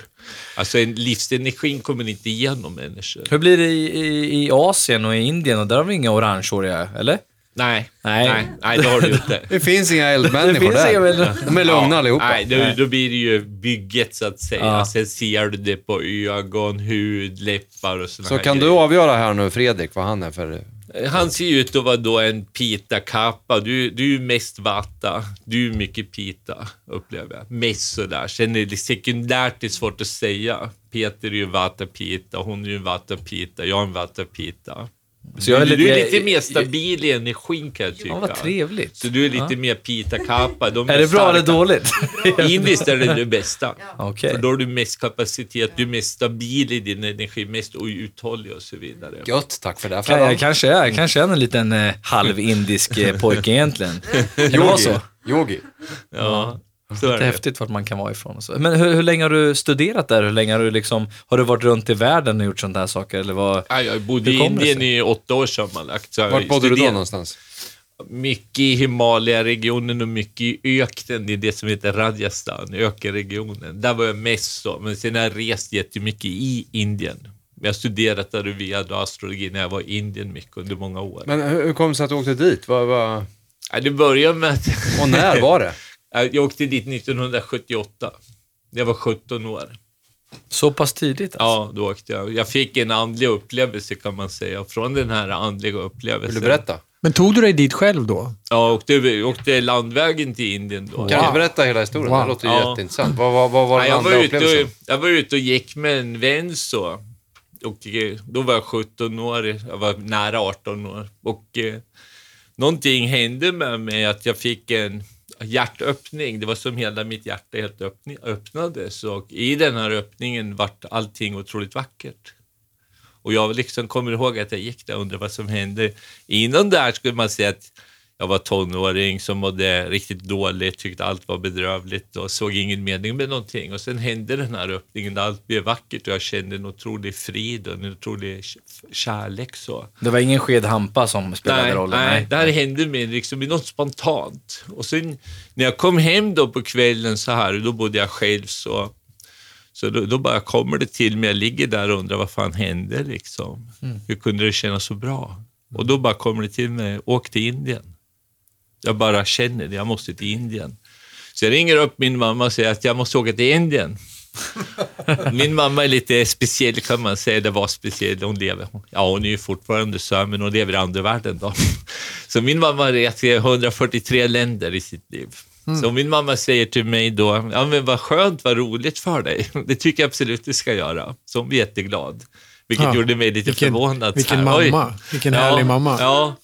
Alltså en, livsenergin kommer inte igenom människor. Hur blir det i, i, i Asien och i Indien? Och där har vi inga orangehåriga, eller? Nej, Nej. nej, nej, det har du inte. Det finns inga eldmänniskor där. inga. De är lugna allihopa. Nej, då, då blir det ju bygget så att säga. Ja. Sen ser du det på ögon, hud, läppar och sådana Så här kan du grejer. avgöra här nu, Fredrik, vad han är för Han ser ut att vara då en pita-kappa. Du, du är ju mest vata. Du är mycket pita, upplever jag. Mest sådär. Sen är det sekundärt det är svårt att säga. Peter är ju vata-pita, hon är ju vata-pita, jag är en vata-pita. Så jag är du, lite- du är lite mer stabil i energin kan jag tycka. Ja, vad trevligt. Så du är lite mer pita-kappa. De Är det bra eller starka. dåligt? Indiskt är det det bästa. Okej. För då har du mest kapacitet, du är mest stabil i din energi, mest uthållig och så vidare. Gött, tack för det. Jag kanske är, kanske är en liten eh, halvindisk eh, pojke egentligen. Kan det vara så? Yogi. Ja, så är Lite det. häftigt vart man kan vara ifrån. Och så. Men hur, hur länge har du studerat där? Hur länge har du liksom, har du varit runt i världen och gjort sådana här saker? Eller vad? Ja, jag bodde i det Indien i åtta år sammanlagt. Vart bodde du då studerade någonstans? Mycket i Himalaya-regionen och mycket i öknen, i det som heter Rajasthan, ökenregionen. Där var jag mest så, men sen har jag rest jättemycket i Indien. Jag har studerat Ayurveda och astrologi när jag var i Indien mycket under många år. Men hur, hur kom det sig att du åkte dit? Vad, vad... Ja, det började med att... Och när var det? Jag åkte dit 1978. Jag var 17 år. Så pass tidigt alltså? Ja, då åkte jag. Jag fick en andlig upplevelse kan man säga, från den här andliga upplevelsen. Vill du berätta? Men tog du dig dit själv då? Ja, åkte, åkte landvägen till Indien då. Kan du berätta hela historien? Wow. Det låter Ja. jätteintressant. Vad, vad, vad var Ja, den jag, andra var ute upplevelsen? och, jag var ute och gick med en vän så. Och eh, då var jag 17 år, jag var nära 18 år. Och eh, någonting hände med mig att jag fick en hjärtöppning. Det var som hela mitt hjärta helt öppnades. Och i den här öppningen vart allting otroligt vackert. Och jag liksom kommer ihåg att jag gick där och undrade vad som hände. Innan där skulle man säga att jag var tonåring som mådde riktigt dåligt, tyckte allt var bedrövligt och såg ingen mening med någonting. Och sen hände den här öppningen där allt blev vackert och jag kände en otrolig frid och en otrolig kärlek. Så. Det var ingen sked hampa som spelade Nej, rollen? nej, det här hände mig liksom i något spontant. Och sen när jag kom hem då på kvällen så här, då bodde jag själv så, så då, då bara kommer det till mig, jag ligger där och undrar vad fan hände liksom? Hur kunde det kännas så bra? Och då bara kommer det till mig, åk till Indien. Jag bara känner det, jag måste till Indien. Så jag ringer upp min mamma och säger att jag måste åka till Indien. Min mamma är lite speciell kan man säga, det var speciell. Hon lever, ja hon är ju fortfarande så, men hon lever i andra världen då. Så min mamma har rest i 143 länder i sitt liv. Så min mamma säger till mig då, ja men vad skönt, vad roligt för dig. Det tycker jag absolut du ska göra. Så hon blir jätteglad. Vilket Ja, gjorde mig lite vilken- förvånad. vilken här, oj. mamma. Vilken härlig mamma. Ja.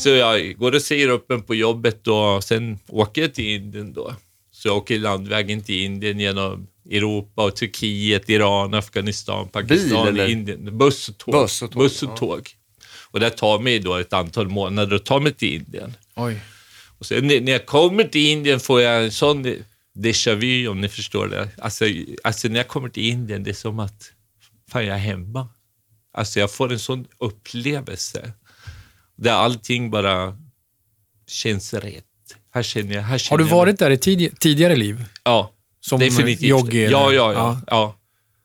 Så jag går och säger upp en på jobbet och sen åker jag till Indien då. Så jag åker landvägen till Indien genom Europa och Turkiet, Iran, Afghanistan, Pakistan, eller? Indien. Buss och tåg. Buss och tåg, Buss och, tåg. och det tar mig då ett antal månader att ta mig till Indien. Oj. Och sen när när jag kommer till Indien får jag en sån déjà vu, om ni förstår det. Alltså, alltså när jag kommer till Indien, det är som att fan, jag är hemma. Alltså jag får en sån upplevelse. Där allting bara känns rätt. Här känner jag, här Har känner du jag varit där i tid, tidigare liv? Ja, Som definitivt. yogi? eller? Ja, ja, ja. ja.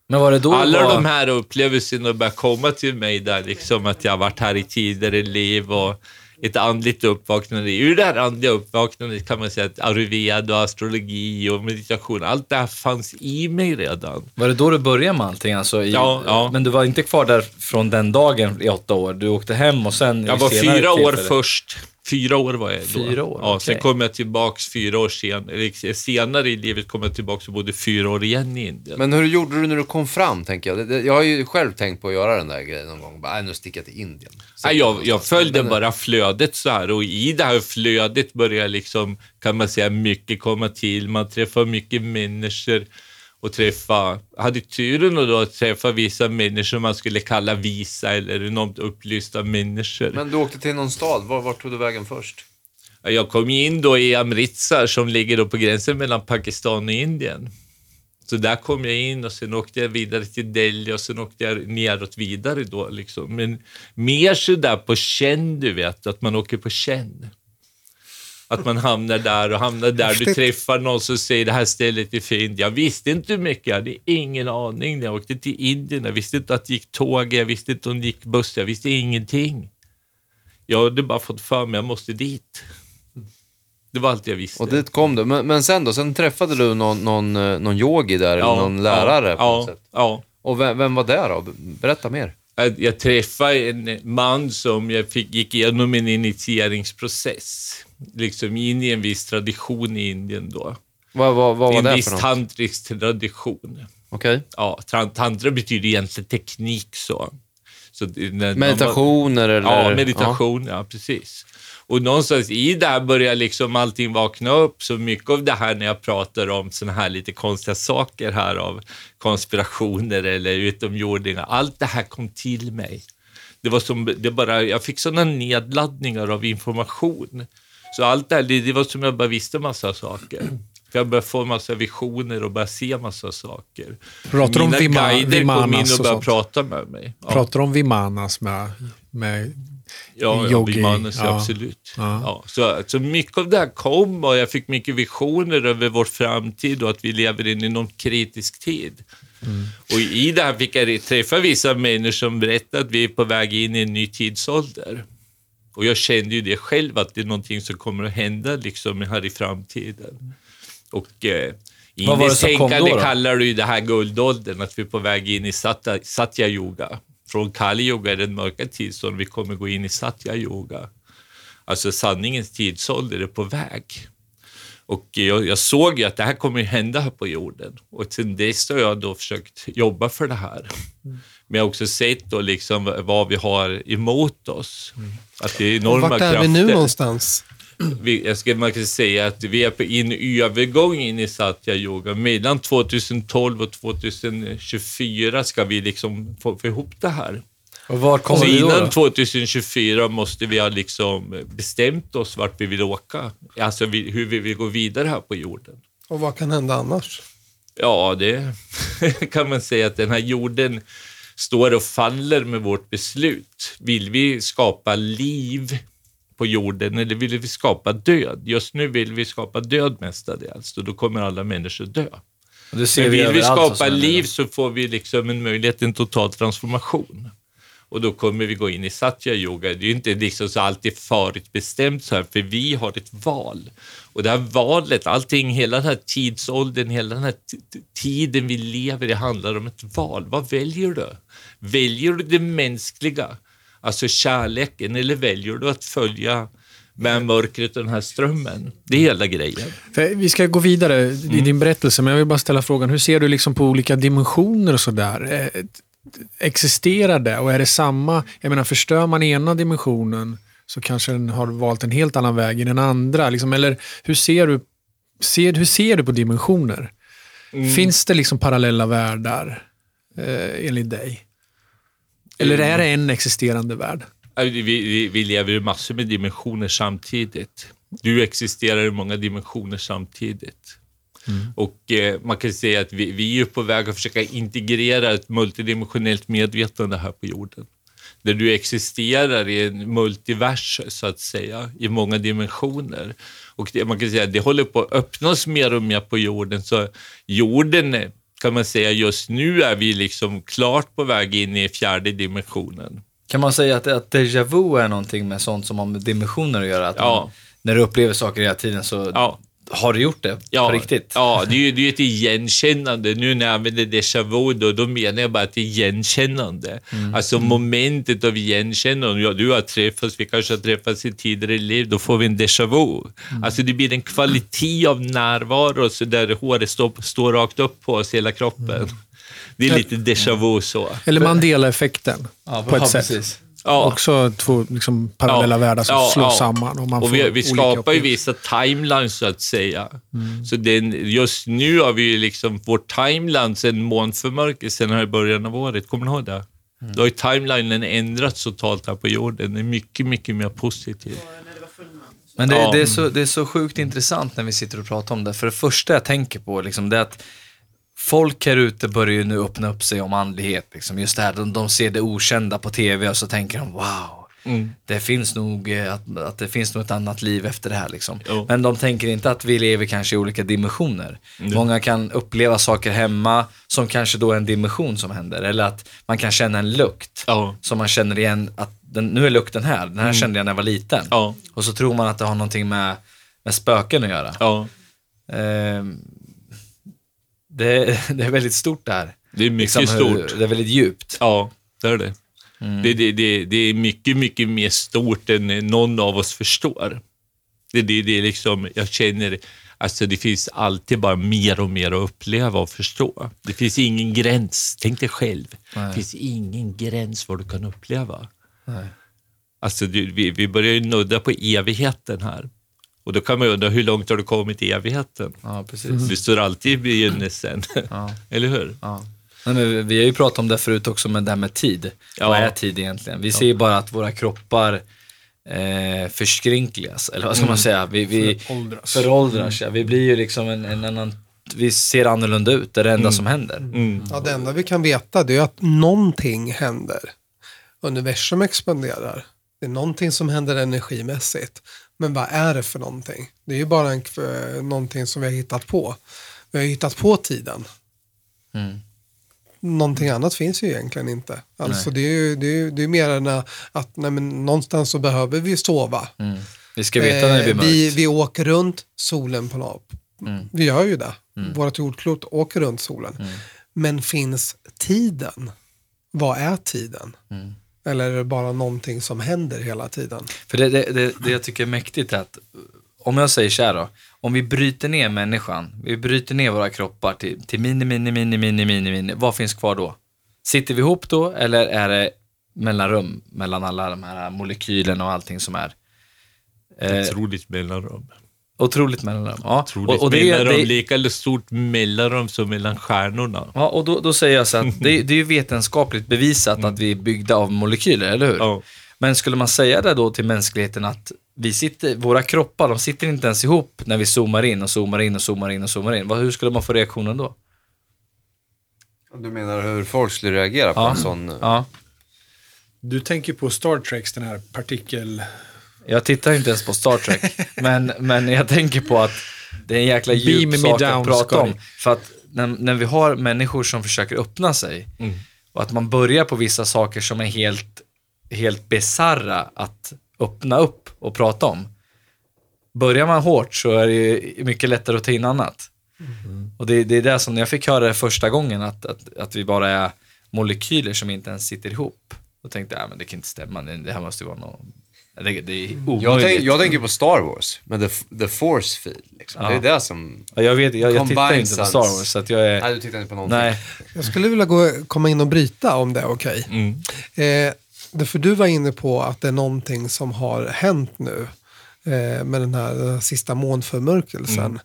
Men var det då Alla var... de här upplevelserna börjar komma till mig där, liksom att jag har varit här i tidigare liv och ett andligt uppvaknande. Ur det här andliga uppvaknandet kan man säga att ayurveda, och astrologi och meditation, allt det här fanns i mig redan. Var det då du började med allting? Alltså i, Ja, ja. Men du var inte kvar där från den dagen i åtta år? Du åkte hem och sen... Jag var fyra år först. Fyra år var jag då. Fyra år, Ja, okej. Sen kom jag tillbaks fyra år sen, eller senare i livet kom jag tillbaks och bodde fyra år igen i Indien. Men hur gjorde du när du kom fram, tänker jag? Jag har ju själv tänkt på att göra den där grejen någon gång. Bara, "Nej, nu sticker jag till Indien. Så- Nej, jag, jag följde Men- bara flödet så här och i det här flödet börjar liksom, kan man säga, mycket komma till. Man träffar mycket människor och träffa, hade turen att då träffa vissa människor man skulle kalla visa eller enormt upplysta människor. Men du åkte till någon stad. Var, vart tog du vägen först? Jag kom in då i Amritsar som ligger då på gränsen mellan Pakistan och Indien. Så där kom jag in och sen åkte jag vidare till Delhi och sen åkte jag neråt vidare då liksom. Men mer så där på känn du vet, att man åker på känn. Att man hamnar där och hamnar där. Du träffar någon som säger det här stället är fint. Jag visste inte hur mycket, jag hade ingen aning när jag åkte till Indien. Jag visste inte att det gick tåg, jag visste inte om det gick buss, jag visste ingenting. Jag hade bara fått för mig, jag måste dit. Det var allt jag visste. Och dit kom du. Men, men sen då? Sen träffade du någon, någon, eh, någon yogi där, eller någon lärare ja, på något ja, sätt. Ja. Och vem, vem var det då? Berätta mer. jag träffade en man som jag fick, gick igenom en initieringsprocess. Liksom in i en viss tradition i Indien då. Vad, vad, vad var en det viss för något? tantrisk tradition. Okej. Ja, tran- tantra betyder egentligen teknik så. så när man- Meditationer eller? Ja, meditation, ja. precis. Och någonstans i det här börjar liksom allting vakna upp. Så mycket av det här när jag pratar om såna här lite konstiga saker här av konspirationer eller utomjordingar, allt det här kom till mig. Det var som, det bara, jag fick sådana nedladdningar av information. Så allt det här, det, det var som jag bara visste massa saker. Jag började få massa visioner och började se massa saker. Pratar du om Mina vima, guider kom in och började prata med mig. Ja. Pratar om vimanas med, med Ja, ja Yogi, Vimanas, ja. absolut. Ja. Ja. så, så mycket av det här kom och jag fick mycket visioner över vår framtid och att vi lever in i någon kritisk tid. Mm. Och i det här fick jag träffa vissa människor som berättade att vi är på väg in i en ny tidsålder. Och jag kände ju det själv, att det är någonting som kommer att hända liksom här i framtiden. Och eh, Vad var det som kom tänkande då då? kallar du det här guldåldern, att vi är på väg in i satya, satya yoga. Från kali yoga den mörka tidsåldern, vi kommer gå in i satya yoga. Alltså sanningens tidsålder är på väg. Och jag, jag såg ju att det här kommer ju hända här på jorden. Och sen dess har jag då försökt jobba för det här. Men jag har också sett då liksom vad vi har emot oss. Att det är enorma vart är krafter. vi nu någonstans? Vi, jag ska, man kan säga att vi är på in övergång in i satya yoga. Mellan 2012 och 2024 ska vi liksom få, få ihop det här. Och vart kommer Så vi då? innan då? 2024 måste vi ha liksom bestämt oss vart vi vill åka. Alltså vi, hur vi vill gå vidare här på jorden. Och vad kan hända annars? Ja, det kan man säga att den här jorden står och faller med vårt beslut. Vill vi skapa liv på jorden eller vill vi skapa död? Just nu vill vi skapa död mestadels och då kommer alla människor dö. Men vill vi vad som skapa liv så får vi liksom en möjlighet till en total transformation. Och då kommer vi gå in i satya yoga. Det är ju inte liksom så alltid förutbestämt så här, för vi har ett val. Och det här valet, allting, hela den här tidsåldern, hela den här tiden vi lever i handlar om ett val. Vad väljer du? Väljer du det mänskliga, alltså kärleken, eller väljer du att följa med mörkret och den här strömmen? Det är hela grejen. Vi ska gå vidare i Mm. din berättelse, men jag vill bara ställa frågan, hur ser du liksom på olika dimensioner och sådär? Eh, Existerar det och är det samma? Jag menar, förstör man ena dimensionen så kanske den har valt en helt annan väg i den andra. Liksom, eller hur ser du, ser, hur ser du på dimensioner? Mm. Finns det liksom parallella världar eh, enligt dig? Eller är det en existerande värld? Vi, vi, vi lever i massor med dimensioner samtidigt. Du existerar i många dimensioner samtidigt. Och eh, man kan säga att vi, vi är på väg att försöka integrera ett multidimensionellt medvetande här på jorden. Där du existerar i en multivers, så att säga, i många dimensioner. Och det, man kan säga att det håller på att öppnas mer och mer på jorden. Så jorden, kan man säga, just nu är vi liksom klart på väg in i fjärde dimensionen. Kan man säga att, att déjà vu är någonting med sånt som har med dimensioner att göra? Att Ja. man, när du upplever saker hela tiden så Ja. Har du gjort det Ja, på riktigt? Ja, det är ju det är ju ett igenkännande. Nu när jag använder déjà vu, då, då menar jag bara ett igenkännande. Alltså momentet av igenkännande. Ja, du har träffats, vi kanske har träffats i tidigare liv, då får vi en déjà vu. Alltså det blir en kvalitet av närvaro så där håret står, står rakt upp på oss, hela kroppen. Det är lite déjà vu så. Eller Mandela-effekten på ett sätt. precis. Ja. Också två liksom, parallella Ja. världar som Ja, slås ja. samman. Och, man Och får vi, vi olika skapar ju vissa timelines så att säga. Så den, just nu har vi ju liksom vår timeline sen månförmörkelsen här i början av året. Kommer ni ihåg det? Då har ju timelinen ändrats totalt här på jorden. Den är mycket, mycket mer positiv. Men det, Ja. det, är så, det är så sjukt intressant när vi sitter och pratar om det. För det första jag tänker på liksom, det är att folk här ute börjar ju nu öppna upp sig om andlighet. Liksom. Just det här, de, de ser det okända på tv och så tänker de wow. Det finns nog, eh, att, att det finns nog ett annat liv efter det här. Liksom. Jo. Men de tänker inte att vi lever kanske i olika dimensioner. Många kan uppleva saker hemma som kanske då är en dimension som händer. Eller att man kan känna en lukt Ja. som man känner igen att den, nu är lukten här, den här kände jag när jag var liten. Ja. Och så tror man att det har någonting med, med spöken att göra. Ehm, det, det är väldigt stort det här. det är mycket Liksom hur- stort. Det är väldigt djupt. Ja, det är det. Det, det, det, det är mycket, mycket mer stort än någon av oss förstår. Det, det, det är liksom, jag känner, alltså det finns alltid bara mer och mer att uppleva och förstå. Det finns ingen gräns. Tänk dig själv. Det finns ingen gräns vad du kan uppleva. Nej. Alltså, vi, vi börjar ju nudda på evigheten här. Och då kan man ju undra, hur långt har du kommit i evigheten? Ja, precis. Du står alltid i begynnelsen, Ja. eller hur? Ja. Nej, men vi- har ju pratat om det förut också, med det här med tid. Ja. Vad är tid egentligen? Vi ser ju bara att våra kroppar eh, förskrynkligas, eller vad ska man säga? Vi, vi Föråldras. föråldras, ja. Vi blir ju liksom en, en annan, vi ser annorlunda ut, det är det enda som händer. Mm. Ja, det enda vi kan veta det är att någonting händer. Universum expanderar. Det är någonting som händer energimässigt. Men vad är det för någonting? Det är ju bara en, eh, någonting som vi har hittat på. Vi har hittat på tiden. Mm. Någonting annat finns ju egentligen inte. Alltså det är ju det är, ju- det är mer än att nej, men någonstans så behöver vi sova. Mm. Vi ska veta när det blir Eh, mörkt. vi, vi åker runt solen på något. Mm. Vi gör ju det. Vårt jordklot åker runt solen. Mm. Men finns tiden? Vad är tiden? Mm. Eller är det bara någonting som händer hela tiden? För det, det, det, det jag tycker är mäktigt är att, om jag säger så här då, om vi bryter ner människan, vi bryter ner våra kroppar till, till mini, mini, mini, mini, mini, mini, vad finns kvar då? Sitter vi ihop då, eller är det mellanrum mellan alla de här molekylerna och allting som är? Eh, Otroligt mellanrum. Otroligt mellanrum. Ja. Otroligt Och, och, det, är- mellanrum. det, Lika stort mellanrum som mellan stjärnorna. ja, och då, då säger jag så att det, det är ju vetenskapligt bevisat att vi är byggda av molekyler, eller hur? Ja. Men skulle man säga det då till mänskligheten att vi sitter, våra kroppar, de sitter inte ens ihop när vi zoomar in och zoomar in och zoomar in och zoomar in. Hur skulle man få reaktionen då? Du menar hur folk skulle reagera på Ja. en sån... Ja, Du tänker på Star Treks, den här partikel... jag tittar inte ens på Star Trek, men, men jag tänker på att det är en jäkla Beam djup me sak down, att prata om. För att när, när vi har människor som försöker öppna sig och att man börjar på vissa saker som är helt, helt bizarra att öppna upp och prata om. Börjar man hårt så är det mycket lättare att ta in annat. Och det, det är det som, när jag fick höra det första gången, att, att, att vi bara är molekyler som inte ens sitter ihop. Då tänkte jag, ja, men det kan inte stämma, det, det här måste ju vara något, det, det är omöjligt. Jag, tänk, jag tänker på Star Wars, med the, the force field. Liksom. Ja. Det är det som... Ja, jag vet, jag, jag tittar inte på. Star Wars, så att jag är, Nej, du tittar inte på någonting. nej, Jag skulle vilja gå, komma in och bryta om det är okej. Mm. Eh, du var inne på att det är någonting som har hänt nu eh, med den här, den här sista månförmörkelsen.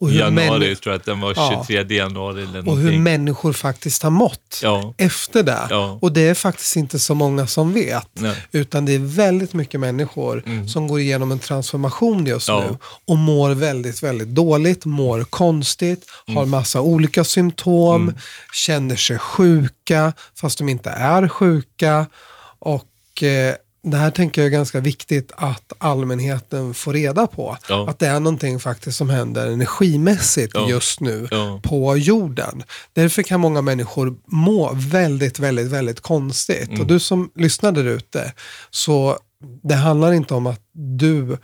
Och hur, Januari, tror jag att den var Ja. 23 januari eller och hur någonting. människor faktiskt har mått Ja. efter det. Ja. Och det är faktiskt inte så många som vet. Nej. Utan det är väldigt mycket människor som går igenom en transformation just Ja. nu. Och mår väldigt, väldigt dåligt, mår konstigt, har massa olika symptom, känner sig sjuka fast de inte är sjuka. Och eh, det här tänker jag är ganska viktigt att allmänheten får reda på. Ja. Att det är någonting faktiskt som händer energimässigt Ja. just nu Ja. på jorden. Därför kan många människor må väldigt, väldigt, väldigt konstigt. Mm. Och du som lyssnar där ute, så det handlar inte om att du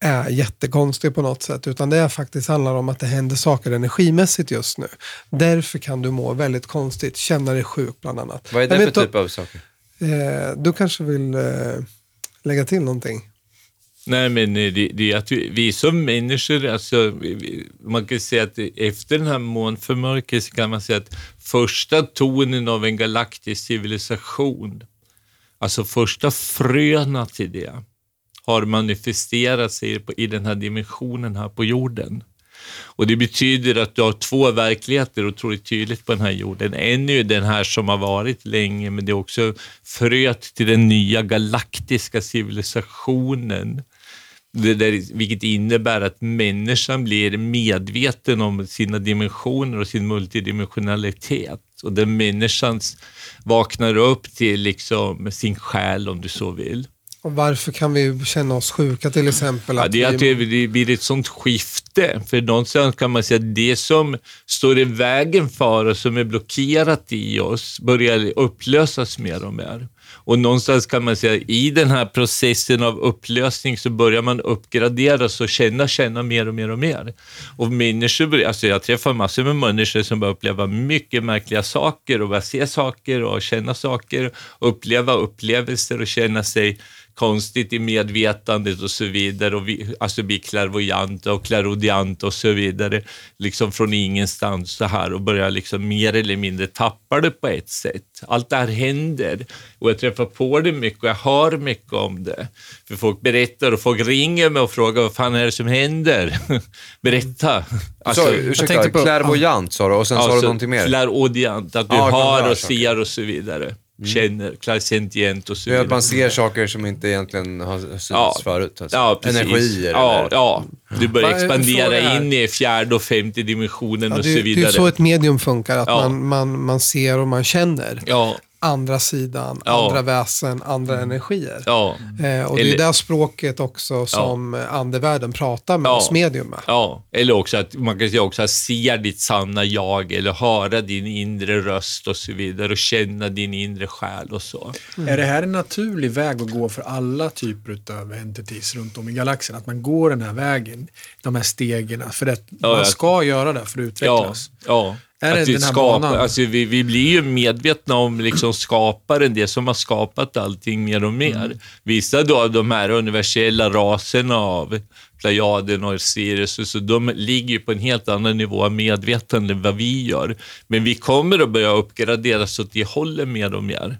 är jättekonstig på något sätt, utan det är faktiskt handlar om att det händer saker energimässigt just nu. Därför kan du må väldigt konstigt, känna dig sjuk bland annat. Vad är det för typ av saker? Eh, du kanske vill eh, lägga till någonting? Nej, men eh, det, det är att vi, vi som människor, alltså, vi- vi, man kan säga att efter den här månförmörkelsen kan man säga att första tonen av en galaktisk civilisation, alltså första fröna till det, har manifesterat sig på, i den här dimensionen här på jorden. Och det betyder att du har två verkligheter otroligt tydligt på den här jorden. En är ju den här som har varit länge, men det är också fröet till den nya galaktiska civilisationen. Det där, vilket innebär att människan blir medveten om sina dimensioner och sin multidimensionalitet. Och där människan vaknar upp till liksom sin själ, om du så vill. Och varför kan vi känna oss sjuka till exempel? Ja, det är att vi, det blir ett sånt skifte. För någonstans kan man säga att det som står i vägen för oss, som är blockerat i oss, börjar upplösas mer och mer. Och någonstans kan man säga, i den här processen av upplösning så börjar man uppgraderas och känna, känna mer och mer och mer. Och människor, alltså jag träffar massor med människor som börjar uppleva mycket märkliga saker och börjar se saker och känna saker, uppleva upplevelser och känna sig konstigt i medvetandet och så vidare. Och vi, alltså bli klärvoajanta och klärodianta och så vidare. Liksom från ingenstans så här och börja liksom mer eller mindre tappa det på ett sätt. Allt det här händer och jag träffar på det mycket och jag hör mycket om det. För folk berättar och folk ringer mig och frågar vad fan är det som händer? Berätta. Alltså, så, ursäkta, tänkte på- klärvoajant sa du och sen sa du Alltså, någonting mer? Klärodiant, att du Ja, hör och ser och så vidare. Känner, klarsentient och så vidare. att man ser saker som inte egentligen har synts Ja. förut. Alltså. Ja, precis. Energier ja, eller... ja, du börjar fråga expandera in i fjärde och femte dimensionen Ja, och det, så det är vidare. så ett medium funkar, att Ja. man, man, man ser och man känner Ja, andra sidan, Ja. andra väsen, andra energier. ja, Eh, och det Eller- är det språket också som ja. andevärlden pratar med Ja. oss medium med. ja. Eller också att man kan säga också att se ditt sanna jag eller höra din inre röst och så vidare och känna din inre själ och så. Är det här en naturlig väg att gå för alla typer av entities runt om i galaxen? Att man går den här vägen, de här stegen, för det, man jag- ska göra det för att Ja, utvecklas. ja. Är det att vi, den här skapar, alltså vi, vi blir ju medvetna om liksom skaparen, det som har skapat allting mer och mer. Mm. Vissa då av de här universella raserna av Plejaden och Sirius, så de ligger ju på en helt annan nivå av medvetande än vad vi gör. Men vi kommer att börja uppgraderas åt det hållet mer och mer.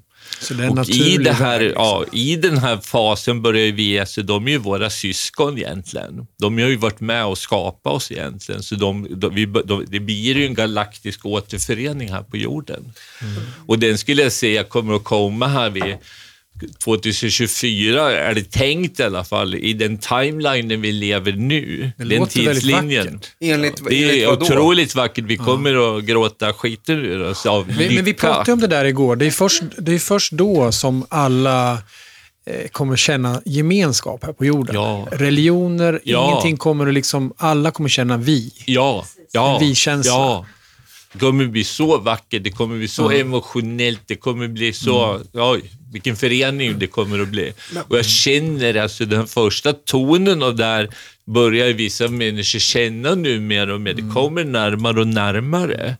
Och i, det här, väg. liksom. ja, I den här fasen börjar vi, alltså, de är ju våra syskon egentligen. De har ju varit med och skapat oss egentligen. Så de, de, vi, de, det blir ju en galaktisk återförening här på jorden. Mm. Och den skulle jag säga kommer att komma här vid 2024 är det tänkt i alla fall, i den timelinen vi lever nu. Det den tidslinjen. vackert. Enligt, Det enligt är då? otroligt vackert. Vi kommer att gråta skiten ur oss av Vi, men vi lycka. pratade om det där igår. Det är först, det är först då som alla eh, kommer känna gemenskap här på jorden. Ja. Religioner, Ja. ingenting kommer att liksom, alla kommer känna vi. Ja, ja, vi-känsla. ja. Det kommer bli så vackert, det kommer bli så emotionellt, det kommer bli så, Mm. oj, vilken förening det kommer att bli. Och jag känner alltså den första tonen av det här börjar vissa människor känna nu mer och mer. Mm. Det kommer närmare och närmare.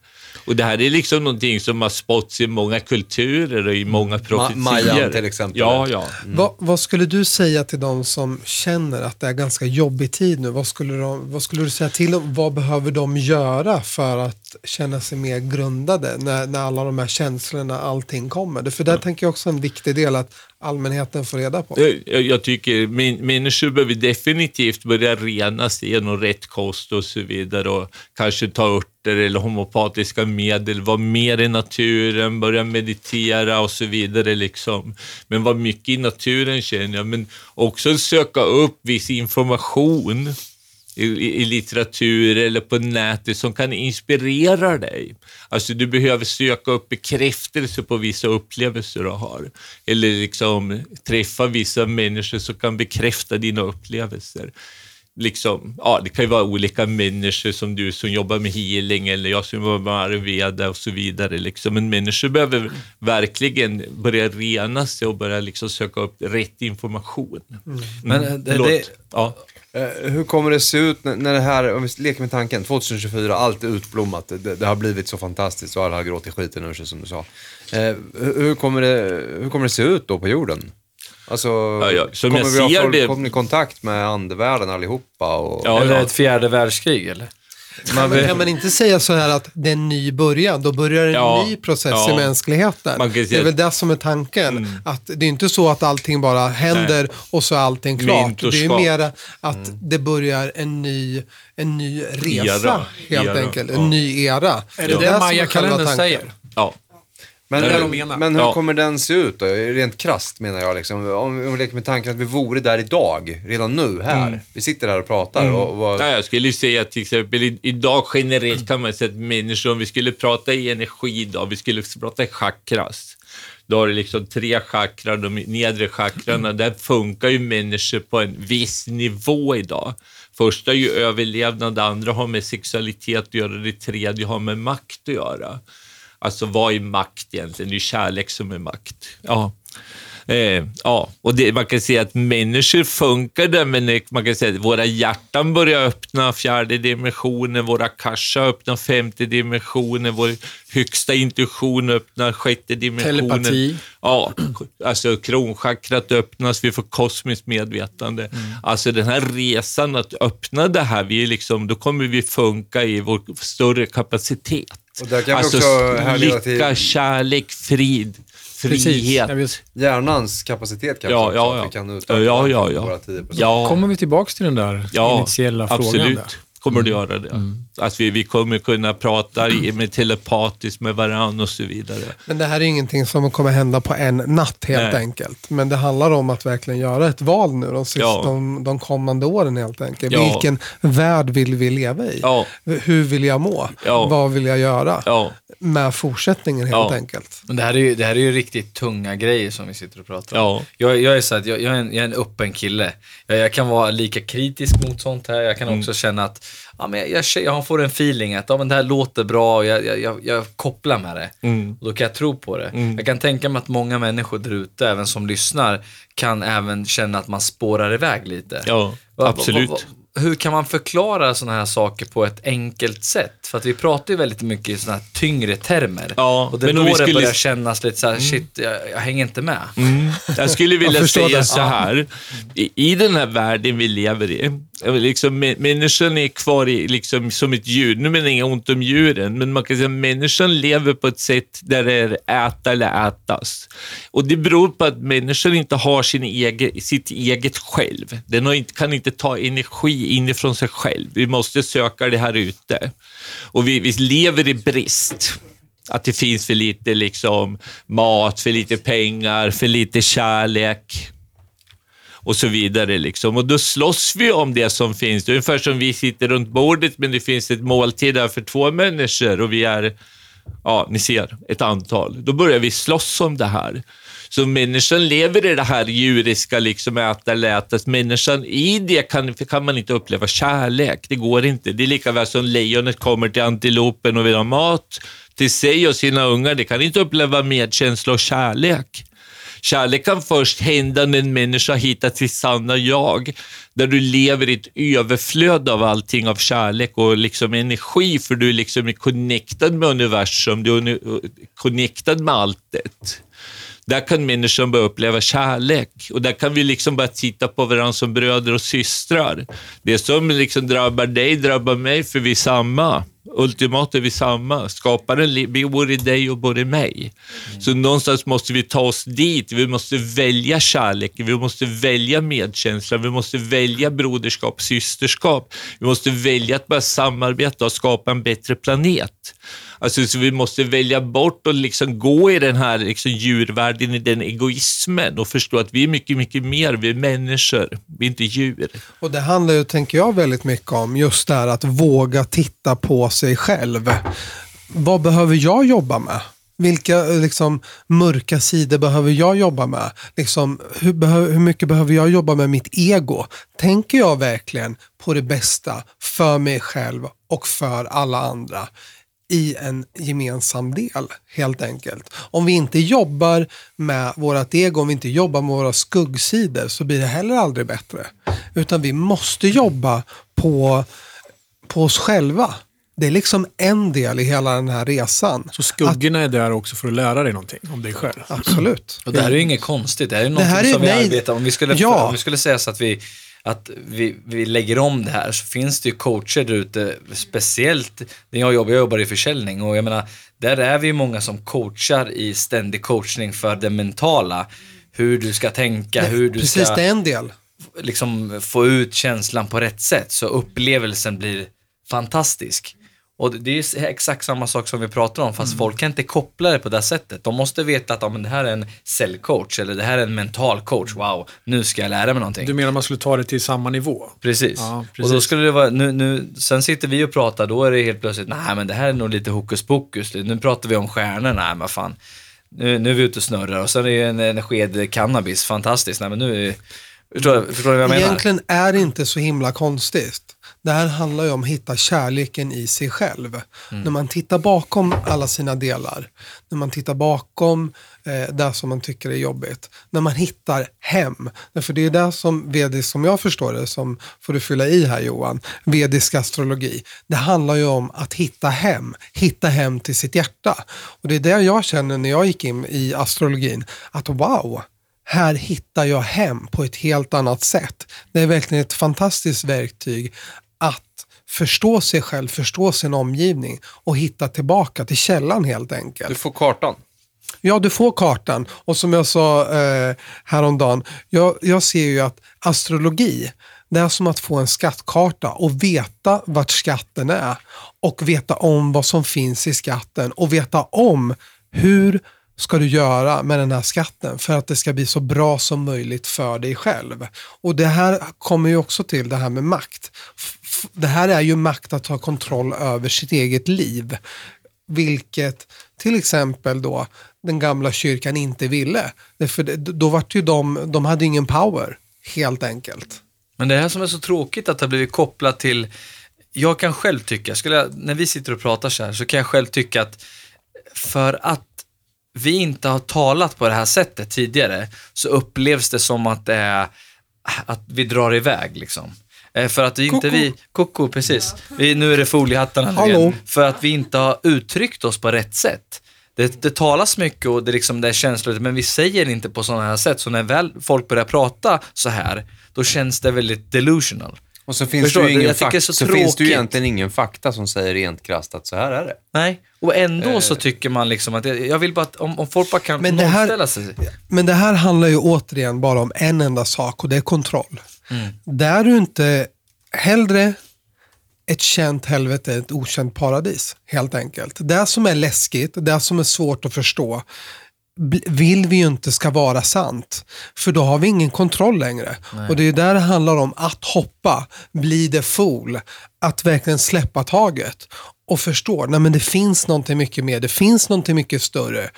Och det här är liksom någonting som har spotts i många kulturer och i många profetier. Mayan till exempel. Ja, ja. Vad, vad skulle du säga till de som känner att det är ganska jobbig tid nu? Vad skulle, de, vad skulle du säga till dem? Vad behöver de göra för att känna sig mer grundade när, när alla de här känslorna, allting kommer? För där tänker jag också en viktig del att allmänheten får reda på. Jag, jag- tycker min, människor behöver definitivt börja rena sig genom rätt kost och så vidare och kanske ta örter eller homopatiska medel, var mer i naturen, börja meditera och så vidare. Liksom. Men var mycket i naturen känner jag, men också söka upp viss information i, i, i litteratur eller på nätet som kan inspirera dig. Alltså du behöver söka upp bekräftelse på vissa upplevelser du har. Eller liksom träffa vissa människor som kan bekräfta dina upplevelser. Liksom, ja, det kan ju vara olika människor som du som jobbar med healing eller jag som jobbar med ayurveda och så vidare. Liksom. Men människor behöver verkligen börja rena sig och börja liksom söka upp rätt information. Men eh, det, Förlåt. det, ja. Eh, hur kommer det se ut när, när det här, om vi leker med tanken, 2024, allt är utblommat, det, det har blivit så fantastiskt och alla har gråtit skiten ur sig som du sa. Eh, hur, hur, kommer det, hur kommer det se ut då på jorden? Alltså, ja, som kommer jag vi ha ser folk, det- kommer i kontakt med andevärlden allihopa? Och, Ja, eller ett fjärde världskrig eller? Men kan man inte säga så här att det är en ny början, då börjar en Ja, ny process ja. i mänskligheten. Man kan Det är väl det som är tanken. Mm. Att det är inte så att allting bara händer och så är allting klart. Det är mer att det börjar en ny, en ny resa, Era. helt Era, enkelt. En ja. ny era. Är det som det själva Maya-kalendern säger? Ja. Men, Det är det menar. men hur Ja. kommer den se ut då? Rent krasst menar jag. Liksom. Om, om vi leker med tanken att vi vore där idag, redan nu, här. Mm. Vi sitter här och pratar. Och, och, Ja, jag skulle säga till exempel i- idag generellt kan man säga att människor, om vi skulle prata i energi idag, vi skulle prata i chakras. Då har du liksom tre chakrar, de nedre chakrarna, där funkar ju människor på en viss nivå idag. Första är ju överlevnad, det andra har med sexualitet att göra, det tredje har med makt att göra. Alltså vad är makt egentligen? Det är kärlek som är makt. Ja. Eh, ja, och det, man kan säga att människor funkar där, men man kan säga att våra hjärtan börjar öppna fjärde dimensionen, våra kasha öppnar femte dimensionen, vår högsta intuition öppnar sjätte dimensionen. Telepati. Ja, alltså kronchakrat öppnas, vi får kosmiskt medvetande. Mm. Alltså den här resan att öppna det här, vi är liksom, då kommer vi funka i vår större kapacitet. Och där kan vi alltså också härleda till- lycka, kärlek, frid, Precis. frihet. Vet. Hjärnans kapacitet kanske Ja, ja, att ja. vi kan utöka Ja, ja, ja. våra 10%. Ja, Kommer vi tillbaka till den där ja initiella frågan? absolut. där? Kommer du göra det. Att vi, vi kommer kunna prata i- med telepatiskt med varandra och så vidare. Men det här är ingenting som kommer hända på en natt helt Nej. enkelt. Men det handlar om att verkligen göra ett val nu de, sista, Ja. de, de kommande åren helt enkelt. Ja. Vilken värld vill vi leva i? Ja, Hur vill jag må? Ja. Vad vill jag göra? Med fortsättningen helt Ja. enkelt. Men det här, är ju, det här är ju riktigt tunga grejer som vi sitter och pratar om. ja. Jag, jag är så att jag, jag, är en, jag är en öppen kille. Jag, jag kan vara lika kritisk mot sånt här. Jag kan Mm. också känna att ja, men jag, jag, jag får en feeling att ja, men det här låter bra och jag, jag, jag, jag kopplar med det. Mm. Och då kan jag tro på det. Mm. Jag kan tänka mig att många människor där ute, även som lyssnar, kan även känna att man spårar iväg lite. ja Va- absolut. va- va- hur kan man förklara sådana här saker på ett enkelt sätt? För att vi pratar ju väldigt mycket i sådana här tyngre termer. Ja, och det är då det skulle- börjar kännas lite så här, shit, jag, jag hänger inte med. Mm. Jag skulle vilja förstår säga det. så här, i, i den här världen vi lever i, liksom, mä- människan är kvar i, liksom, som ett djur. Nu menar jag inget ont om djuren, men man kan säga att människan lever på ett sätt där det är äta eller ätas. Och det beror på att människan inte har sin egen, sitt eget själv. Den inte, kan inte ta energi inifrån sig själv. Vi måste söka det här ute. Och vi, vi lever i brist. Att det finns för lite liksom, mat, för lite pengar, för lite kärlek och så vidare. Liksom. Och då slåss vi om det som finns. Det är ungefär som vi sitter runt bordet men det finns ett måltid där för två människor och vi är, ja ni ser, ett antal. Då börjar vi slåss om det här. Så människan lever i det här djuriska, liksom äta eller. Människan, i det kan, kan man inte uppleva kärlek. Det går inte. Det är lika väl som lejonet kommer till antilopen och vill ha mat till sig och sina ungar. Det kan inte uppleva medkänsla och kärlek. Kärlek kan först hända när en människa hittar sitt sanna jag, där du lever i ett överflöd av allting av kärlek och liksom energi, för du liksom, är connectad med universum, du är connectad med alltet. Där kan människan börja uppleva kärlek och där kan vi liksom börja titta på varandra som bröder och systrar. Det som liksom drabbar dig drabbar mig för vi är samma. Ultimat är vi samma. Skaparen bor i dig och bor i mig. Så någonstans måste vi ta oss dit. Vi måste välja kärlek, vi måste välja medkänsla, vi måste välja broderskap, systerskap. Vi måste välja att börja samarbeta och skapa en bättre planet. Alltså, så vi måste välja bort och liksom gå i den här liksom djurvärlden, i den egoismen och förstå att vi är mycket, mycket mer. Vi är människor, vi är inte djur. Och det handlar ju, tänker jag, väldigt mycket om just det här att våga titta på sig själv. Vad behöver jag jobba med? Vilka liksom, mörka sidor behöver jag jobba med? Liksom, hur, behö- hur mycket behöver jag jobba med mitt ego? Tänker jag verkligen på det bästa för mig själv och för alla andra? i en gemensam del, helt enkelt. Om vi inte jobbar med vårt ego, om vi inte jobbar med våra skuggsidor, så blir det heller aldrig bättre. Utan vi måste jobba på, på oss själva. Det är liksom en del i hela den här resan. Så skuggorna är där också för att lära dig någonting om dig själv. Absolut. Och det här är ju inget konstigt, det här är något här är- som vi nej. arbetar om. Vi skulle, Ja. om vi skulle säga så att vi att vi, vi lägger om det här så finns det ju coacher där ute, speciellt när jag jobbar, jag jobbar i försäljning och jag menar, där är vi ju många som coachar i ständig coachning för det mentala. Hur du ska tänka, hur du Precis, ska det är en del. liksom få ut känslan på rätt sätt så upplevelsen blir fantastisk. Och det är ju exakt samma sak som vi pratar om, fast folk kan inte koppla det på det sättet. De måste veta att ja, men det här är en cellcoach eller det här är en mental coach. Wow, nu ska jag lära mig någonting. Du menar man skulle ta det till samma nivå? Precis. Ja, Och då precis. skulle det vara, nu, nu, sen sitter vi och pratar, då är det helt plötsligt, nej men det här är nog lite hokus pokus. Nu pratar vi om stjärnor, nej men fan. Nu, nu är vi ute och snurrar och sen är det en, en sked cannabis, fantastiskt. Nej men nu är, förstår, förstår du vad jag menar? Egentligen är det inte så himla konstigt. Det här handlar ju om att hitta kärleken i sig själv. Mm. När man tittar bakom alla sina delar, när man tittar bakom eh, det som man tycker är jobbigt, när man hittar hem. För det är det som vedisk, som jag förstår det, som får du fylla i här Johan, vedisk astrologi. Det handlar ju om att hitta hem, hitta hem till sitt hjärta. Och det är det jag känner när jag gick in i astrologin, att wow, här hittar jag hem på ett helt annat sätt. Det är verkligen ett fantastiskt verktyg förstå sig själv, förstå sin omgivning och hitta tillbaka till källan helt enkelt. Du får kartan. Ja, du får kartan. Och som jag sa eh, häromdagen, jag, jag ser ju att astrologi, det är som att få en skattkarta och veta vart skatten är. Och veta om vad som finns i skatten och veta om hur ska du göra med den här skatten för att det ska bli så bra som möjligt för dig själv. Och det här kommer ju också till det här med makt. Det här är ju makt att ta kontroll över sitt eget liv. Vilket till exempel då den gamla kyrkan inte ville. Därför då var ju de, de hade ingen power helt enkelt. Men det här som är så tråkigt att det har blivit kopplat till, jag kan själv tycka, skulle jag, när vi sitter och pratar så här, så kan jag själv tycka att för att vi inte har talat på det här sättet tidigare så upplevs det som att det är att vi drar iväg liksom. Eh, För att vi inte Koko. vi, koko precis, vi, nu är det foliehattarna Hallå. igen. För att vi inte har uttryckt oss på rätt sätt. Det, det talas mycket och det, är liksom, det är känsligt, men vi säger inte på sådana här sätt. Så när väl folk börjar prata så här, då känns det väldigt delusional. Och så finns Förstår det du? ju ingen fakta, så så, finns det ju egentligen ingen fakta som säger rent krasst att så här är det. Nej, och ändå Eh. så tycker man liksom att, jag jag vill bara att om, om folk bara kan Men det här- nollställa sig. Men det här handlar ju återigen bara om en enda sak och det är kontroll. Där du inte hellre ett känt helvete än ett okänt paradis, helt enkelt. Det som är läskigt, det som är svårt att förstå, vill vi ju inte ska vara sant. För då har vi ingen kontroll längre. Och det är där det handlar om att hoppa, bli det fool, att verkligen släppa taget och förstå, nej men det finns någonting mycket mer, det finns någonting mycket större.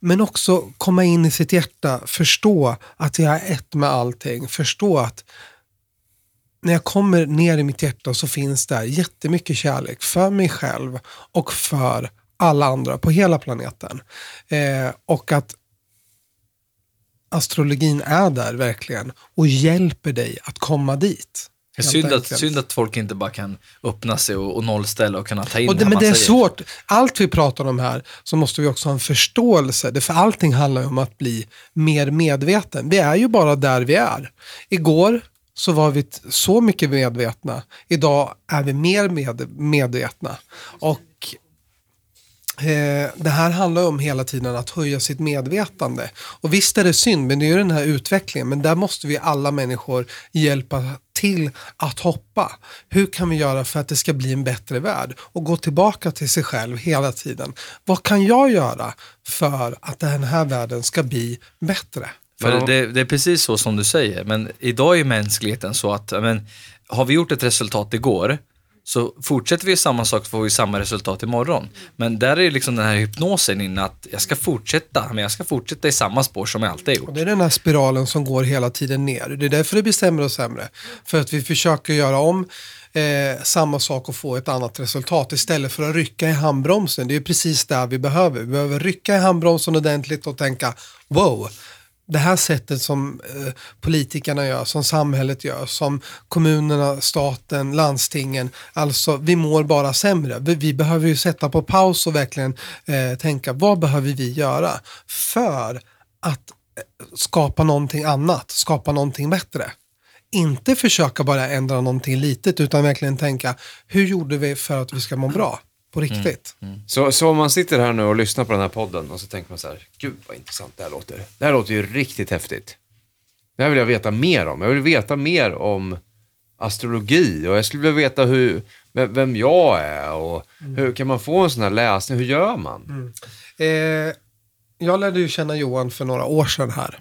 Men också komma in i sitt hjärta, förstå att jag är ett med allting, förstå att när jag kommer ner i mitt hjärta så finns där jättemycket kärlek för mig själv och för alla andra på hela planeten. Eh, och att astrologin är där verkligen och hjälper dig att komma dit. Synd att, synd att folk inte bara kan öppna sig och, och nollställa och kunna ta in Och det, men det är svårt. Allt vi pratar om här så måste vi också ha en förståelse. Det- För allting handlar ju om att bli mer medveten. Vi är ju bara där vi är. Igår så var vi så mycket medvetna. Idag är vi mer med, medvetna. Och Eh, det här handlar om hela tiden att höja sitt medvetande. Och visst är det synd, men det är ju den här utvecklingen. Men där måste vi alla människor hjälpa till att hoppa. Hur kan vi göra för att det ska bli en bättre värld? Och gå tillbaka till sig själv hela tiden. Vad kan jag göra för att den här världen ska bli bättre? För Ja. det, det är precis så som du säger, men idag är mänskligheten så att, men, har vi gjort ett resultat igår, så fortsätter vi samma sak får vi samma resultat imorgon. Men där är liksom den här hypnosen inne att jag ska fortsätta, men jag ska fortsätta i samma spår som jag alltid har Och gjort. det är den här spiralen som går hela tiden ner. Det är därför det blir sämre och sämre. För att vi försöker göra om eh, samma sak och få ett annat resultat istället för att rycka i handbromsen. Det är precis där vi behöver. Vi behöver rycka i handbromsen ordentligt och tänka wow. Det här sättet som eh, politikerna gör, som samhället gör, som kommunerna, staten, landstingen. Alltså vi mår bara sämre. Vi, vi behöver ju sätta på paus och verkligen eh, tänka vad behöver vi göra för att eh, skapa någonting annat, skapa någonting bättre. Inte försöka bara ändra någonting litet utan verkligen tänka hur gjorde vi för att vi ska må bra på riktigt. Så, så om man sitter här nu och lyssnar på den här podden och så tänker man så här, gud vad intressant det här låter. Det här låter ju riktigt häftigt. Det här vill jag veta mer om. Jag vill veta mer om astrologi och jag skulle vilja veta hur, vem jag är och hur kan man få en sån här läsning? Hur gör man? Eh, jag lärde ju känna Johan för några år sedan här.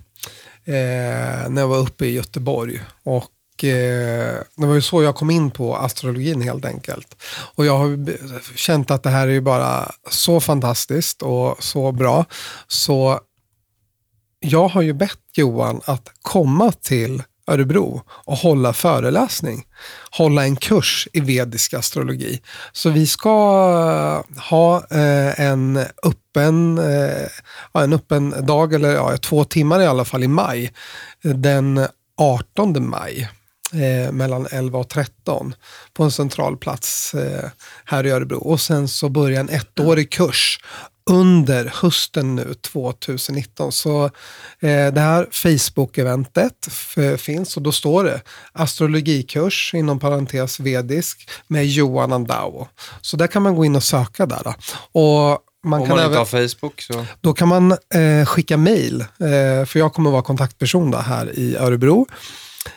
Eh, när jag var uppe i Göteborg. Och eh, det var ju så jag kom in på astrologin helt enkelt. Och jag har känt att det här är ju bara så fantastiskt och så bra. Så jag har ju bett Johan att komma till Örebro och hålla föreläsning. Hålla en kurs i vedisk astrologi. Så vi ska eh, ha eh, en öppen, eh, en öppen dag, eller ja, två timmar i alla fall i maj. Den 18 maj eh, mellan 11 och 13 på en central plats eh, här i Örebro. Och sen så börjar en ettårig kurs under hösten nu 2019. Så eh, det här Facebook-eventet finns och då står det astrologikurs inom parentes vedisk med Johan Andao. Så där kan man gå in och söka där. då. Och man Om kan man inte har Facebook så... då kan man eh, skicka mail, eh, för jag kommer vara kontaktperson då här i Örebro.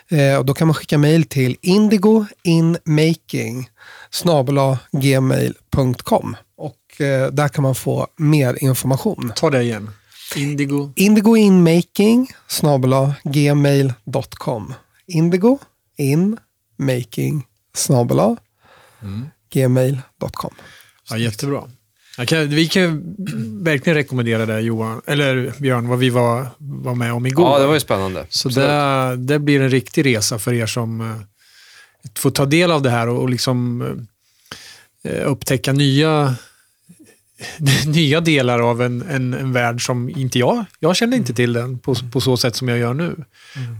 Eh, och då kan man skicka mail till indigoinmaking gmail.com och eh, där kan man få mer information. Ta det igen. Indigo. Indigoinmaking gmail.com Indigo in making gmail.com Ja, jättebra. Kan, vi kan verkligen rekommendera det Johan, eller Björn, vad vi var, var med om igår. Ja, det var ju spännande. Så det, det blir en riktig resa för er som eh, får ta del av det här och, och liksom eh, upptäcka nya, nya delar av en, en, en värld som inte jag, jag kände inte till den på, på så sätt som jag gör nu.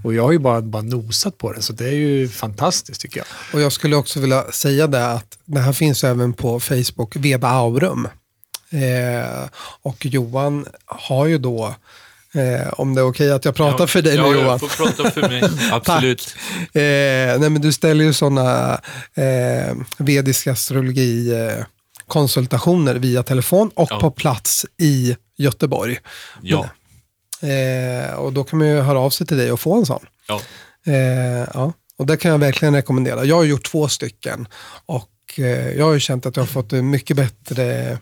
Och jag har ju bara, bara nosat på den, så det är ju fantastiskt tycker jag. Och jag skulle också vilja säga det att det här finns även på Facebook, Veda Aurum. Eh, och Johan har ju då, eh, om det är okej att jag pratar för dig ja, nu Johan. får prata för mig. Absolut. Eh, nej men du ställer ju sådana eh, vedisk astrologi eh, konsultationer via telefon och Ja. på plats i Göteborg. Ja. Eh, och då kan man ju höra av sig till dig och få en sån. ja. Eh, ja. Och det kan jag verkligen rekommendera. Jag har gjort två stycken och eh, jag har ju känt att jag har fått mycket bättre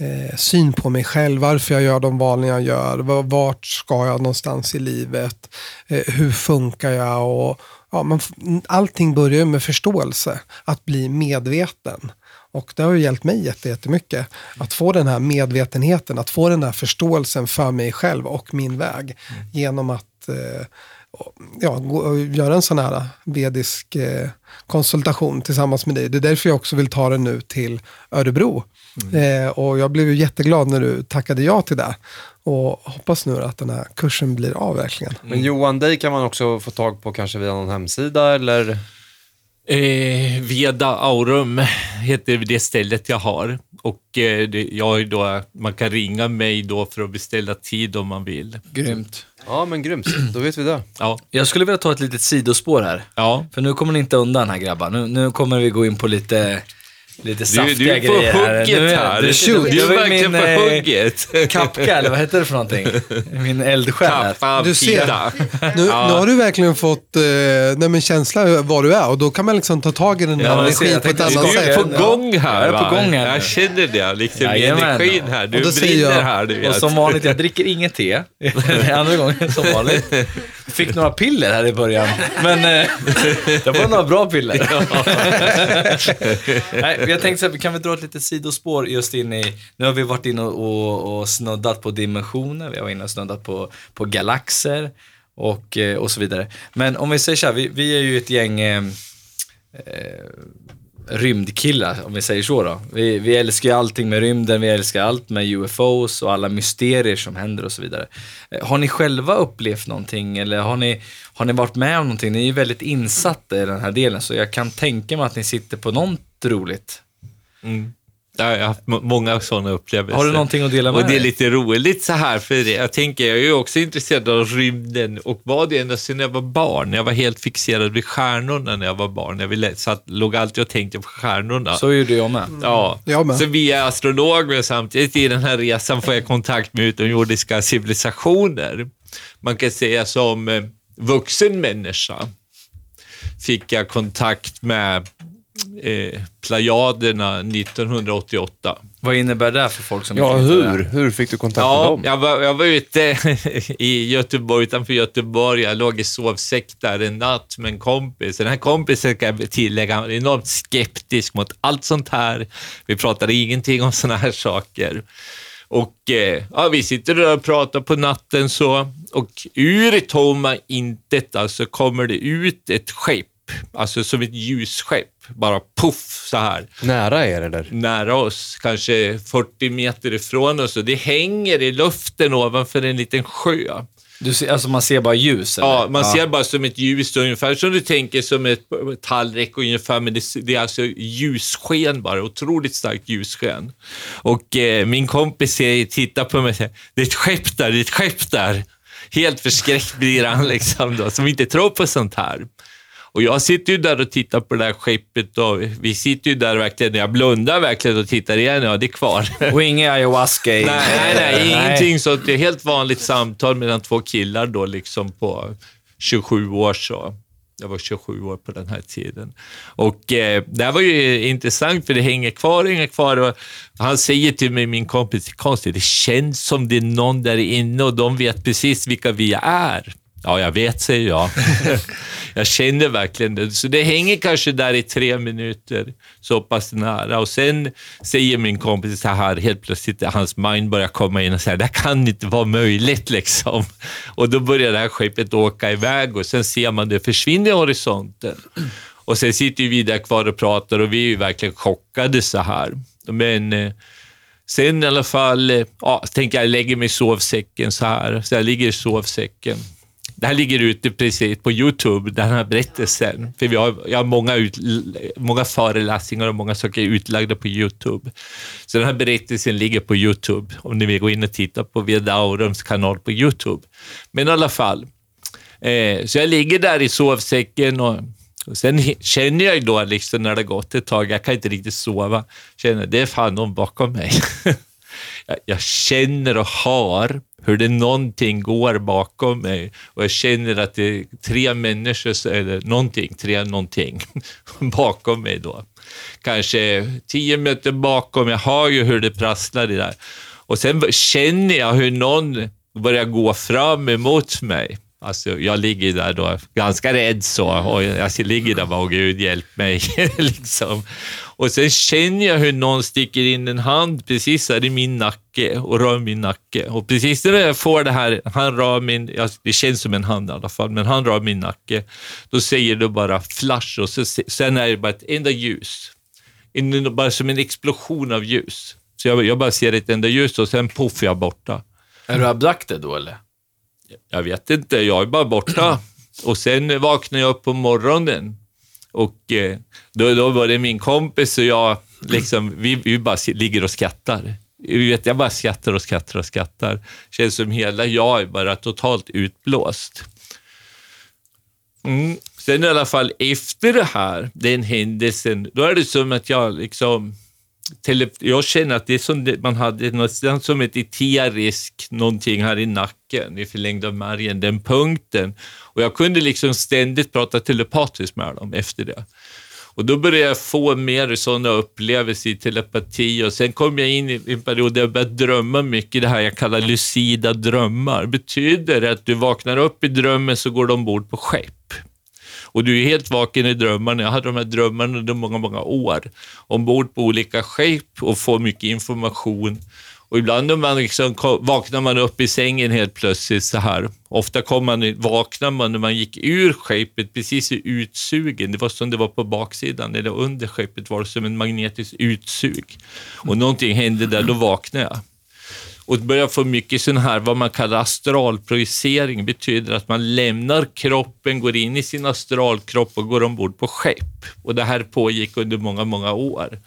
eh, syn på mig själv, varför jag gör de valen jag gör, va- vart ska jag någonstans i livet, eh, hur funkar jag och ja, man, allting börjar med förståelse, att bli medveten. Och det har ju hjälpt mig jätte- jättemycket. Att få den här medvetenheten, att få den här förståelsen för mig själv och min väg. Genom att eh, ja, gå, göra en sån här vedisk eh, konsultation tillsammans med dig. Det är därför jag också vill ta det nu till Örebro. Eh, och jag blev ju jätteglad när du tackade ja till det. Och hoppas nu att den här kursen blir av verkligen. Men Johan, dig kan man också få tag på kanske via någon hemsida eller? Eh, Veda Aurum heter det stället jag har. Och eh, det, jag då, man kan ringa mig då för att beställa tid om man vill. Grymt. Ja, men grymt. Då vet vi det. Ja, Jag skulle vilja ta ett litet sidospår här. ja. För nu kommer ni inte undan här grabbar. Nu, nu kommer vi gå in på lite, lite Du, saftiga du är på grejer hugget här. Du, Du, du, är du, verkligen min på eh, hugget. kapka, eller vad heter det för någonting? Min eldsjäl. Du ser. Nu, nu har du verkligen fått eh, nej, men känsla var du är och då kan man liksom ta tag i den här Ja, energin på ett annat Du är sätt. på gång här Jag är på gång här. Jag känner det, liksom Jajamän. energin här. Du Och då brinner jag- här, du Och vet. som vanligt, jag dricker inget te. Det är andra gången som vanligt. Fick några piller här i början, men eh, det var några bra piller. Nej, jag tänkte så här, kan vi dra ett litet sidospår just in i, nu har vi varit inne och, och, och snuddat på dimensioner, vi har varit inne och snuddat på, på galaxer och, eh, och så vidare. Men om vi säger så här, vi, vi är ju ett gäng eh, eh, rymdkillar, om vi säger så då. Vi, vi älskar ju allting med rymden, vi älskar allt med UFOs och alla mysterier som händer och så vidare. Eh, Har ni själva upplevt någonting eller har ni, har ni varit med om någonting? Ni är ju väldigt insatta i den här delen så jag kan tänka mig att ni sitter på något roligt. Mm. Ja, Jag har haft må- många sådana upplevelser. Har du någonting att dela med Och det är dig? lite roligt så här, för det. jag tänker, jag är ju också intresserad av rymden och var det ända sedan jag var barn. Jag var helt fixerad vid stjärnorna när jag var barn. Jag ville, så att, låg alltid och tänkte på stjärnorna. Så gjorde jag med. Ja, Jag med. så vi är astrologer men samtidigt i den här resan får jag kontakt med utomjordiska civilisationer. Man kan säga som eh, vuxen människa fick jag kontakt med eh, Plejaderna 1988. Vad innebär det för folk som Ja, inte vet vad det hur? är? Hur fick du kontakt med Ja, dem? jag var, jag var ute i Göteborg, utanför Göteborg. Jag låg i sovsäck där en natt med en kompis. Den här kompisen kan jag tillägga, han är enormt skeptisk mot allt sånt här. Vi pratade ingenting om såna här saker. Och eh, ja, vi sitter där och pratar på natten så och ur tomma intet alltså kommer det ut ett skepp, alltså som ett ljusskepp, bara puff så här Nära er eller? nära oss, kanske 40 meter ifrån oss och det hänger i luften ovanför en liten sjö. Du ser, alltså man ser bara ljus? Eller? Ja, man ser bara som ett ljus, ungefär som du tänker som ett tallrik ungefär, men det, det är alltså ljussken bara, otroligt starkt ljussken. Och eh, min kompis tittar på mig och säger, det är ett skepp där, det är ett skepp där. Helt förskräckt blir han liksom då, som inte tror på sånt här. Och jag sitter ju där och tittar på det där skeppet och vi sitter ju där verkligen, jag blundar verkligen och tittar igen, ja det är kvar. Och ingen ayahuasca? i- Nej, nej, nej, ingenting sånt. Det är helt vanligt samtal mellan två killar då liksom på 27 år så. Jag var 27 år på den här tiden. Och eh, det här var ju intressant för det hänger kvar, hänger kvar. Och han säger till mig, min kompis, konstigt, det känns som det är någon där inne och de vet precis vilka vi är. Ja, jag vet, säger jag. jag känner verkligen det. Så det hänger kanske där i tre minuter, så pass nära. Och sen säger min kompis så här, helt plötsligt, hans mind börjar komma in och säga, det här kan inte vara möjligt liksom. Och då börjar det här skeppet åka iväg och sen ser man det försvinna i horisonten. Och sen sitter vi där kvar och pratar och vi är ju verkligen chockade så här. Men eh, sen i alla fall, eh, ja, tänker jag, jag lägger mig i sovsäcken så här. Så jag ligger i sovsäcken. Det här ligger ute precis på Youtube, den här berättelsen. För vi har, jag har många, ut, många föreläsningar och många saker utlagda på Youtube. Så den här berättelsen ligger på Youtube, om ni vill gå in och titta på Veda Aurums kanal på Youtube. Men i alla fall, eh, så jag ligger där i sovsäcken och, och sen känner jag då, liksom, när det har gått ett tag, jag kan inte riktigt sova, känner det är fan någon bakom mig. jag, jag känner och har hur det någonting går bakom mig och jag känner att det är tre människor, eller någonting, tre någonting bakom mig då. Kanske tio meter bakom, jag hör ju hur det prasslar i där. Och sen känner jag hur någon börjar gå fram emot mig. Alltså, jag ligger där då, ganska rädd så, och jag ligger där och bara, åh gud hjälp mig. liksom. Och sen känner jag hur någon sticker in en hand precis här i min nacke och rör min nacke. Och precis när jag får det här, han rör min, ja, det känns som en hand i alla fall, men han rör min nacke. Då säger det bara flash och så, sen är det bara ett enda ljus. En, bara som en explosion av ljus. Så jag, jag bara ser ett enda ljus och sen poff, jag borta. Är du abducted då eller? Jag vet inte, jag är bara borta. Och sen vaknade jag upp på morgonen och eh, då, då var det min kompis och jag, liksom, vi, vi bara ligger och skrattar. Jag, vet, jag bara skrattar och skrattar och skrattar. Känns som hela jag är bara totalt utblåst. Mm. Sen i alla fall efter det här, den händelsen, då är det som att jag liksom tele, jag känner att det är som man hade nästan som ett eterisk någonting här i nacken, i förlängda märgen, den punkten. Och jag kunde liksom ständigt prata telepatiskt med dem efter det. Och då började jag få mer sådana upplevelser i telepati och sen kom jag in i en period där jag började drömma mycket, det här jag kallar lucida drömmar. Betyder det att du vaknar upp i drömmen så går du ombord på skepp. Och du är helt vaken i drömmarna. Jag hade de här drömmarna under många, många år. Ombord på olika skepp och får mycket information. Och ibland när man liksom, vaknar man upp i sängen helt plötsligt så här. Ofta kom man, vaknar man när man gick ur skeppet precis i utsugen. Det var som det var på baksidan, eller under skeppet var det som en magnetisk utsug. Och någonting hände där, då vaknade jag. Och börjar få mycket sån här, vad man kallar astralprojicering, betyder att man lämnar kroppen, går in i sin astralkropp och går ombord på skepp. Och det här pågick under många, många år.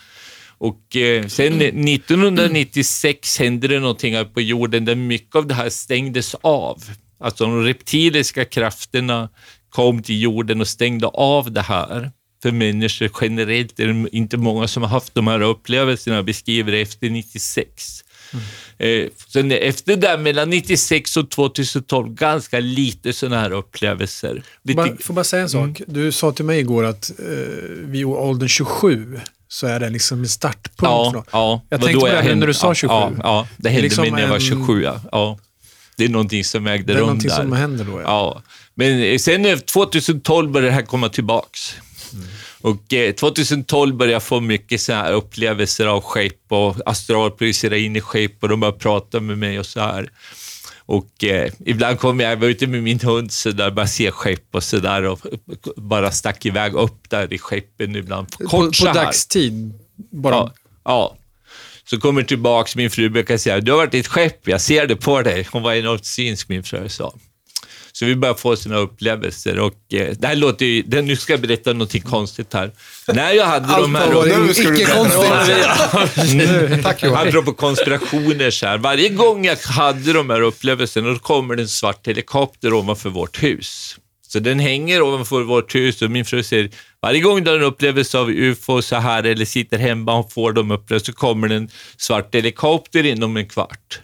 Och eh, sen 1996 hände det någonting här på jorden där mycket av det här stängdes av. Alltså de reptiliska krafterna kom till jorden och stängde av det här. För människor generellt är det inte många som har haft de här upplevelserna, jag beskriver det efter 96. Eh, sen efter det, mellan 96 och 2012, ganska lite sådana här upplevelser. Lite, Bara, får bara säga en sak. Du sa till mig igår att eh, vid åldern 27 så är det liksom en startpunkt. ja, ja, Jag tänkte på det hände- när du sa 27. Ja, ja det hände liksom mig när jag var en- 27. Ja. Ja. Det är någonting som ägde Det är rum någonting där. som händer då. Ja. Ja, men sen eh, 2012 började det här komma tillbaks. Och eh, 2012 började jag få mycket så här upplevelser av skepp och astralprojicera in i skepp och de började prata med mig och så här. Och eh, ibland kom jag, jag var ute med min hund så där, bara se skepp och så där och bara stack iväg upp där i skeppen ibland. Kort På, så på här. dagstid bara. Ja, ja. Så kommer tillbaks, min fru brukar säga, du har varit i ett skepp, jag ser det på dig. Hon var enormt synsk min fru sa. Så vi börjar få såna upplevelser och eh, det här låter ju, nu ska jag berätta någonting konstigt här. När jag hade de här... varit icke-konstigt. Tack Johan. Apropå konspirationer så här. Varje gång jag hade de här upplevelserna, då kommer det en svart helikopter ovanför vårt hus. Så den hänger ovanför vårt hus och min fru säger, varje gång du har en upplevelse av UFO så här eller sitter hemma och får de upplevelser så kommer det en svart helikopter inom en kvart.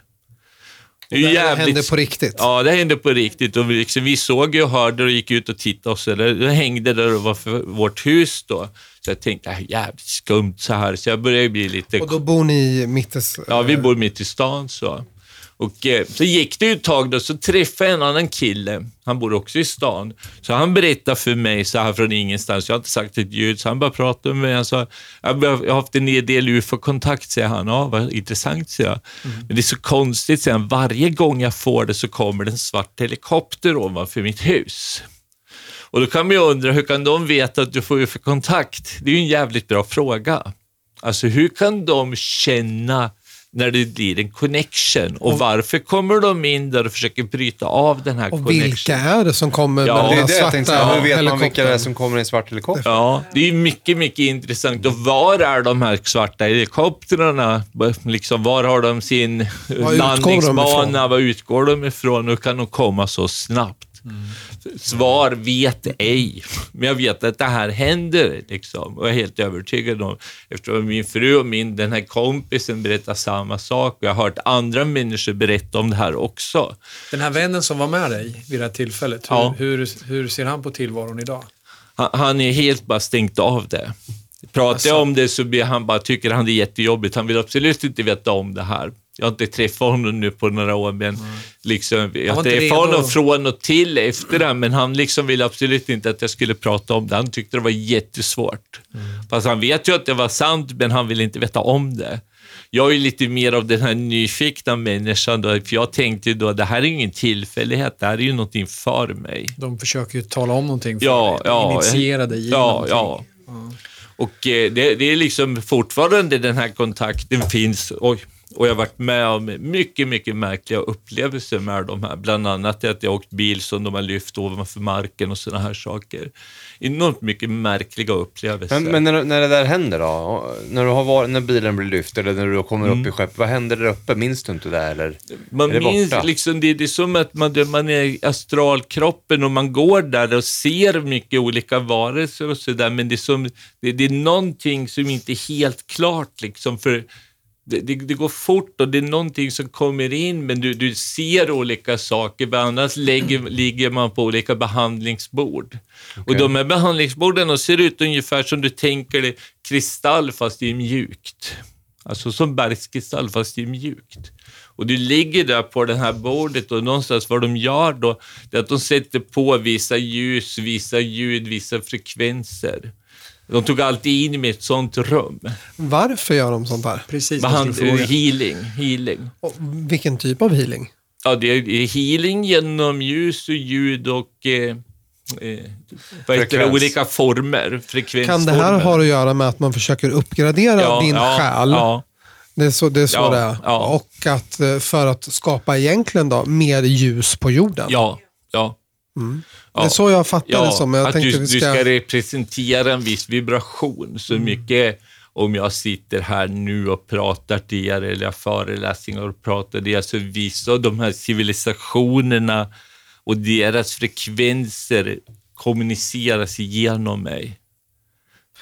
Det är Det hände på riktigt. Ja, det hände på riktigt. Och vi, liksom, vi såg och hörde och gick ut och tittade och så. Det, det hängde där ovanför vårt hus då. Så jag tänkte, äh, jävligt skumt så här. Så jag började bli lite... Och då bor ni mittes... Ja, vi bor mitt i stan så. Och eh, så gick det ju ett tag då, så träffade jag en annan kille. Han bor också i stan. Så han berättade för mig så här från ingenstans. Jag har inte sagt ett ljud, så han bara pratade med mig. Han sa, jag har haft en del ufo-kontakt, säger han. Ja, vad intressant, säger jag. Men det är så konstigt, säger han. Varje gång jag får det så kommer det en svart helikopter ovanför mitt hus. Och då kan man ju undra, hur kan de veta att du får ufo-kontakt? Det är ju en jävligt bra fråga. Alltså hur kan de känna när det blir en connection och varför kommer de in där och försöker bryta av den här Och connection? vilka är det som kommer Ja, med den det tänkte svarta säga. Hur vet man vilka helikoptern? det är som kommer i en svart helikopter? Ja, det är mycket, mycket intressant. Och var är de här svarta helikoptrarna? Liksom, var har de sin landningsbana? Var utgår de ifrån? Hur kan de komma så snabbt? Svar vet ej, men jag vet att det här händer. Liksom. Och jag är helt övertygad om, eftersom min fru och min, den här kompisen berättar samma sak och jag har hört andra människor berätta om det här också. Den här vännen som var med dig vid det här tillfället, hur, Ja. hur, hur ser han på tillvaron idag? Han, han är helt bara stängt av det. Pratar Alltså. jag om det så blir han bara, tycker han det är jättejobbigt. Han vill absolut inte veta om det här. Jag har inte träffat honom nu på några år, men liksom, jag redo. honom från och till efter det, men han liksom ville absolut inte att jag skulle prata om det. Han tyckte det var jättesvårt. Mm. Fast han vet ju att det var sant, men han vill inte veta om det. Jag är lite mer av den här nyfikna människan, då, för jag tänkte då, det här är ingen tillfällighet, det här är ju någonting för mig. De försöker ju tala om någonting för Ja, dig. ja. Initiera dig i Ja, någonting. ja. Och eh, det, det är liksom fortfarande den här kontakten finns. Oj. Och jag har varit med om mycket, mycket märkliga upplevelser med de här. Bland annat att jag åkt bil som de har lyft ovanför marken och sådana här saker. Enormt mycket märkliga upplevelser. Men, men när, när det där händer då? När, du har varit, när bilen blir lyft eller när du kommer upp i skepp, vad händer där uppe? Minns du inte det eller? Man Är det minns borta? liksom, det, det är som att man, man är i astralkroppen och man går där och ser mycket olika varelser och sådär, men det är, som, det, det är någonting som inte är helt klart liksom, för det, det, det går fort och det är någonting som kommer in, men du, du ser olika saker, men annars lägger, ligger man på olika behandlingsbord. Och de här behandlingsborden de ser ut ungefär som du tänker dig kristall fast det är mjukt. Alltså som bergskristall fast det är mjukt. Och du ligger där på det här bordet och någonstans vad de gör då, det är att de sätter på vissa ljus, vissa ljud, vissa frekvenser. De tog alltid in mig i ett sånt rum. Varför gör de sånt här? Precis, fråga. healing, healing. Och vilken typ av healing? Ja, det är healing genom ljus och ljud och eh, eh, vad heter det, Frekvens. olika former, frekvensformer. Kan det här ha att göra med att man försöker uppgradera ja, din ja, själ? Ja, Det är så det är. Så Ja, det är. ja. Och att eh, för att skapa egentligen då, mer ljus på jorden. ja, ja. Det är så jag fattar det som. Jag att du, vi du ska... ska representera en viss vibration. Så mycket om jag sitter här nu och pratar till er eller jag föreläsningar och pratar det, så vissa av de här civilisationerna och deras frekvenser kommuniceras igenom mig.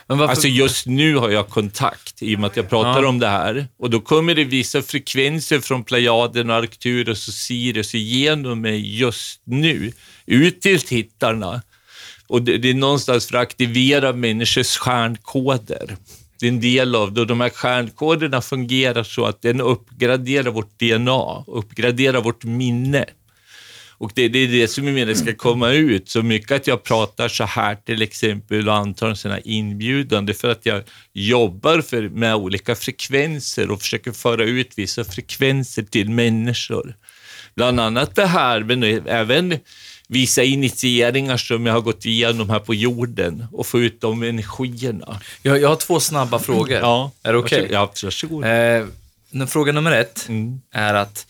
Varför, Alltså just nu har jag kontakt i och med att jag pratar Ja. om det här. Och då kommer det vissa frekvenser från Plejaden, Arcturus och Sirius igenom mig just nu, ut till tittarna. Och det, det är någonstans för att aktivera människors stjärnkoder. Det är en del av det. Och de här stjärnkoderna fungerar så att den uppgraderar vårt DNA, uppgraderar vårt minne. Och det, det är det som jag menar ska komma ut. Så mycket att jag pratar så här till exempel och antar här inbjudan, det är för att jag jobbar för, med olika frekvenser och försöker föra ut vissa frekvenser till människor. Bland annat det här, men även vissa initieringar som jag har gått igenom här på jorden och få ut de energierna. Jag, jag har två snabba frågor. Ja, Är det okej? varsågod. Ja, varsågod. Eh, fråga nummer ett Mm. är att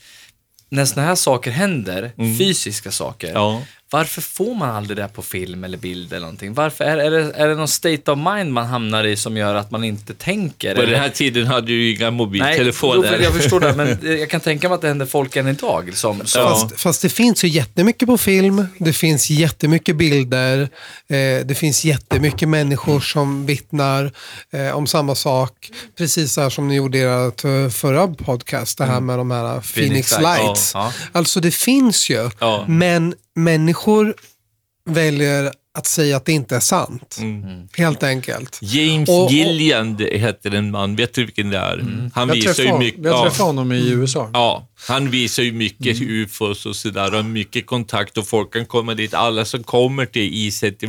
när sådana här saker händer, fysiska saker, Ja. Varför får man aldrig det på film eller bild eller någonting? Varför, är, är, det, är det någon state of mind man hamnar i som gör att man inte tänker? På eller? den här tiden hade du ju inga Nej, mobiltelefoner. jo, jag förstår det, men jag kan tänka mig att det händer folk än idag. Som, som, Ja. Fast, fast det finns ju jättemycket på film, det finns jättemycket bilder, eh, det finns jättemycket människor som vittnar eh, om samma sak. Precis så här som ni gjorde i ert eh, förra podcast, det här med de här Phoenix, Lights, Lights. ja, Alltså det finns ju, Ja. men människor väljer att säga att det inte är sant. Helt enkelt. James Och- och- Gillian det heter en man, vet du vilken det är? Han Jag visar ju träffade, mycket... jag ja. träffade honom i USA. Ja, han visar ju mycket ufos och sådär och har mycket kontakt och folk kan komma dit. Alla som kommer till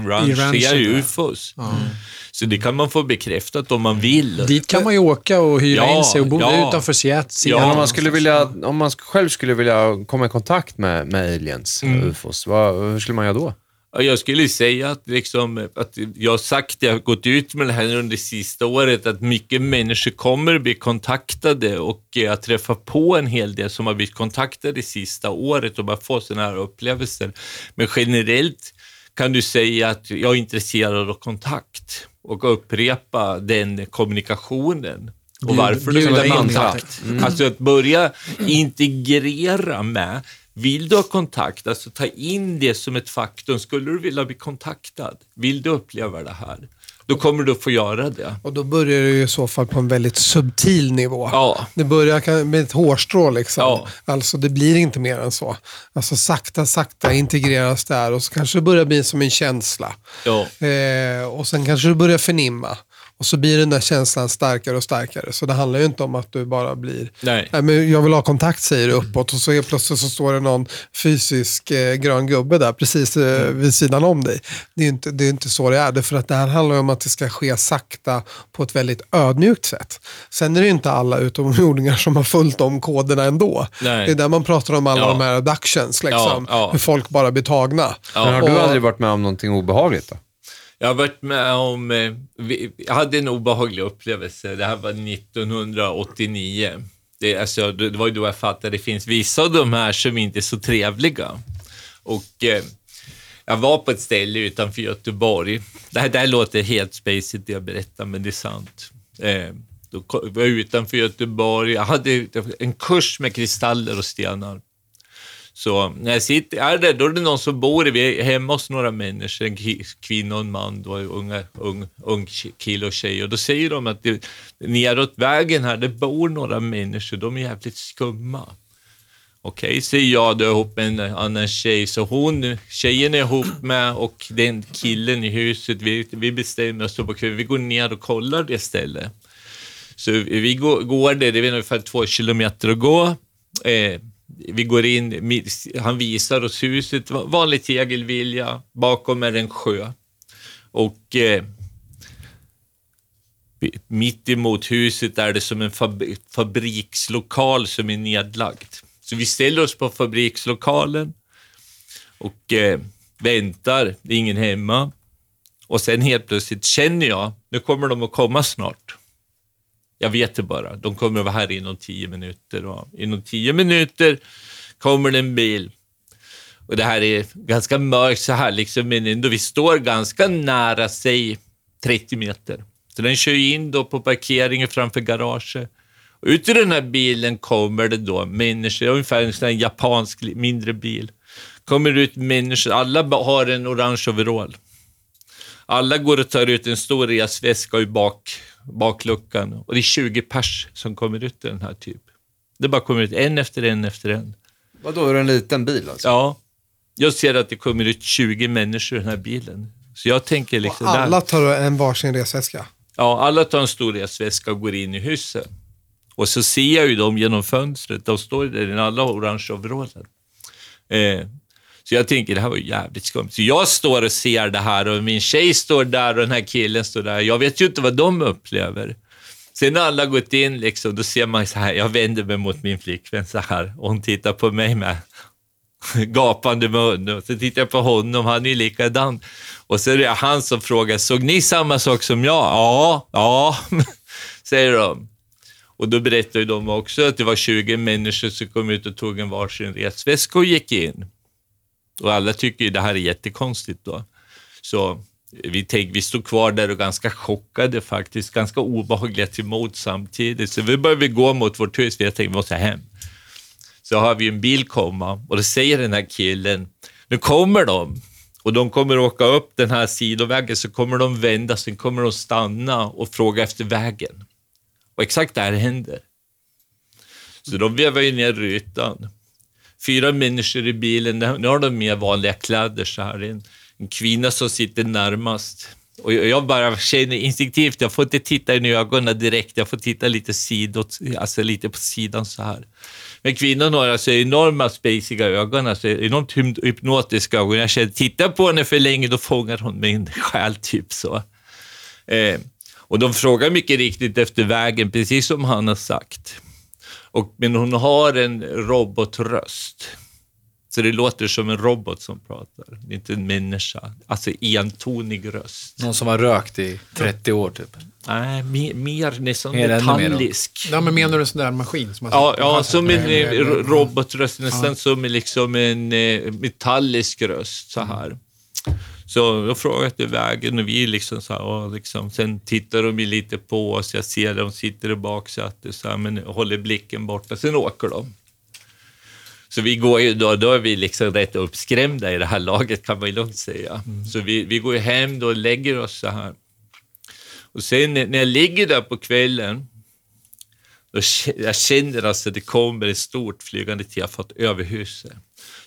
Ranch I ranchen, ser ju ja. Så det kan man få bekräftat om man vill. Dit kan man ju åka och hyra Ja, in sig och bo ja. utanför Seattle. Ja, om man, skulle vilja, om man själv skulle vilja komma i kontakt med, med aliens, ufos, vad, hur skulle man göra då? Ja, Jag skulle säga att, liksom, att jag har sagt, jag har gått ut med det här under det sista året, att mycket människor kommer bli kontaktade och jag träffar på en hel del som har blivit kontaktade det sista året och bara får sådana här upplevelser. Men generellt kan du säga att jag är intresserad av kontakt och upprepa den kommunikationen. Och varför du vill ha kontakt. Alltså att börja integrera med vill du ha kontakt, alltså ta in det som ett faktum. Skulle du vilja bli kontaktad? Vill du uppleva det här? Då kommer du få göra det. Och då börjar det ju i så fall på en väldigt subtil nivå. Ja. Det börjar med ett hårstrå liksom. Ja. Alltså det blir inte mer än så. Alltså sakta, sakta integreras där och så kanske det börjar bli som en känsla. Ja. Eh, och sen kanske du börjar förnimma. Och så blir den där känslan starkare och starkare. Så det handlar ju inte om att du bara blir, Nej. Nej, men jag vill ha kontakt säger du uppåt och så helt plötsligt så står det någon fysisk eh, grön gubbe där precis eh, vid sidan om dig. Det är ju inte, det är inte så det är. Det är för att det här handlar ju om att det ska ske sakta på ett väldigt ödmjukt sätt. Sen är det ju inte alla utomjordingar som har följt de koderna ändå. Nej. Det är där man pratar om alla Ja. de här abductions, liksom. Ja, ja. hur folk bara blir tagna. Ja. Men har du Och- aldrig varit med om någonting obehagligt då? Jag har varit med om, eh, jag hade en obehaglig upplevelse. Det här var 1989. Det, alltså, det var ju då jag fattade att det finns vissa av de här som inte är så trevliga. Och eh, jag var på ett ställe utanför Göteborg. Det här, det här låter helt spacet det jag berättar, men det är sant. Eh, då var jag utanför Göteborg. Jag hade en kurs med kristaller och stenar. Så när jag sitter, är det, då är det någon som bor, vi är hemma hos några människor, en kvinna och en man, då, unga, ung, ung kille och tjej. Och då säger de att det, neråt vägen här, det bor några människor, de är jävligt skumma. Okej, säger jag då ihop med en annan tjej. Så hon, tjejen är ihop med och den killen i huset, vi, vi bestämmer oss på kvällen, vi går ner och kollar det stället. Så vi går, går det, det är ungefär två kilometer att gå. Eh, vi går in, han visar oss huset, vanlig tegelvilja, bakom är en sjö. Och eh, mitt emot huset är det som en fabrikslokal som är nedlagd. Så vi ställer oss på fabrikslokalen och eh, väntar, det är ingen hemma. Och sen helt plötsligt känner jag, nu kommer de att komma snart. Jag vet det bara. De kommer att vara här inom tio minuter. Och inom tio minuter kommer det en bil. Och det här är ganska mörkt så här, liksom, men ändå, vi står ganska nära sig 30 meter. Så den kör in då på parkeringen framför garaget. Och ut ur den här bilen kommer det då människor, ungefär en sån här japansk mindre bil. Kommer ut människor, alla har en orange overall. Alla går och tar ut en stor resväska ur bak, bakluckan och det är 20 pers som kommer ut i den här typ. Det bara kommer ut en efter en efter en. Vadå, är det en liten bil alltså? Ja, jag ser att det kommer ut 20 människor i den här bilen. Så jag tänker liksom Och alla tar en varsin resväska. Ja, alla tar en stor resväska och går in i huset. Och så ser jag ju dem genom fönstret. De står där i alla orange overaller. Eh, så jag tänker, det här var jävligt skumt. Så jag står och ser det här och min tjej står där och den här killen står där. Jag vet ju inte vad de upplever. Sen när alla gått in, liksom, då ser man så här, jag vänder mig mot min flickvän så här och hon tittar på mig med gapande mun. Och så tittar jag på honom, han är ju likadan. Och så är det han som frågar, såg ni samma sak som jag? Ja, ja, säger de. Och då berättade de också att det var 20 människor som kom ut och tog en varsin resväska och gick in. Och alla tycker ju det här är jättekonstigt då. Så vi, tänk, vi stod kvar där och ganska chockade faktiskt, ganska obehagliga till mod samtidigt. Så vi började gå mot vårt hus, vi tänkte vi måste hem. Så har vi en bil komma och då säger den här killen, nu kommer de. Och de kommer åka upp den här sidovägen, så kommer de vända, sen kommer de stanna och fråga efter vägen. Och exakt det här händer. Så de vevar ju ner rutan. Fyra människor i bilen, nu har de mer vanliga kläder så här. En, en kvinna som sitter närmast. Och jag bara känner instinktivt, jag får inte titta in i ögonen direkt, jag får titta lite sidåt, alltså lite på sidan så här. Men kvinnan har alltså enorma spaciga ögon, alltså enormt hypnotiska ögon. Jag känner, titta på henne för länge, då fångar hon min själ, typ så. Eh, och de frågar mycket riktigt efter vägen, precis som han har sagt. Och, men hon har en robotröst. Så det låter som en robot som pratar, det är inte en människa. Alltså entonig röst. Någon som har rökt i 30 år typ. Nej, mer, mer nästan metallisk. Ja, men menar du en sån där maskin? Som Ja, ja som en eh, robotröst, nästan som en, liksom en eh, metallisk röst så här. Så då frågade jag efter vägen och vi liksom så här, och liksom, sen tittar de lite på oss, jag ser de sitter i baksätet så här, men håller blicken borta, sen åker de. Så vi går ju då, då är vi liksom rätt uppskrämda i det här laget kan man ju lugnt säga. Så vi, vi går hem då och lägger oss så här. Och sen när jag ligger där på kvällen, då jag känner alltså att det kommer ett stort flygande tefat över huset.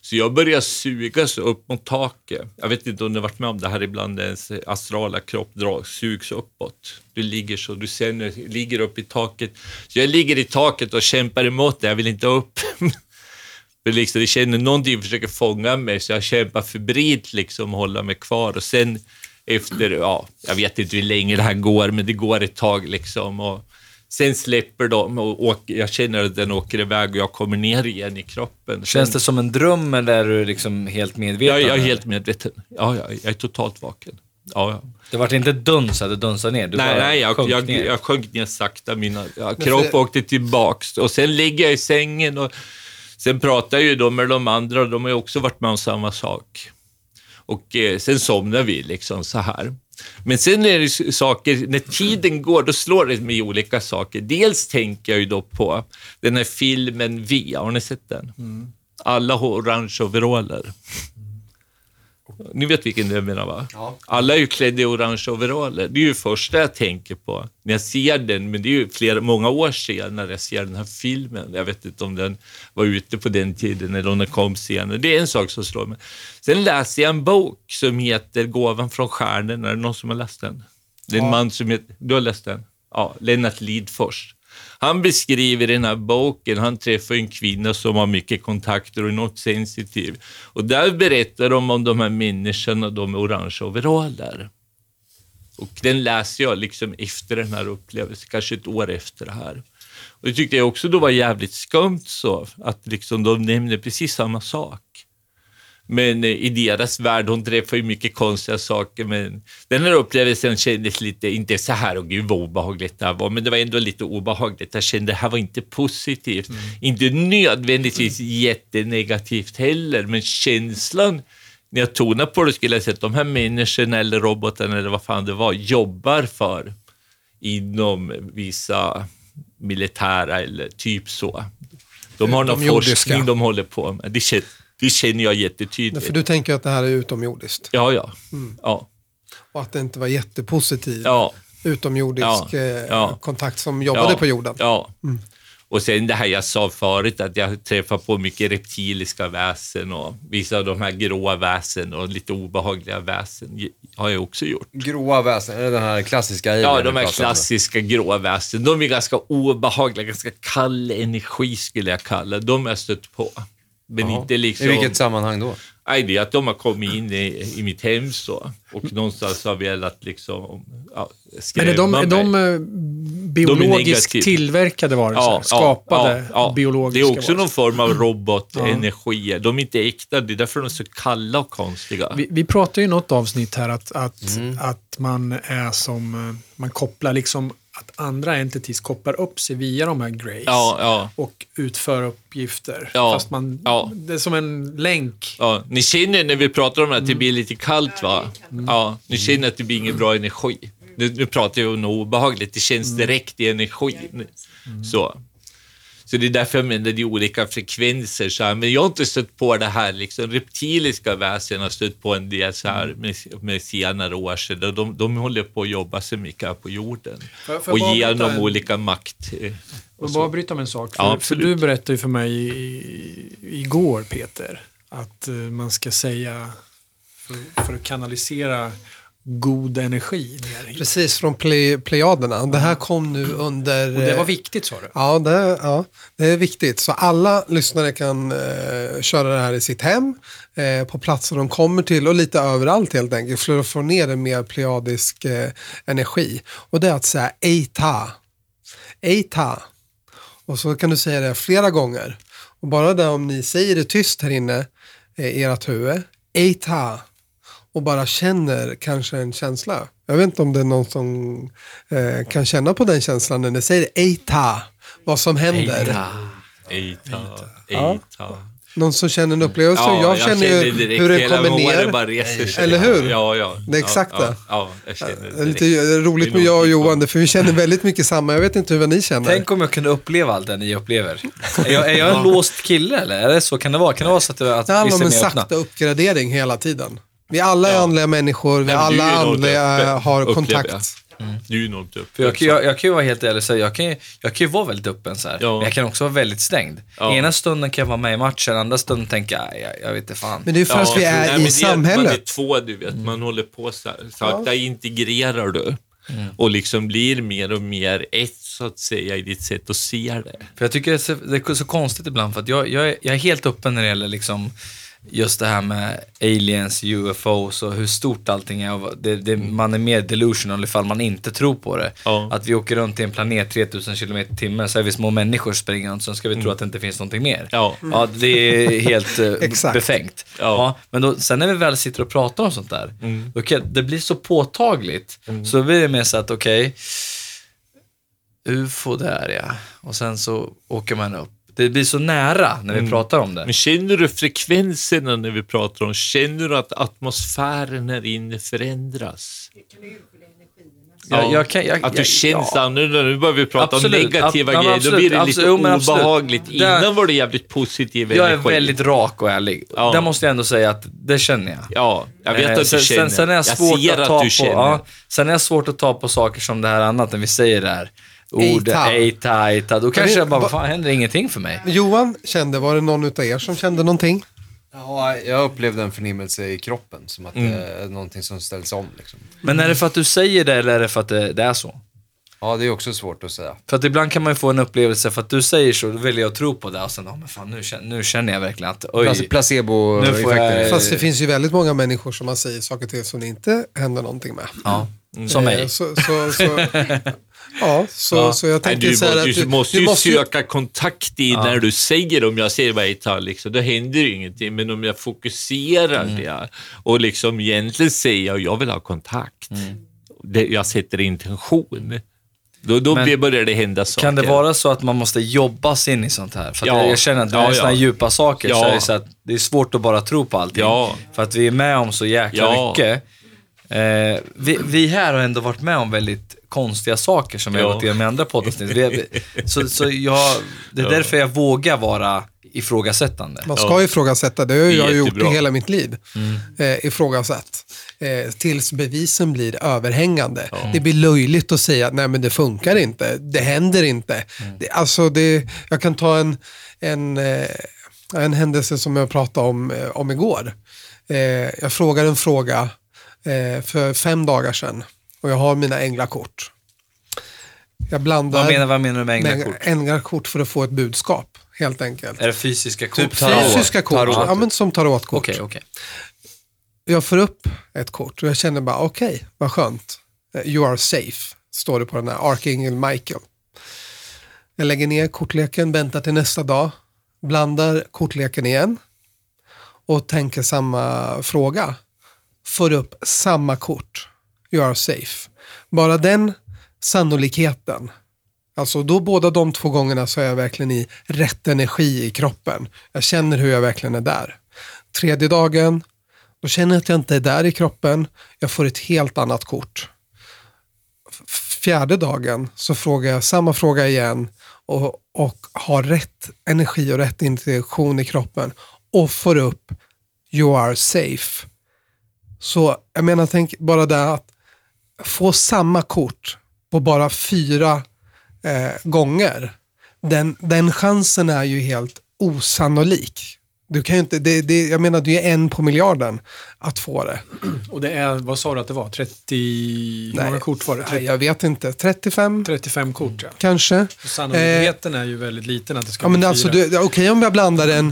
Så jag börjar sugas upp mot taket. Jag vet inte om du har varit med om det här ibland, ens astrala kropp drar, sugs uppåt. Du ligger så, du känner, ligger upp i taket. Så jag ligger i taket och kämpar emot det, jag vill inte upp. För liksom, jag känner någonting försöker fånga mig, så jag kämpar febrilt liksom, hålla mig kvar. Och sen efter, ja, jag vet inte hur länge det här går, men det går ett tag liksom. Och sen släpper de och åker, jag känner att den åker iväg och jag kommer ner igen i kroppen. Känns Sen- det som en dröm eller är du liksom helt medveten? jag, jag är helt medveten. Ja, ja, jag är totalt vaken. Ja, ja. Det vart inte duns att du dunsade ner? Du nej, nej, jag, sjönk jag, ner. jag sjönk ner sakta. Mina ja, kropp åkte tillbaks och sen ligger jag i sängen och sen pratar jag ju då med de andra och de har ju också varit med om samma sak. Och eh, sen somnar vi liksom så här. Men sen är det saker, när tiden går, då slår det mig olika saker. Dels tänker jag ju då på den här filmen V, har ni sett den? Alla har orange overaller. Ni vet vilken jag menar va? Ja. Alla är ju klädda i orange overaller. Det är ju det första jag tänker på när jag ser den, men det är ju flera, många år sedan när jag ser den här filmen. Jag vet inte om den var ute på den tiden eller om den kom senare. Det är en sak som slår mig. Sen läser jag en bok som heter Gåvan från stjärnorna. Är det någon som har läst den? Det är en man som heter, du har läst den? Ja, Lennart Lidfors. Han beskriver i den här boken, han träffar en kvinna som har mycket kontakter och är något sensitiv. Och där berättar de om de här människorna, de med orange overaller. Och den läser jag liksom efter den här upplevelsen, kanske ett år efter det här. Och det tyckte jag också då var jävligt skumt så, att liksom de nämner precis samma sak. Men eh, i deras värld, hon träffar ju mycket konstiga saker, men den här upplevelsen kändes lite, inte så här, och gud vad obehagligt det här var, men det var ändå lite obehagligt. Jag kände det här var inte positivt. Inte nödvändigtvis jättenegativt heller, men känslan när jag tonar på det skulle jag säga att de här människorna eller robotarna eller vad fan det var, jobbar för inom vissa militära eller typ så. De har De någon jordiska. forskning de håller på med. Det det känner jag jättetydligt. För du tänker att det här är utomjordiskt Ja, ja. Ja, och att det inte var jättepositiv ja. utomjordisk Ja, eh, ja. kontakt som jobbade ja, på jorden. Ja. Och sen det här jag sa förut, att jag träffar på mycket reptiliska väsen och vissa av de här gråa väsen och lite obehagliga väsen har jag också gjort. Gråa väsen, är det den här klassiska Ja, de här pratar om? klassiska gråa väsen. De är ganska obehagliga, ganska kall energi skulle jag kalla De har jag stött på. Men Ja. inte liksom... I vilket sammanhang då? Nej, det är att de har kommit in i, i mitt hem så, och någonstans har velat liksom ja, Men skrämma är de, är de mig. eh, biologiskt negativa. tillverkade varelser? skapade biologiska Det är också någon varelser? form av robotenergier. De är inte äkta, det är därför de är så kalla och konstiga. Vi, vi pratade ju i något avsnitt här att, att, Mm. att man är som, eh, man kopplar liksom, att andra entities kopplar upp sig via de här grays Ja, ja. och utför uppgifter. Ja, Fast man, ja. det är som en länk. Ja, ni känner när vi pratar om det att det blir lite kallt va? Mm. Ja, ni känner att det blir ingen bra energi. Nu, nu pratar jag om något obehagligt, det känns Mm. direkt i energin. Så. Så det är därför jag menar det är olika frekvenser. Så här. Men jag har inte stött på det här, liksom, reptiliska väsen har stött på en del så här med, med senare år. Så de, de, håller på att jobba så mycket här på jorden. Får jag- får och jag bara ge avbryta dem en- olika makt. eh, Och Och bara bryta med en sak. För, Ja, för du berättade ju för mig i, igår, Peter, att eh, man ska säga för, för att kanalisera god energi ner. Precis, från play, Plejaderna. Det här kom nu under... Och det var eh, viktigt sa du? Ja det, ja, det är viktigt. Så alla lyssnare kan eh, köra det här i sitt hem, eh, på platser de kommer till och lite överallt helt enkelt för att få ner en mer plejadisk eh, energi. Och det är att säga Eita. Eita. Och så kan du säga det flera gånger. Och bara det om ni säger det tyst här inne eh, i ert huvud. Eita. Och bara känner kanske en känsla. Jag vet inte om det är någon som eh, kan känna på den känslan när ni säger Eita. Vad som händer. Eita, Ja. eita. Någon som känner en upplevelse. Ja, jag, känner ju direkt hur den hela kommer ner. bara reser sig. Eller hur? Ja, ja. Det är exakt ja, det. Ja, ja, jag det Det är lite roligt Det med jag och Johan, det, för vi känner väldigt mycket samma. Jag vet inte hur ni känner. Tänk om jag kunde uppleva allt det ni upplever. Är jag, är jag en låst kille eller? Är det så? Kan det vara? Kan det vara så att, det, att det handlar om en vissa är mer öppna? sakta uppgradering hela tiden. Vi alla är Ja. andliga människor, vi Nej, men du alla andliga öppen, har upplever kontakt. Du är nog inte För jag, öppen. jag, jag kan ju vara helt ärlig och säga, jag kan, ju- jag kan ju vara väldigt öppen så här. Ja. Men jag kan också vara väldigt stängd. Ja. Ena stunden kan jag vara med i matchen, andra stunden tänker jag, "Aj, jag, jag vet inte fan. Men det är för att vi nej, är det i Man är samhället. två, du vet. Man håller på så här. Sakta integrerar du och liksom blir mer och mer ett, så att säga, i ditt sätt att se det. För jag tycker det är så, det är så konstigt ibland, för att jag, jag, är, jag är helt öppen när det gäller liksom just det här med aliens, UFOs och hur stort allting är. Det, det, man är mer delusional ifall man inte tror på det. Ja. Att vi åker runt i en planet 3000 km i timmen, så är vi små människor springande, så ska vi tro att det inte finns någonting mer. Ja. Ja, det är helt eh, befängt. Ja. Ja. men då, sen när vi väl sitter och pratar om sånt där, Mm. då kan, det blir så påtagligt. Så blir det mer så att, okej, UFO där ja. Och sen så åker man upp. Det blir så nära när vi pratar om det. Men känner du frekvenserna när vi pratar om, känner du att atmosfären här inne förändras? Jag, jag kan, jag, att du jag, känns ja. annorlunda. Nu börjar vi prata Absolut. om negativa Ja, men grejer, då absolut. blir det lite Absolut. Jo, men absolut. obehagligt. Det- Innan var det jävligt positiv Jag är energi. väldigt rak och ärlig. Ja. Där måste jag ändå säga att det känner jag. Ja, jag vet Eh, att du sen, känner. Sen, sen är jag, svårt ser att att ta du på, känner. ja, sen är jag svårt att ta på saker som det här annat när vi säger det här. Eita. eita, eita. Då kanske jag bara, va- vad fan händer ingenting för mig? Johan kände, var det någon utav er som kände någonting? Ja, jag upplevde en förnimmelse i kroppen, som att Mm. det är någonting som ställs om. Liksom. Men är det för att du säger det eller är det för att det, det är så? Ja, det är också svårt att säga. För att ibland kan man ju få en upplevelse för att du säger så, då väljer jag att tro på det och sen, ja men fan nu känner, nu känner jag verkligen att, oj. Plac- Placebo-effekter. Nu får jag- Fast det finns ju väldigt många människor som man säger saker till som det inte händer någonting med. Ja, som Eh, mig. Så, så, så, ja, så, Ja. så jag Nej, tänker du, så här må- att du måste ju måste söka kontakt i när du säger om jag säger vad jag tar, liksom, då händer ju ingenting. Men om jag fokuserar Mm. det och liksom egentligen säger jag vill ha kontakt, det, jag sätter intention, då, då Men börjar det hända saker. Kan det vara så att man måste jobba sig in i sånt här? För att Ja. jag, känner att det Ja, är såna ja. djupa saker, så Ja. är det, så att det är svårt att bara tro på allting. Ja. För att vi är med om så jäkla Ja. mycket. Eh, vi, vi här har ändå varit med om väldigt konstiga saker som vi har gått igenom i andra poddavsnitt. Så så jag, det är därför jag vågar vara ifrågasättande. Man ska ifrågasätta, det har Det är jag gjort jättebra. i hela mitt liv. Eh, ifrågasatt. Eh, tills bevisen blir överhängande. Det blir löjligt att säga att nej men det funkar inte, det händer inte. Det, alltså det, jag kan ta en, en, eh, en händelse som jag pratade om, om igår. Jag frågade en fråga för fem dagar sedan och jag har mina änglakort. Jag blandar Vad menar, vad menar du med med änglakort? änglakort för att få ett budskap helt enkelt. Är det fysiska kort? Typ tarot. Fysiska kort, Tarot. ja, men som tarotkort. Okej, okej. Jag får upp ett kort och jag känner bara okej, vad skönt. Eh, You are safe, står det på den här Archangel Michael. Jag lägger ner kortleken, väntar till nästa dag, blandar kortleken igen och tänker samma fråga. Får upp samma kort. You are safe. Bara den sannolikheten. Alltså då båda de två gångerna så är jag verkligen i rätt energi i kroppen. Jag känner hur jag verkligen är där. Tredje dagen, då känner jag att jag inte är där i kroppen. Jag får ett helt annat kort. Fjärde dagen så frågar jag samma fråga igen och, och har rätt energi och rätt intuition i kroppen och får upp You are safe. Så jag menar, tänk bara det att få samma kort på bara fyra eh, gånger. Den, den chansen är ju helt osannolik. Du kan inte, det, det, jag menar, det är en på miljarden att få det. Och det är, vad sa du att det var? 30, hur många kort var det? Nej, 30, jag vet inte. 35 35 kort ja. kanske. Och Sannolikheten är ju väldigt liten att det ska Ja, men bli alltså, Okej om jag blandar den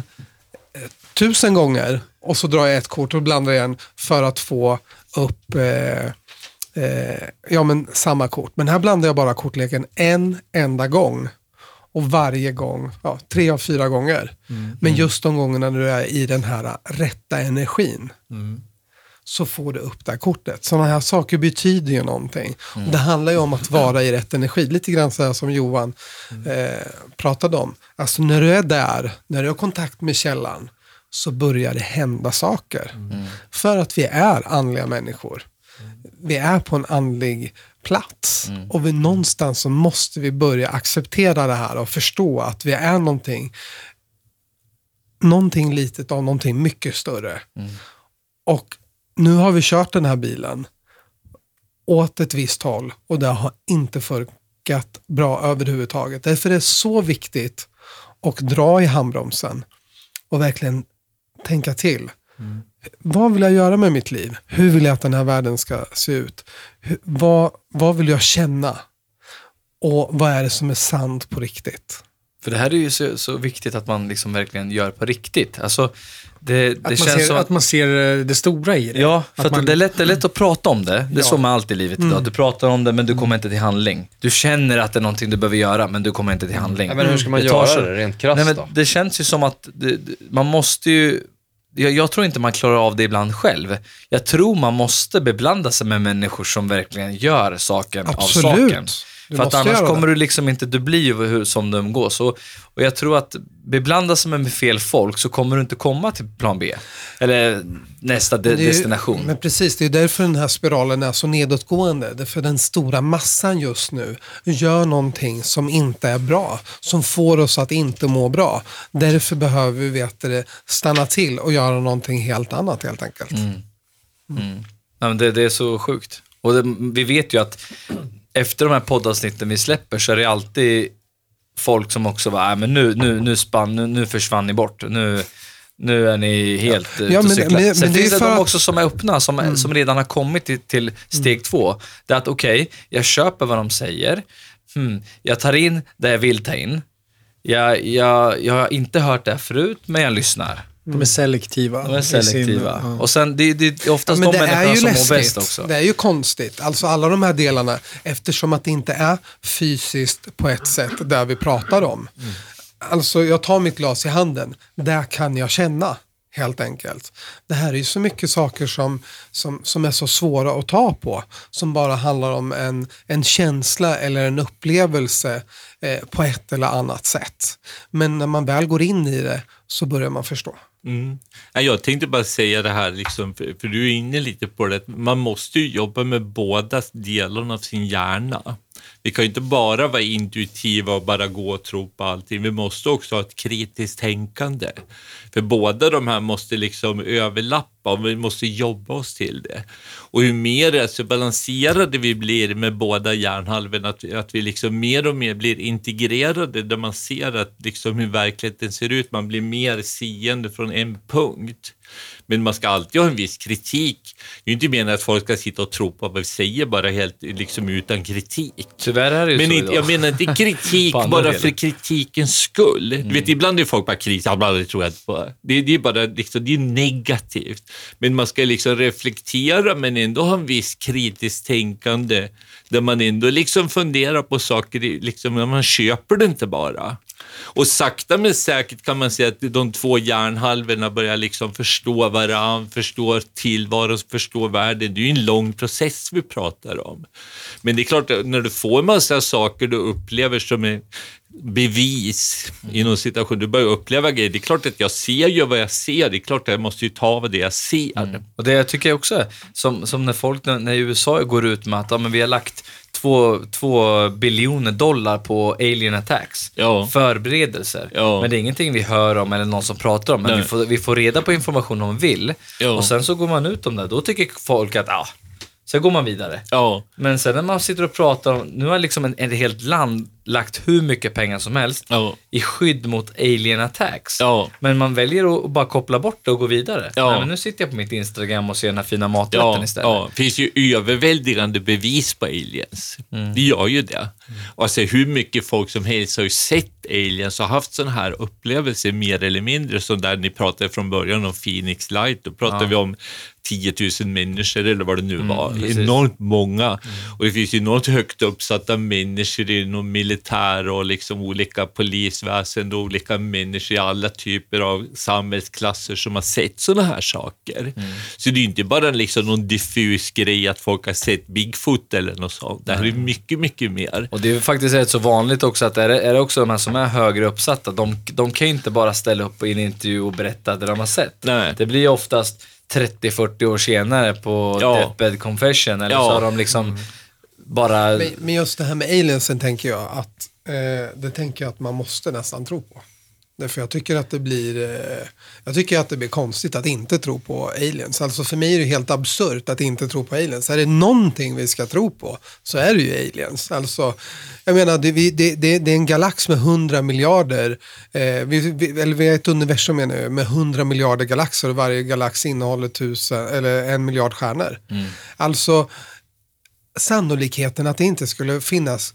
eh, tusen gånger och så drar jag ett kort och blandar igen för att få upp eh, eh, ja, men samma kort. Men här blandar jag bara kortleken en enda gång. Och varje gång, ja, tre av fyra gånger. Men just de gångerna när du är i den här rätta energin så får du upp det här kortet. Sådana här saker betyder ju någonting. Och det handlar ju om att vara i rätt energi. Lite grann så här som Johan eh, pratade om. Alltså när du är där, när du har kontakt med källan, så börjar det hända saker. För att vi är andliga människor. Vi är på en andlig plats. Och vi, någonstans så måste vi börja acceptera det här och förstå att vi är någonting någonting litet av någonting mycket större. Och nu har vi kört den här bilen åt ett visst håll och det har inte funkat bra överhuvudtaget. Därför är det så viktigt att dra i handbromsen och verkligen tänka till. Vad vill jag göra med mitt liv? Hur vill jag att den här världen ska se ut? Hur, vad, vad vill jag känna? Och vad är det som är sant på riktigt? För det här är ju så, så viktigt att man liksom verkligen gör på riktigt. Alltså, det, det Att, man känns ser, som att man ser eh, det stora i det. Ja, för Att att man- det, är lätt, det är lätt att prata om det. Det är Ja. så med allt i livet idag. Du pratar om det, men du kommer inte till handling. Du känner att det är någonting du behöver göra, men du kommer inte till handling. Ja, men hur ska man Det tar göra så- det rent krasst Nej, men då? det känns ju som att det, det, man måste ju... Jag, jag tror inte man klarar av det ibland själv. Jag tror man måste beblanda sig med människor som verkligen gör saken av saken. Du För att annars kommer det. du liksom inte, du blir ju hur, som du umgås. Och, och jag tror att beblanda sig med fel folk så kommer du inte komma till plan B. Eller nästa de, Det är ju- destination. Men precis, det är därför den här spiralen är så nedåtgående. Därför den stora massan just nu gör någonting som inte är bra. Som får oss att inte må bra. Därför behöver vi vet det, stanna till och göra någonting helt annat helt enkelt. Ja, men det, det är så sjukt. Och det, vi vet ju att efter de här poddavsnitten vi släpper så är det alltid folk som också bara, "Nej, men nu, nu, nu, spann, nu, nu försvann ni bort. Nu, nu är ni helt ja. ute Ja, och men- cyklar. men- Sen men det finns det för de också som är öppna, som, som redan har kommit till, till steg två. Det är att okej, jag köper vad de säger. Hmm, jag tar in det jag vill ta in. Jag, jag, jag har inte hört det här förut, men jag lyssnar. De är selektiva. De är sin- selektiva. ja. Och sen, det, det är oftast men de människorna som mår läskigt. bäst också. Det är ju konstigt. Alltså alla de här delarna, eftersom att det inte är fysiskt på ett sätt där vi pratar om. Alltså jag tar mitt glas i handen, där kan jag känna. Helt enkelt. Det här är ju så mycket saker som, som, som är så svåra att ta på. Som bara handlar om en, en känsla eller en upplevelse eh, på ett eller annat sätt. Men när man väl går in i det så börjar man förstå. Mm. Jag tänkte bara säga det här, liksom, för, för du är inne lite på det, man måste ju jobba med båda delarna av sin hjärna. Vi kan ju inte bara vara intuitiva och bara gå och tro på allting. Vi måste också ha ett kritiskt tänkande. För båda de här måste liksom överlappa och vi måste jobba oss till det. Och hur mer alltså, balanserade vi blir med båda hjärnhalvorna, att, att vi liksom mer och mer blir integrerade där man ser att liksom hur verkligheten ser ut, man blir mer seende från en punkt. Men man ska alltid ha en viss kritik. Det är ju inte meningen att folk ska sitta och tro på vad vi säger bara helt liksom utan kritik. Tyvärr är det ju Men så inte, idag. jag menar inte kritik På bara delar. för kritikens skull. Mm. Du vet, ibland är folk bara bla, det tror jag inte Va? Det, det är bara liksom, det är negativt. Men man ska liksom reflektera men ändå ha en viss kritiskt tänkande där man ändå liksom funderar på saker, liksom, man köper det inte bara. Och sakta men säkert kan man säga att de två hjärnhalvorna börjar liksom förstå varandra, förstå tillvaron, förstå världen. Det är ju en lång process vi pratar om. Men det är klart, när du får en massa saker du upplever som är bevis inom situation, du börjar uppleva grejer. Det är klart att jag ser ju vad jag ser. Det är klart att jag måste ju ta vad det jag ser. Och det jag tycker jag också är, som, som när folk när, när USA går ut med att ja, men vi har lagt två, två biljoner dollar på alien attacks. Ja. Förberedelser. Ja. Men det är ingenting vi hör om eller någon som pratar om. Men Nej. vi får, vi får reda på information om vill. Ja. Och sen så går man ut om det. Då tycker folk att, ja, sen går man vidare. Ja, Men sen när man sitter och pratar om, nu har liksom en, ett helt land lagt hur mycket pengar som helst ja, i skydd mot alien attacks. ja. Men man väljer att bara koppla bort det och gå vidare. Ja. Nej, men nu sitter jag på mitt Instagram och ser den här fina maträtten istället. ja, det finns ju överväldigande bevis på aliens. Det gör ju det. Och alltså, hur mycket folk som helst har ju sett aliens och haft sådana här upplevelser mer eller mindre, som där ni pratade från början om Phoenix Light. Då pratade vi om 10 000 människor eller vad det nu var. precis. Enormt många. Och det finns ju enormt högt uppsatta människor inom militär och liksom olika polisväsen och olika människor i alla typer av samhällsklasser som har sett sådana här saker. Så det är inte bara liksom någon diffus grej att folk har sett Bigfoot eller något sånt. Det här är mycket, mycket mer. Och det är faktiskt rätt så vanligt också att är det, är det också de här som är högre uppsatta, de, de kan ju inte bara ställa upp i en intervju och berätta det de har sett. Nej. Det blir oftast 30-40 år senare på Ja. Deathbed Confession, eller Ja. så har de liksom bara... Men, men just det här med aliensen tänker jag att eh, det tänker jag att man måste nästan tro på. Därför jag tycker att det blir eh, jag tycker att det blir konstigt att inte tro på aliens. Alltså för mig är det helt absurt att inte tro på aliens. Är det någonting vi ska tro på så är det ju aliens. Alltså, jag menar, det, vi, det, det, det är en galax med 100 miljarder, eh, vi, vi, eller vi är ett universum menar jag, med 100 miljarder galaxer och varje galax innehåller tusen, eller en miljard stjärnor. Alltså, sannolikheten att det inte skulle finnas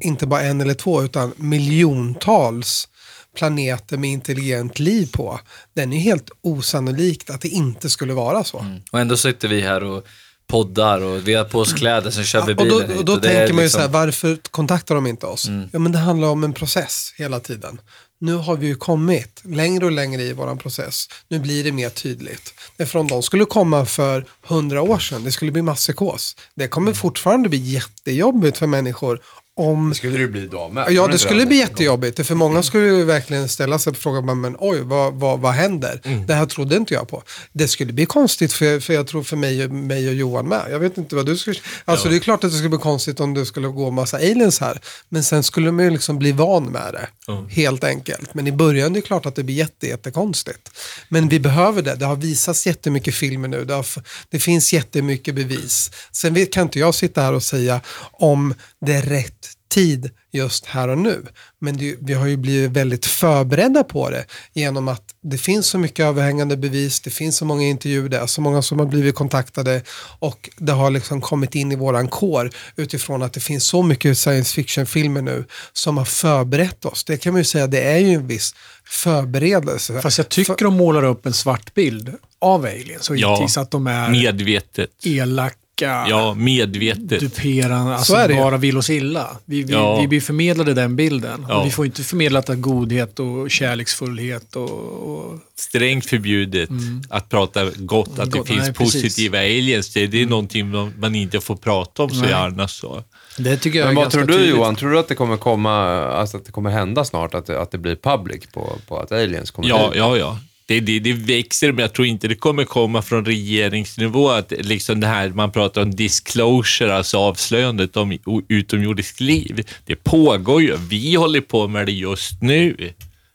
inte bara en eller två utan miljontals planeter med intelligent liv på. Den är helt osannolikt att det inte skulle vara så. Och ändå sitter vi här och poddar och vi har på oss kläder, sen kör vi och då, bilen hit. och då det är tänker man ju liksom- så här, varför kontaktar de inte oss? Ja, men det handlar om en process hela tiden. Nu har vi ju kommit längre och längre i vår process. Nu blir det mer tydligt. Därför om de skulle komma för hundra år sedan, det skulle bli masspsykos. Det kommer fortfarande bli jättejobbigt för människor om Det skulle det bli idag med. Ja, det skulle bli jättejobbigt. För många skulle ju verkligen ställa sig och fråga, men oj, vad, vad, vad händer? Det här trodde inte jag på. Det skulle bli konstigt för, för jag tror för mig, mig och Johan med. Jag vet inte vad du skulle... Alltså det är klart att det skulle bli konstigt om det skulle gå massa aliens här. Men sen skulle man ju liksom bli van med det. Helt enkelt. Men i början är det klart att det blir jätte, jättekonstigt. Men vi behöver det. Det har visats jättemycket filmer nu. Det, har, det finns jättemycket bevis. Sen kan inte jag sitta här och säga om det är rätt tid just här och nu. Men det, vi har ju blivit väldigt förberedda på det genom att det finns så mycket överhängande bevis, det finns så många intervjuer, det är så många som har blivit kontaktade och det har liksom kommit in i våran kår utifrån att det finns så mycket science fiction-filmer nu som har förberett oss. Det kan man ju säga, det är ju en viss förberedelse. Fast jag tycker de målar upp en svart bild av aliens och Ja. givetvis att de är Medvetet. elaka, Ja, medvetet. duperande, alltså det bara vill oss illa. Vi, vi, Ja. vi blir förmedlade den bilden. Ja. Och vi får inte förmedlat att godhet och kärleksfullhet och, och strängt förbjudet att prata gott, att det Gott, finns nej, precis. positiva aliens. Det, det är någonting man, man inte får prata om så Nej. gärna. så. det tycker jag Men vad tror du tydligt. Johan? Tror du att det kommer komma, alltså att det kommer hända snart, att det, att det blir public på, på att aliens kommer Ja, hit? ja, ja. Det, det, det växer, men jag tror inte det kommer komma från regeringsnivå. Att liksom det här man pratar om disclosure, alltså avslöjandet om utomjordiskt liv. Det pågår ju. Vi håller på med det just nu.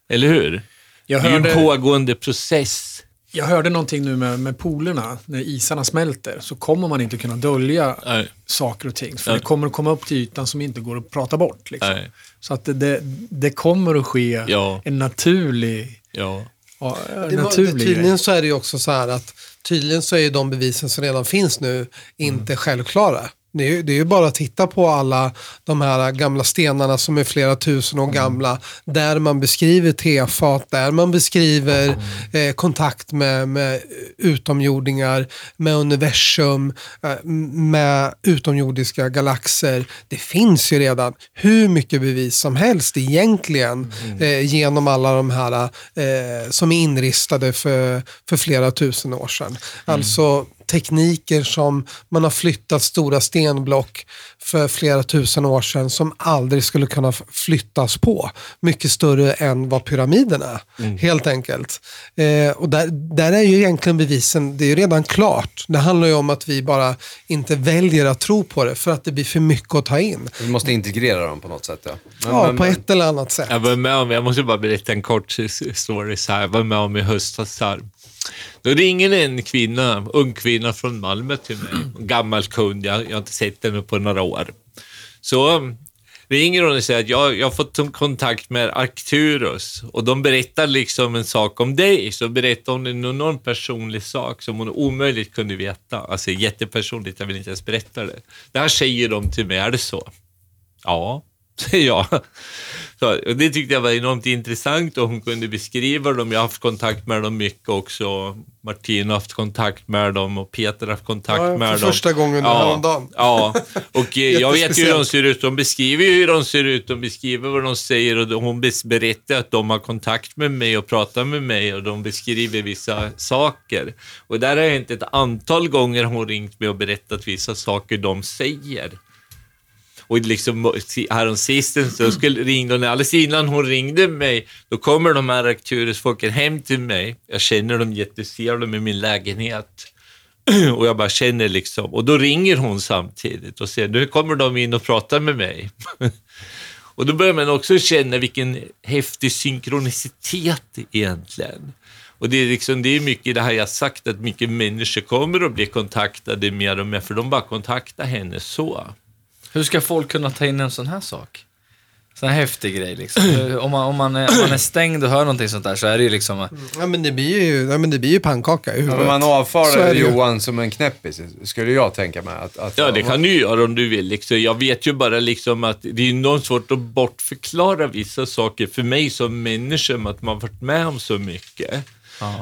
Eller hur? Jag det är ju en hörde- pågående process. Jag hörde någonting nu med, med polerna, när isarna smälter, så kommer man inte kunna dölja Nej. saker och ting. För Nej. det kommer att komma upp till ytan som inte går att prata bort. Liksom. Så att det, det, det kommer att ske Ja. en naturlig, Ja. Ja, naturlig tydligen så är det ju också så här att tydligen så är ju de bevisen som redan finns nu inte Mm. självklara. Det är, ju, det är ju bara att titta på alla de här gamla stenarna som är flera tusen Mm. år gamla. Där man beskriver tefat, där man beskriver Mm. eh, kontakt med, med utomjordingar, med universum, eh, med utomjordiska galaxer. Det finns ju redan hur mycket bevis som helst egentligen eh, genom alla de här eh, som är inristade för, för flera tusen år sedan. Alltså tekniker som man har flyttat stora stenblock för flera tusen år sedan som aldrig skulle kunna flyttas på. Mycket större än vad pyramiderna är, helt enkelt. Eh, och där, där är ju egentligen bevisen, det är ju redan klart. Det handlar ju om att vi bara inte väljer att tro på det för att det blir för mycket att ta in. Vi måste integrera dem på något sätt. Ja, Men- Ja, men- på ett eller annat sätt. Jag var med om, jag måste bara berätta en kort story så här. Jag var med om i höstas här. Då ringer en kvinna, ung kvinna från Malmö till mig. En gammal kund, jag, jag har inte sett henne på några år. Så um, ringer hon och säger att jag, jag har fått kontakt med Arcturus och de berättar liksom en sak om dig. Så berättar hon en enorm personlig sak som hon omöjligt kunde veta. Alltså jättepersonligt, jag vill inte ens berätta det. Det här säger de till mig, är det så? Ja, säger jag. Så, det tyckte jag var enormt intressant och hon kunde beskriva dem. Jag har haft kontakt med dem mycket också. Martin har haft kontakt med dem och Peter har haft kontakt Ja, för med dem. första gången häromdagen. Ja, och eh, jag vet ju hur de ser ut. De beskriver ju hur de ser ut, de beskriver vad de säger och hon berättar att de har kontakt med mig och pratar med mig och de beskriver vissa saker. Och där har jag inte ett antal gånger hon ringt mig och berättat vissa saker de säger. Och liksom häromsistens så skulle, ringde hon, alldeles innan hon ringde mig, då kommer de här Arcturus-folken hem till mig. Jag känner dem jätteser dem i min lägenhet. Och jag bara känner liksom, och då ringer hon samtidigt och säger, nu kommer de in och pratar med mig. Och då börjar man också känna vilken häftig synkronicitet egentligen. Och det är, liksom, det är mycket det här jag sagt, att mycket människor kommer att bli kontaktade mer och mer, för de bara kontaktar henne så. Hur ska folk kunna ta in en sån här sak? Sån här häftig grej liksom. Om, man, om, man är, om man är stängd och hör någonting sånt där så är det ju liksom... Ja, men det blir ju, ja, men det blir ju pannkaka i Ja, huvudet. men man avfärdar. Johan som en knäppis, skulle jag tänka mig. Att, att, Ja, det kan du göra om du vill. Liksom. Jag vet ju bara liksom att det är enormt svårt att bortförklara vissa saker för mig som människa med att man varit med om så mycket.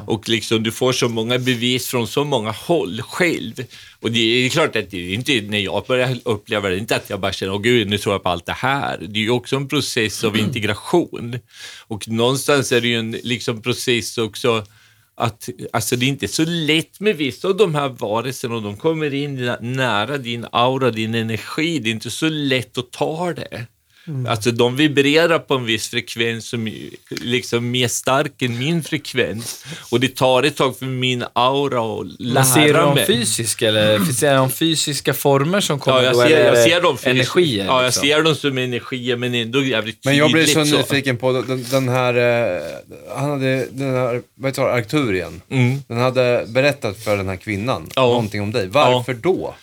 Och liksom, du får så många bevis från så många håll själv. Och det är klart att det är inte när jag börjar uppleva det, inte att jag bara känner, åh gud, nu tror jag på allt det här. Det är ju också en process av integration. Och någonstans är det ju en liksom, process också att alltså det är inte så lätt med vissa av de här varelserna och de kommer in nära din aura, din energi. Det är inte så lätt att ta det. Alltså de vibrerar på en viss frekvens som är liksom mer stark än min frekvens. Och det tar ett tag för min aura att lära Men ser du dem mig. fysiskt eller ser du de fysiska former som kommer Ja, jag då? ser, jag ser dem fysiskt. Energier? Ja, jag liksom? ser dem som energier men ändå jävligt Men jag blir så tydligt nyfiken på den, den här, eh, han hade, den här, vad heter det, Arcturien. Mm. Den hade berättat för den här kvinnan Ja. någonting om dig. Varför då?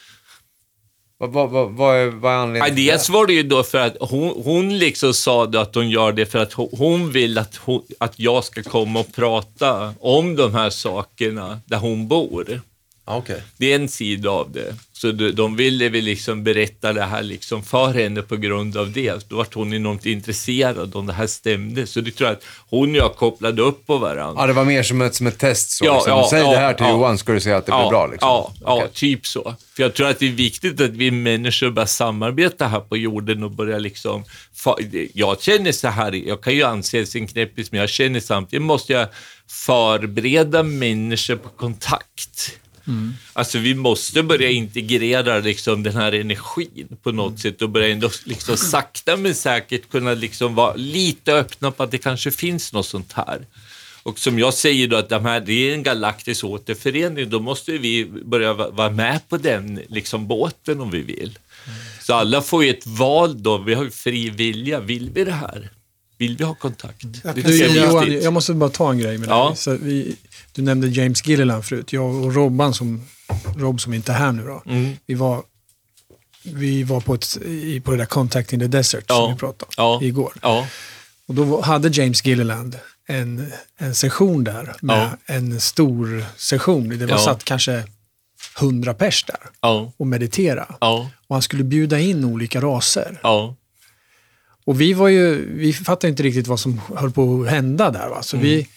Vad, vad, vad, är, vad är anledningen till dels var det ju då för att hon, hon liksom sa då att hon gör det för att hon, hon vill att, hon, att jag ska komma och prata om de här sakerna där hon bor. Ja, okej. Det är en sida av det. Så de, de ville väl liksom berätta det här liksom för henne på grund av det. Då var hon enormt intresserad om det här stämde. Så det tror jag att hon och jag kopplade upp på varandra. Ja, det var mer som ett, som ett test så. Ja, liksom. ja, Säg ja, det här till ja. Johan ska du se att det blir bra. Liksom. Ja, ja Okej. typ så. För jag tror att det är viktigt att vi människor börjar samarbeta här på jorden och börja liksom... Jag känner så här, jag kan ju anses en knäppis, men jag känner samtidigt måste jag förbereda människor på kontakt. Alltså vi måste börja integrera liksom den här energin på något sätt och börja ändå liksom sakta men säkert kunna liksom vara lite öppna på att det kanske finns något sånt här. Och som jag säger då att de här, det är en galaktisk återförening, då måste vi börja va- vara med på den liksom båten om vi vill. Så alla får ju ett val då, vi har ju fri vilja, vill vi det här? Vill vi ha kontakt? Jag Du, Johan, jag måste bara ta en grej med Ja. dig. Så vi, du nämnde James Gilliland förut. Jag och Robban, som, Rob som inte är här nu då, Mm. vi var, vi var på, ett, på det där Contact in the Desert Ja. som vi pratade om Ja. igår. Ja, Och då hade James Gilliland en, en session där med en stor session. Det var satt kanske hundra pers där och meditera. Och han skulle bjuda in olika raser. Och vi var ju, vi fattade inte riktigt vad som höll på att hända där. Va? Så Mm. vi,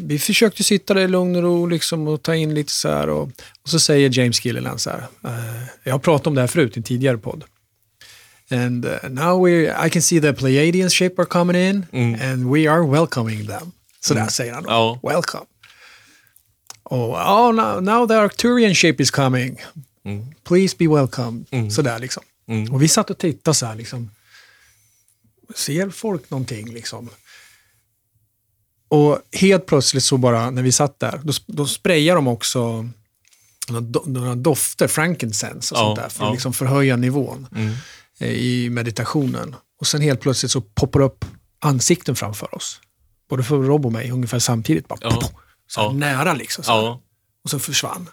vi försökte sitta där i lugn och ro liksom, och ta in lite så här. Och, och så säger James Gilliland så här. eh, jag har pratat om det här förut i en tidigare podd. And uh, now we, I can see the Pleiadian ship are coming in and we are welcoming them. Så där säger han. Ja. Welcome. Och oh, now, now the Arcturian ship is coming. Please be welcome. Så där liksom. Och vi satt och tittade så här liksom. Ser folk någonting liksom? Och helt plötsligt så bara, när vi satt där, då, då sprayar de också några, do, några dofter, frankincense och Ja, sånt där, för ja. att liksom förhöja nivån eh, i meditationen. Och sen helt plötsligt så poppar upp ansikten framför oss. Både för Rob och mig, ungefär samtidigt. Bara, Ja. så här Ja. nära liksom. Så Och så försvann.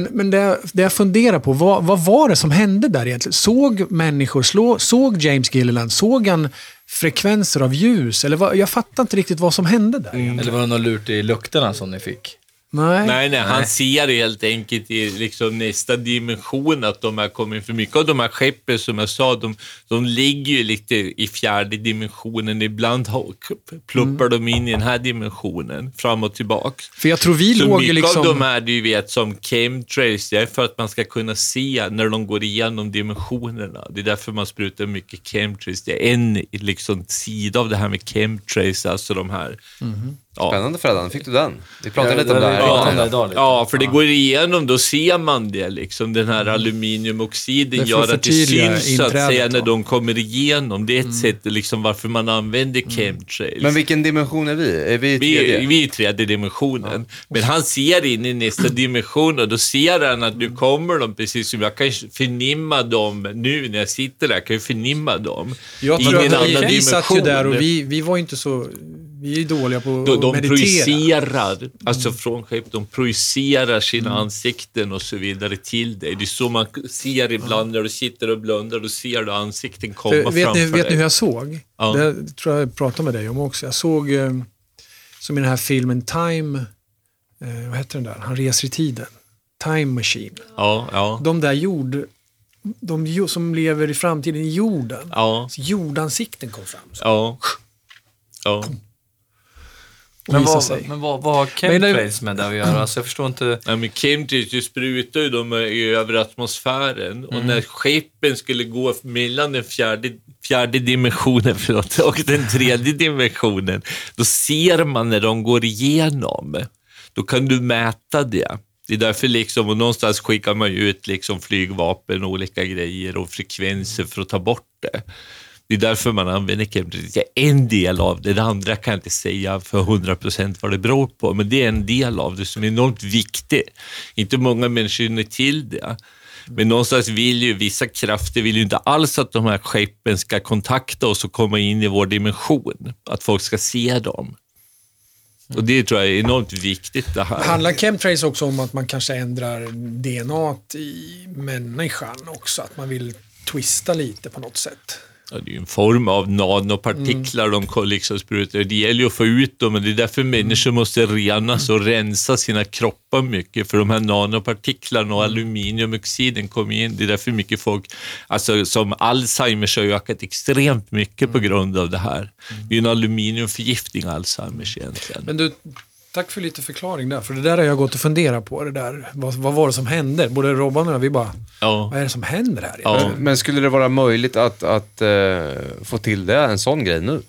Men, men det, det jag funderar på, vad, vad var det som hände där egentligen? Såg människor, slå, såg James Gilliland, såg han frekvenser av ljus? Eller vad, jag fattar inte riktigt vad som hände där. egentligen. Eller var det något lurt i lukterna som ni fick? Nej. Nej, nej, han ser helt enkelt i liksom nästa dimension att de har kommit, för mycket av de här skeppen som jag sa, de, de ligger ju lite i fjärde dimensionen. Ibland pluppar de in i den här dimensionen, fram och tillbaks. För jag tror vi Så låg mycket liksom... av de här du vet som chemtrails, det är för att man ska kunna se när de går igenom dimensionerna. Det är därför man sprutar mycket chemtrails. Det är en liksom, sida av det här med chemtrails, alltså de här Ja. Spännande Freddan, fick du den? Vi pratade Ja, lite om det här om innan. det idag lite. Ja, för det går igenom, då ser man det. Liksom. Den här aluminiumoxiden Mm. Det gör att det syns så att säga när de kommer igenom. Det är ett Mm. sätt liksom, varför man använder chemtrails. Men vilken dimension är vi? Är vi i tredje? vi är i tredje dimensionen. Men han ser in i nästa dimension och då ser han att nu kommer de, precis som jag kan förnimma dem nu när jag sitter där, jag kan ju förnimma dem. Jag i tror en att vi, satt ju dimension. där och vi, vi var inte så... Vi är dåliga på De, att de meditera. projicerar, alltså från skepp, de projicerar sina ansikten och så vidare till dig. Det är så man ser ibland när du sitter och blundar, då ser du ansikten komma För, vet framför ni, vet dig. ni hur jag såg? Ja. Det tror jag jag pratade med dig om också. Jag såg, eh, som i den här filmen Time, eh, vad heter den där? Han reser i tiden. Time Machine. Ja, ja, De där jord... De som lever i framtiden i jorden. ja, Så jordansikten kom fram så, ja. ja. Men vad, sig. men vad, vad har chemtrails med det att göra? Alltså, jag förstår inte. Nej, men chemtrails, du sprutar ju dem i över atmosfären och Mm. när skeppen skulle gå mellan den fjärde, fjärde dimensionen förlåt, och den tredje dimensionen, då ser man när de går igenom. Då kan du mäta det. Det är därför liksom, och någonstans skickar man ut liksom flygvapen och olika grejer och frekvenser för att ta bort det. Det är därför man använder chemtrails. En del av det. Det andra kan jag inte säga för 100% vad det beror på, men det är en del av det som är enormt viktig. Inte många människor känner till det. Men någonstans vill ju vissa krafter vill ju inte alls att de här skeppen ska kontakta oss och komma in i vår dimension. Att folk ska se dem. Och det tror jag är enormt viktigt det här. Handlar chemtrails också om att man kanske ändrar DNA i människan också? Att man vill twista lite på något sätt? Ja, det är ju en form av nanopartiklar de liksom sprutar. Det gäller ju att få ut dem, men det är därför människor måste renas och rensa sina kroppar mycket, för de här nanopartiklarna och aluminiumoxiden kommer in. Det är därför mycket folk, alltså som Alzheimers har ju ökat extremt mycket på grund av det här. Det är ju en aluminiumförgiftning, Alzheimers egentligen. Men du, tack för lite förklaring där. För det där har jag gått och funderat på. Det där. Vad, vad var det som hände? Både Robban och jag, vi bara, Ja. vad är det som händer här? Ja. Men skulle det vara möjligt att, att eh, få till det, en sån grej nu?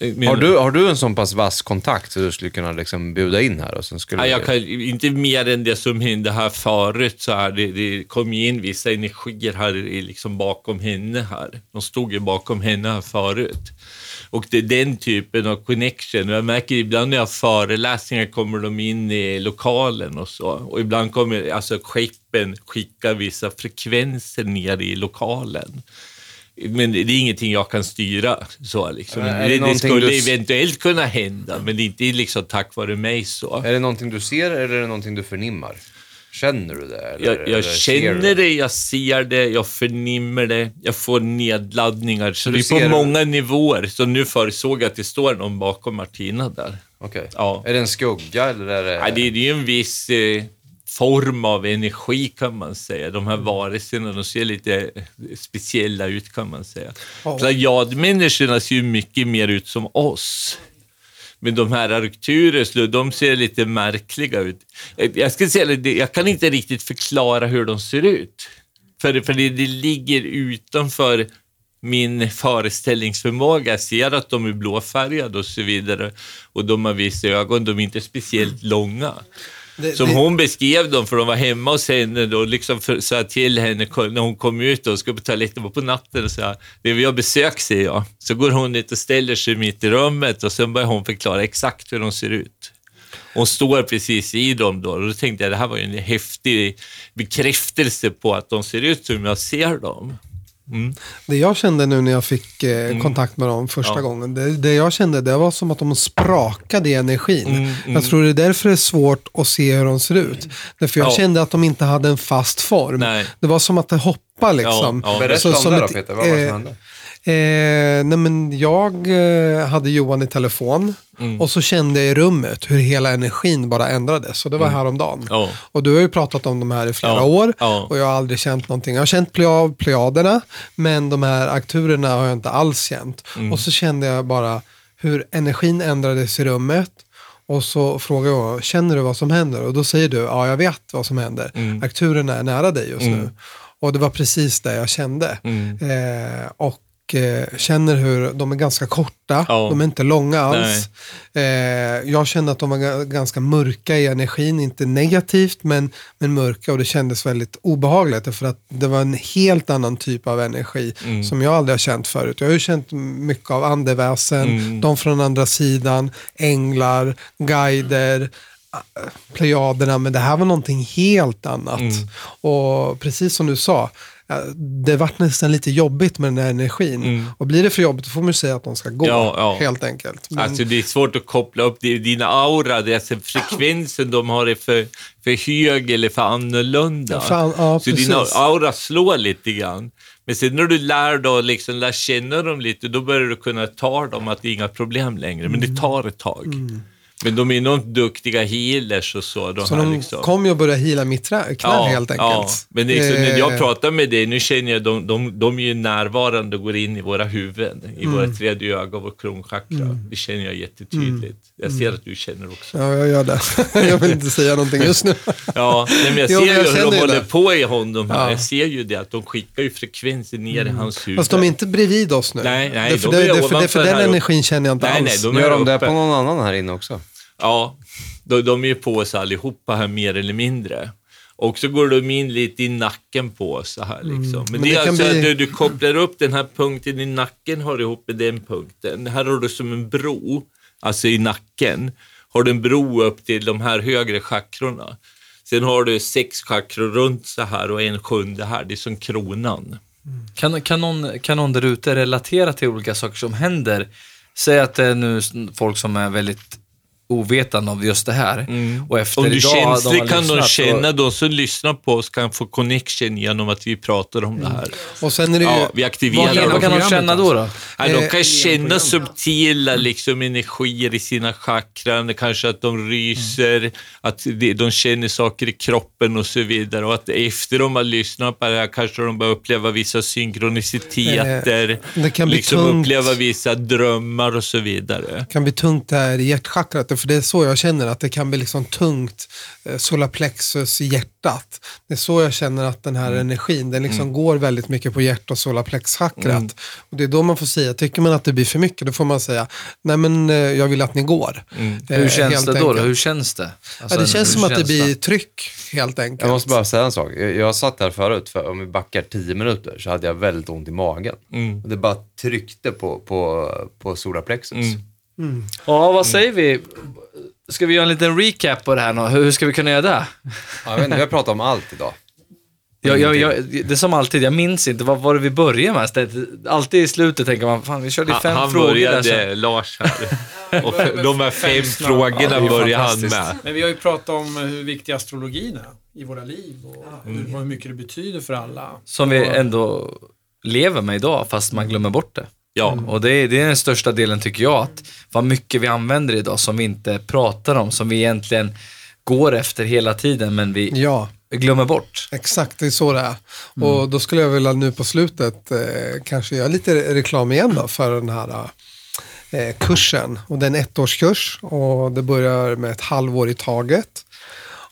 Men- Har du, har du en sån pass vass kontakt så du skulle kunna liksom bjuda in här? Och sen skulle Nej, jag kan, inte mer än det som hände här förut. Så här, det, det kom ju in vissa energier här i- liksom bakom henne här. De stod ju bakom henne här förut. Och det är den typen av connection. Och Jag märker ibland när jag har föreläsningar kommer de in i lokalen och så. Och ibland kommer alltså skeppen skicka vissa frekvenser ner i lokalen. Men det är ingenting jag kan styra. Så, liksom. Det det, det skulle du- eventuellt kunna hända, men det är inte liksom tack vare mig så. Är det någonting du ser eller är det någonting du förnimmar? Känner du det? Eller, Jag, eller jag ser känner det, jag ser det, jag förnimmer det, jag får nedladdningar. Så det är på många nivåer. Så nu förutsåg jag att det står någon bakom Martina där. Okej. Ja. Är det en skugga eller är det... Ja, det är ju en viss eh, form av energi kan man säga. De här varelserna, de ser lite eh, speciella ut kan man säga. Ja. Plejadmänniskorna ser ju mycket mer ut som oss. Men de här Arcturus, de ser lite märkliga ut. Eh, jag, ska säga, jag kan inte riktigt förklara hur de ser ut. För, för det, det ligger utanför min föreställningsförmåga. Jag ser att de är blåfärgade och så vidare. Och de har vissa ögon, de är inte speciellt långa. Det- Som det- hon beskrev dem, för de var hemma hos henne då, liksom för, sa till henne när hon kom ut och skulle på toaletten var på natten och sa det vi har besök, säger jag. Så går hon dit och ställer sig mitt i rummet och sen börjar hon förklara exakt hur de ser ut. Hon står precis i dem då och då tänkte jag det här var ju en häftig bekräftelse på att de ser ut som jag ser dem. Det jag kände nu när jag fick eh, kontakt med dem första Ja. gången, det, det jag kände det var som att de sprakade i energin. Mm, Jag tror det är därför det är svårt att se hur de ser ut. Därför jag Ja. kände att de inte hade en fast form. Nej. Det var som att det hoppade liksom. Ja, ja. Berätta Så- om som det då Peter, vad var det eh, som hände? Eh, nej men jag eh, hade Johan i telefon Mm. och så kände jag i rummet hur hela energin bara ändrades. Och det var häromdagen. Ja. Och du har ju pratat om de här i flera Ja, år ja. och jag har aldrig känt någonting. Jag har känt pleja- plejaderna men de här akturerna har jag inte alls känt. Mm. Och så kände jag bara hur energin ändrades i rummet. Och så frågar jag, känner du vad som händer? Och då säger du, ja jag vet vad som händer. Mm. Akturerna är nära dig just nu. Och det var precis det jag kände. Mm. Eh, och eh, känner hur de är ganska korta, Ja. de är inte långa alls. Eh, jag kände att de var ga- ganska mörka i energin, inte negativt men, men mörka och det kändes väldigt obehagligt för att det var en helt annan typ av energi Mm. som jag aldrig har känt förut. Jag har ju känt mycket av andeväsen, Mm. de från andra sidan, änglar, guider, plejaderna, men det här var någonting helt annat. Mm. Och precis som du sa, det vart nästan lite jobbigt med den här energin. Och blir det för jobbigt då får man ju säga att de ska gå, Mm. Ja, ja. helt enkelt. Men, Alltså det är svårt att koppla upp det- dina aura, det är alltså frekvensen de har är för, för hög eller för annorlunda. Ja, fan, ja, så din precis. aura slår lite grann. Men sen när du lär dig liksom lär känna dem lite, då börjar du kunna ta dem att det är inga problem längre. Men Mm. det tar ett tag. Men de är enormt duktiga healers och så. De så här de liksom. kom ju att börja hila mitt knä helt enkelt. Ja, men det är liksom, när jag Eh, pratar med dig, nu känner jag de, de, de är ju närvarande och går in i våra huvuden, i Mm. våra tredje öga och vår kronchakra. Det känner jag jättetydligt. Jag ser att du känner också. Ja, jag gör det. jag vill inte säga någonting just nu. Ja, nej, men jag Jo, ser men jag ju hur de ju håller det. på i honom här. Ja. Mm. Jag ser ju det, att de skickar ju frekvenser ner i hans huvud. Fast de är inte bredvid oss nu. Nej, nej, det, för, de det, är det, för, det, för den energin känner jag inte Nej, alls. nej, de Gör är de det på någon annan här inne också? Ja, de, de är ju på oss allihopa här mer eller mindre. Och så går de in lite i nacken på oss så här liksom. Men, Men det det är alltså bli- att du, du kopplar upp den här punkten i nacken, har ihop med den punkten. Här har du som en bro, alltså i nacken, har du en bro upp till de här högre chakrorna. Sen har du sex chakror runt så här och en sjunde här, det är som kronan. Kan, kan, någon, kan någon där ute relatera till olika saker som händer? Säg att det är nu folk som är väldigt ovetande av just det här. Och efter Om du idag, känns de det kan de känna, och- de som lyssnar på oss kan få connection genom att vi pratar om det här. Och sen är det ju... Ja, vi aktiverar Vad vad kan de känna då? då? Ja, de Eh, kan känna subtila liksom, energier i sina chakran, kanske att de ryser, att de, de känner saker i kroppen och så vidare. Och att efter de har lyssnat på det här kanske de börjar uppleva vissa synkroniciteter, Eh, det kan bli liksom tungt. uppleva vissa drömmar och så vidare. kan bli tungt där i hjärtchakrat. För det är så jag känner att det kan bli liksom tungt. Eh, solarplexus i hjärtat. Det är så jag känner att den här energin, den liksom går väldigt mycket på hjärt och solarplexchakrat. Och det är då man får säga, tycker man att det blir för mycket, då får man säga, nej men eh, jag vill att ni går. Eh, Hur känns det då? då? Hur känns det? Alltså, ja, det känns som att det blir tryck, helt enkelt. Jag måste bara säga en sak. Jag, jag satt här förut, för om vi backar tio minuter så hade jag väldigt ont i magen. Och det bara tryckte på, på, på solarplexus. Ja, vad säger vi? Ska vi göra en liten recap på det här nu? Hur ska vi kunna göra det? Ja, jag vet inte, vi har pratat om allt idag. Jag, jag, jag, det är som alltid, jag minns inte, vad var det vi började med? Det- Alltid i slutet tänker man, fan vi körde Han, fem han frågor där. började, Så. Lars här. Och de här fem frågorna började han med. Men vi har ju pratat om hur viktig astrologin är i våra liv och hur, hur mycket det betyder för alla. Som vi ändå lever med idag, fast man glömmer bort det. Ja. Och det är, det är den största delen tycker jag, att vad mycket vi använder idag som vi inte pratar om, som vi egentligen går efter hela tiden, men vi Ja, glömmer bort. exakt det är så det är. Mm. Och då skulle jag vilja nu på slutet eh, kanske göra lite reklam igen då för den här eh, kursen. Och det är en ettårskurs och det börjar med ett halvår i taget.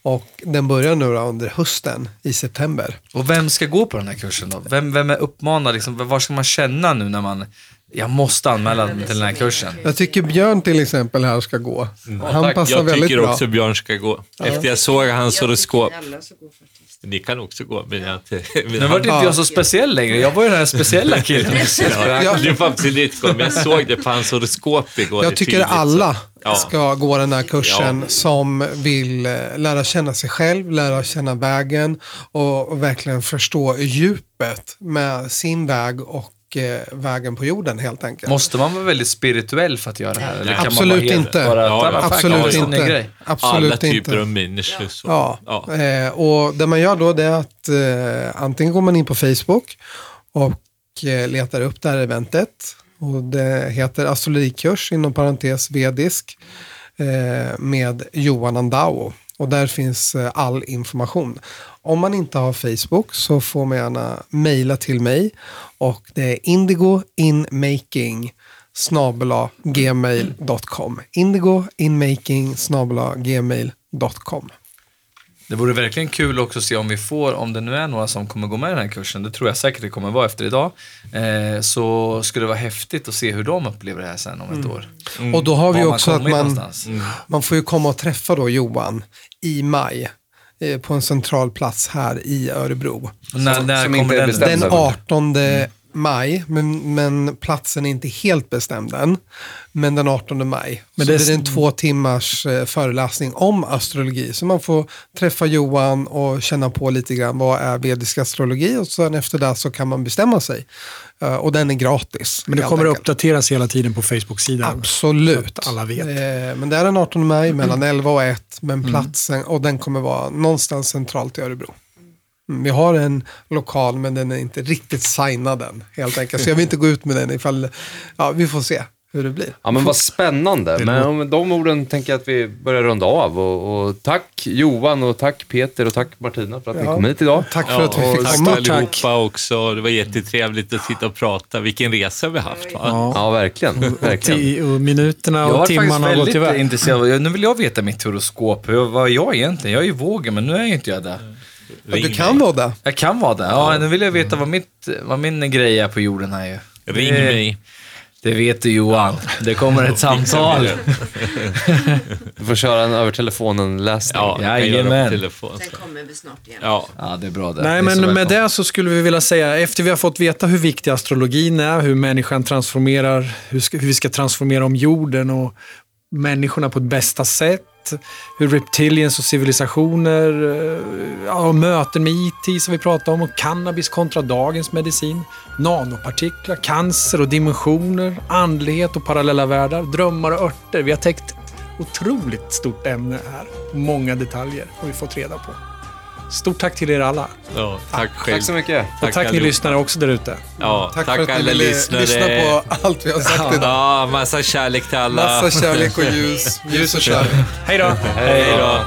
Och den börjar nu under hösten i september. Och vem ska gå på den här kursen då? Vem, vem är uppmanad? Liksom, vad ska man känna nu när man, jag måste anmäla mig till den här kursen? Jag tycker Björn till exempel här ska gå. Han passar Jag väldigt tycker bra. också Björn ska gå. Efter jag såg hans horoskop. Jag tycker. Ni kan också gå, men jag inte... Men Nu var inte jag så speciell längre, jag var ju den här speciella killen. Ja, du får absolut gå, men jag såg det på hans horoskop igår. Jag tycker tydligt, alla Ja. ska gå den här kursen som vill eh, lära känna sig själv, lära känna vägen och verkligen förstå djupet med sin väg och eh, vägen på jorden helt enkelt. Måste man vara väldigt spirituell för att göra det här? Eller kan man Absolut bara helt- inte. Bara, Ja, ja, Absolut ja, inte. Absolut Alla typer inte. av människor. Så. Ja, Ja. Eh, och det man gör då det är att eh, antingen går man in på Facebook och eh, letar upp det här eventet. Och det heter astrologikurs inom parentes vedisk eh, med Johan Andao. Och där finns eh, all information. Om man inte har Facebook så får man gärna mejla till mig och det är indigoinmaking snabela gmail.com. Indigoinmaking gmail.com. Det vore verkligen kul också att se om vi får, om det nu är några som kommer gå med i den här kursen, det tror jag säkert det kommer vara efter idag, eh, så skulle det vara häftigt att se hur de upplever det här sen om ett år. Och då har vi Var också att man, någonstans. man får ju komma och träffa då Johan i maj eh, på en central plats här i Örebro. När när som kommer inte är den? Den Stämmer. 18 maj, men, men platsen är inte helt bestämd än. Men den 18 maj. Men så det- är en två timmars eh, föreläsning om astrologi. Så man får träffa Johan och känna på lite grann vad är vedisk astrologi och sen efter det så kan man bestämma sig. Eh, och den är gratis. Men det kommer att uppdateras hela tiden på Facebook-sidan. Absolut. Alla vet. Eh, men det är den 18 maj mellan 11 och 1. Men platsen, och den kommer vara någonstans centralt i Örebro. Mm, Vi har en lokal men den är inte riktigt signad än helt enkelt. Så jag vill inte gå ut med den ifall, ja vi får se hur det blir. Ja men vad spännande. Men med de orden tänker jag att vi börjar runda av. Och, och tack Johan och tack Peter och tack Martina för att ni Ja. kom hit idag. Tack för att vi och fick tack komma. allihopa också. Det var jättetrevligt att sitta och prata. Vilken resa vi haft. Va? Ja. Ja, verkligen. verkligen. Ti- och minuterna Jag och var timmarna har gått väldigt iväg. intresserad. av- Nu vill jag veta mitt horoskop. Vad är jag egentligen? Jag är ju vågen, men nu är ju inte jag det. Ja, du Ring kan vara det. Jag kan vara det. Ja, nu vill jag veta vad, mitt, vad min grej är på jorden här ju. Ring det, mig. Det vet du Johan. Det kommer ett samtal. Du får köra en över telefonen-läsning. Ja, Jajamän. telefon. Sen kommer vi snart igen. Ja. Ja, det är bra det. Nej, men med det så skulle vi vilja säga, efter vi har fått veta hur viktig astrologin är, hur människan transformerar, hur, ska, hur vi ska transformera om jorden och människorna på ett bästa sätt, hur reptilians och civilisationer, eh, ja, möten med IT som vi pratade om, och cannabis kontra dagens medicin, nanopartiklar, cancer och dimensioner, andlighet och parallella världar, drömmar och örter. Vi har täckt otroligt stort ämne här. Många detaljer har vi fått reda på. Stort tack till er alla. Ja, tack själv. Tack så mycket. Och tack ni allihopa. lyssnare också där ute. Ja, Tack, tack, för att ni ville lyssnare. lyssna på allt vi har sagt idag. Ja, massa kärlek till alla. Massa kärlek och ljus. Ljus och kärlek. Hej då! Hej då.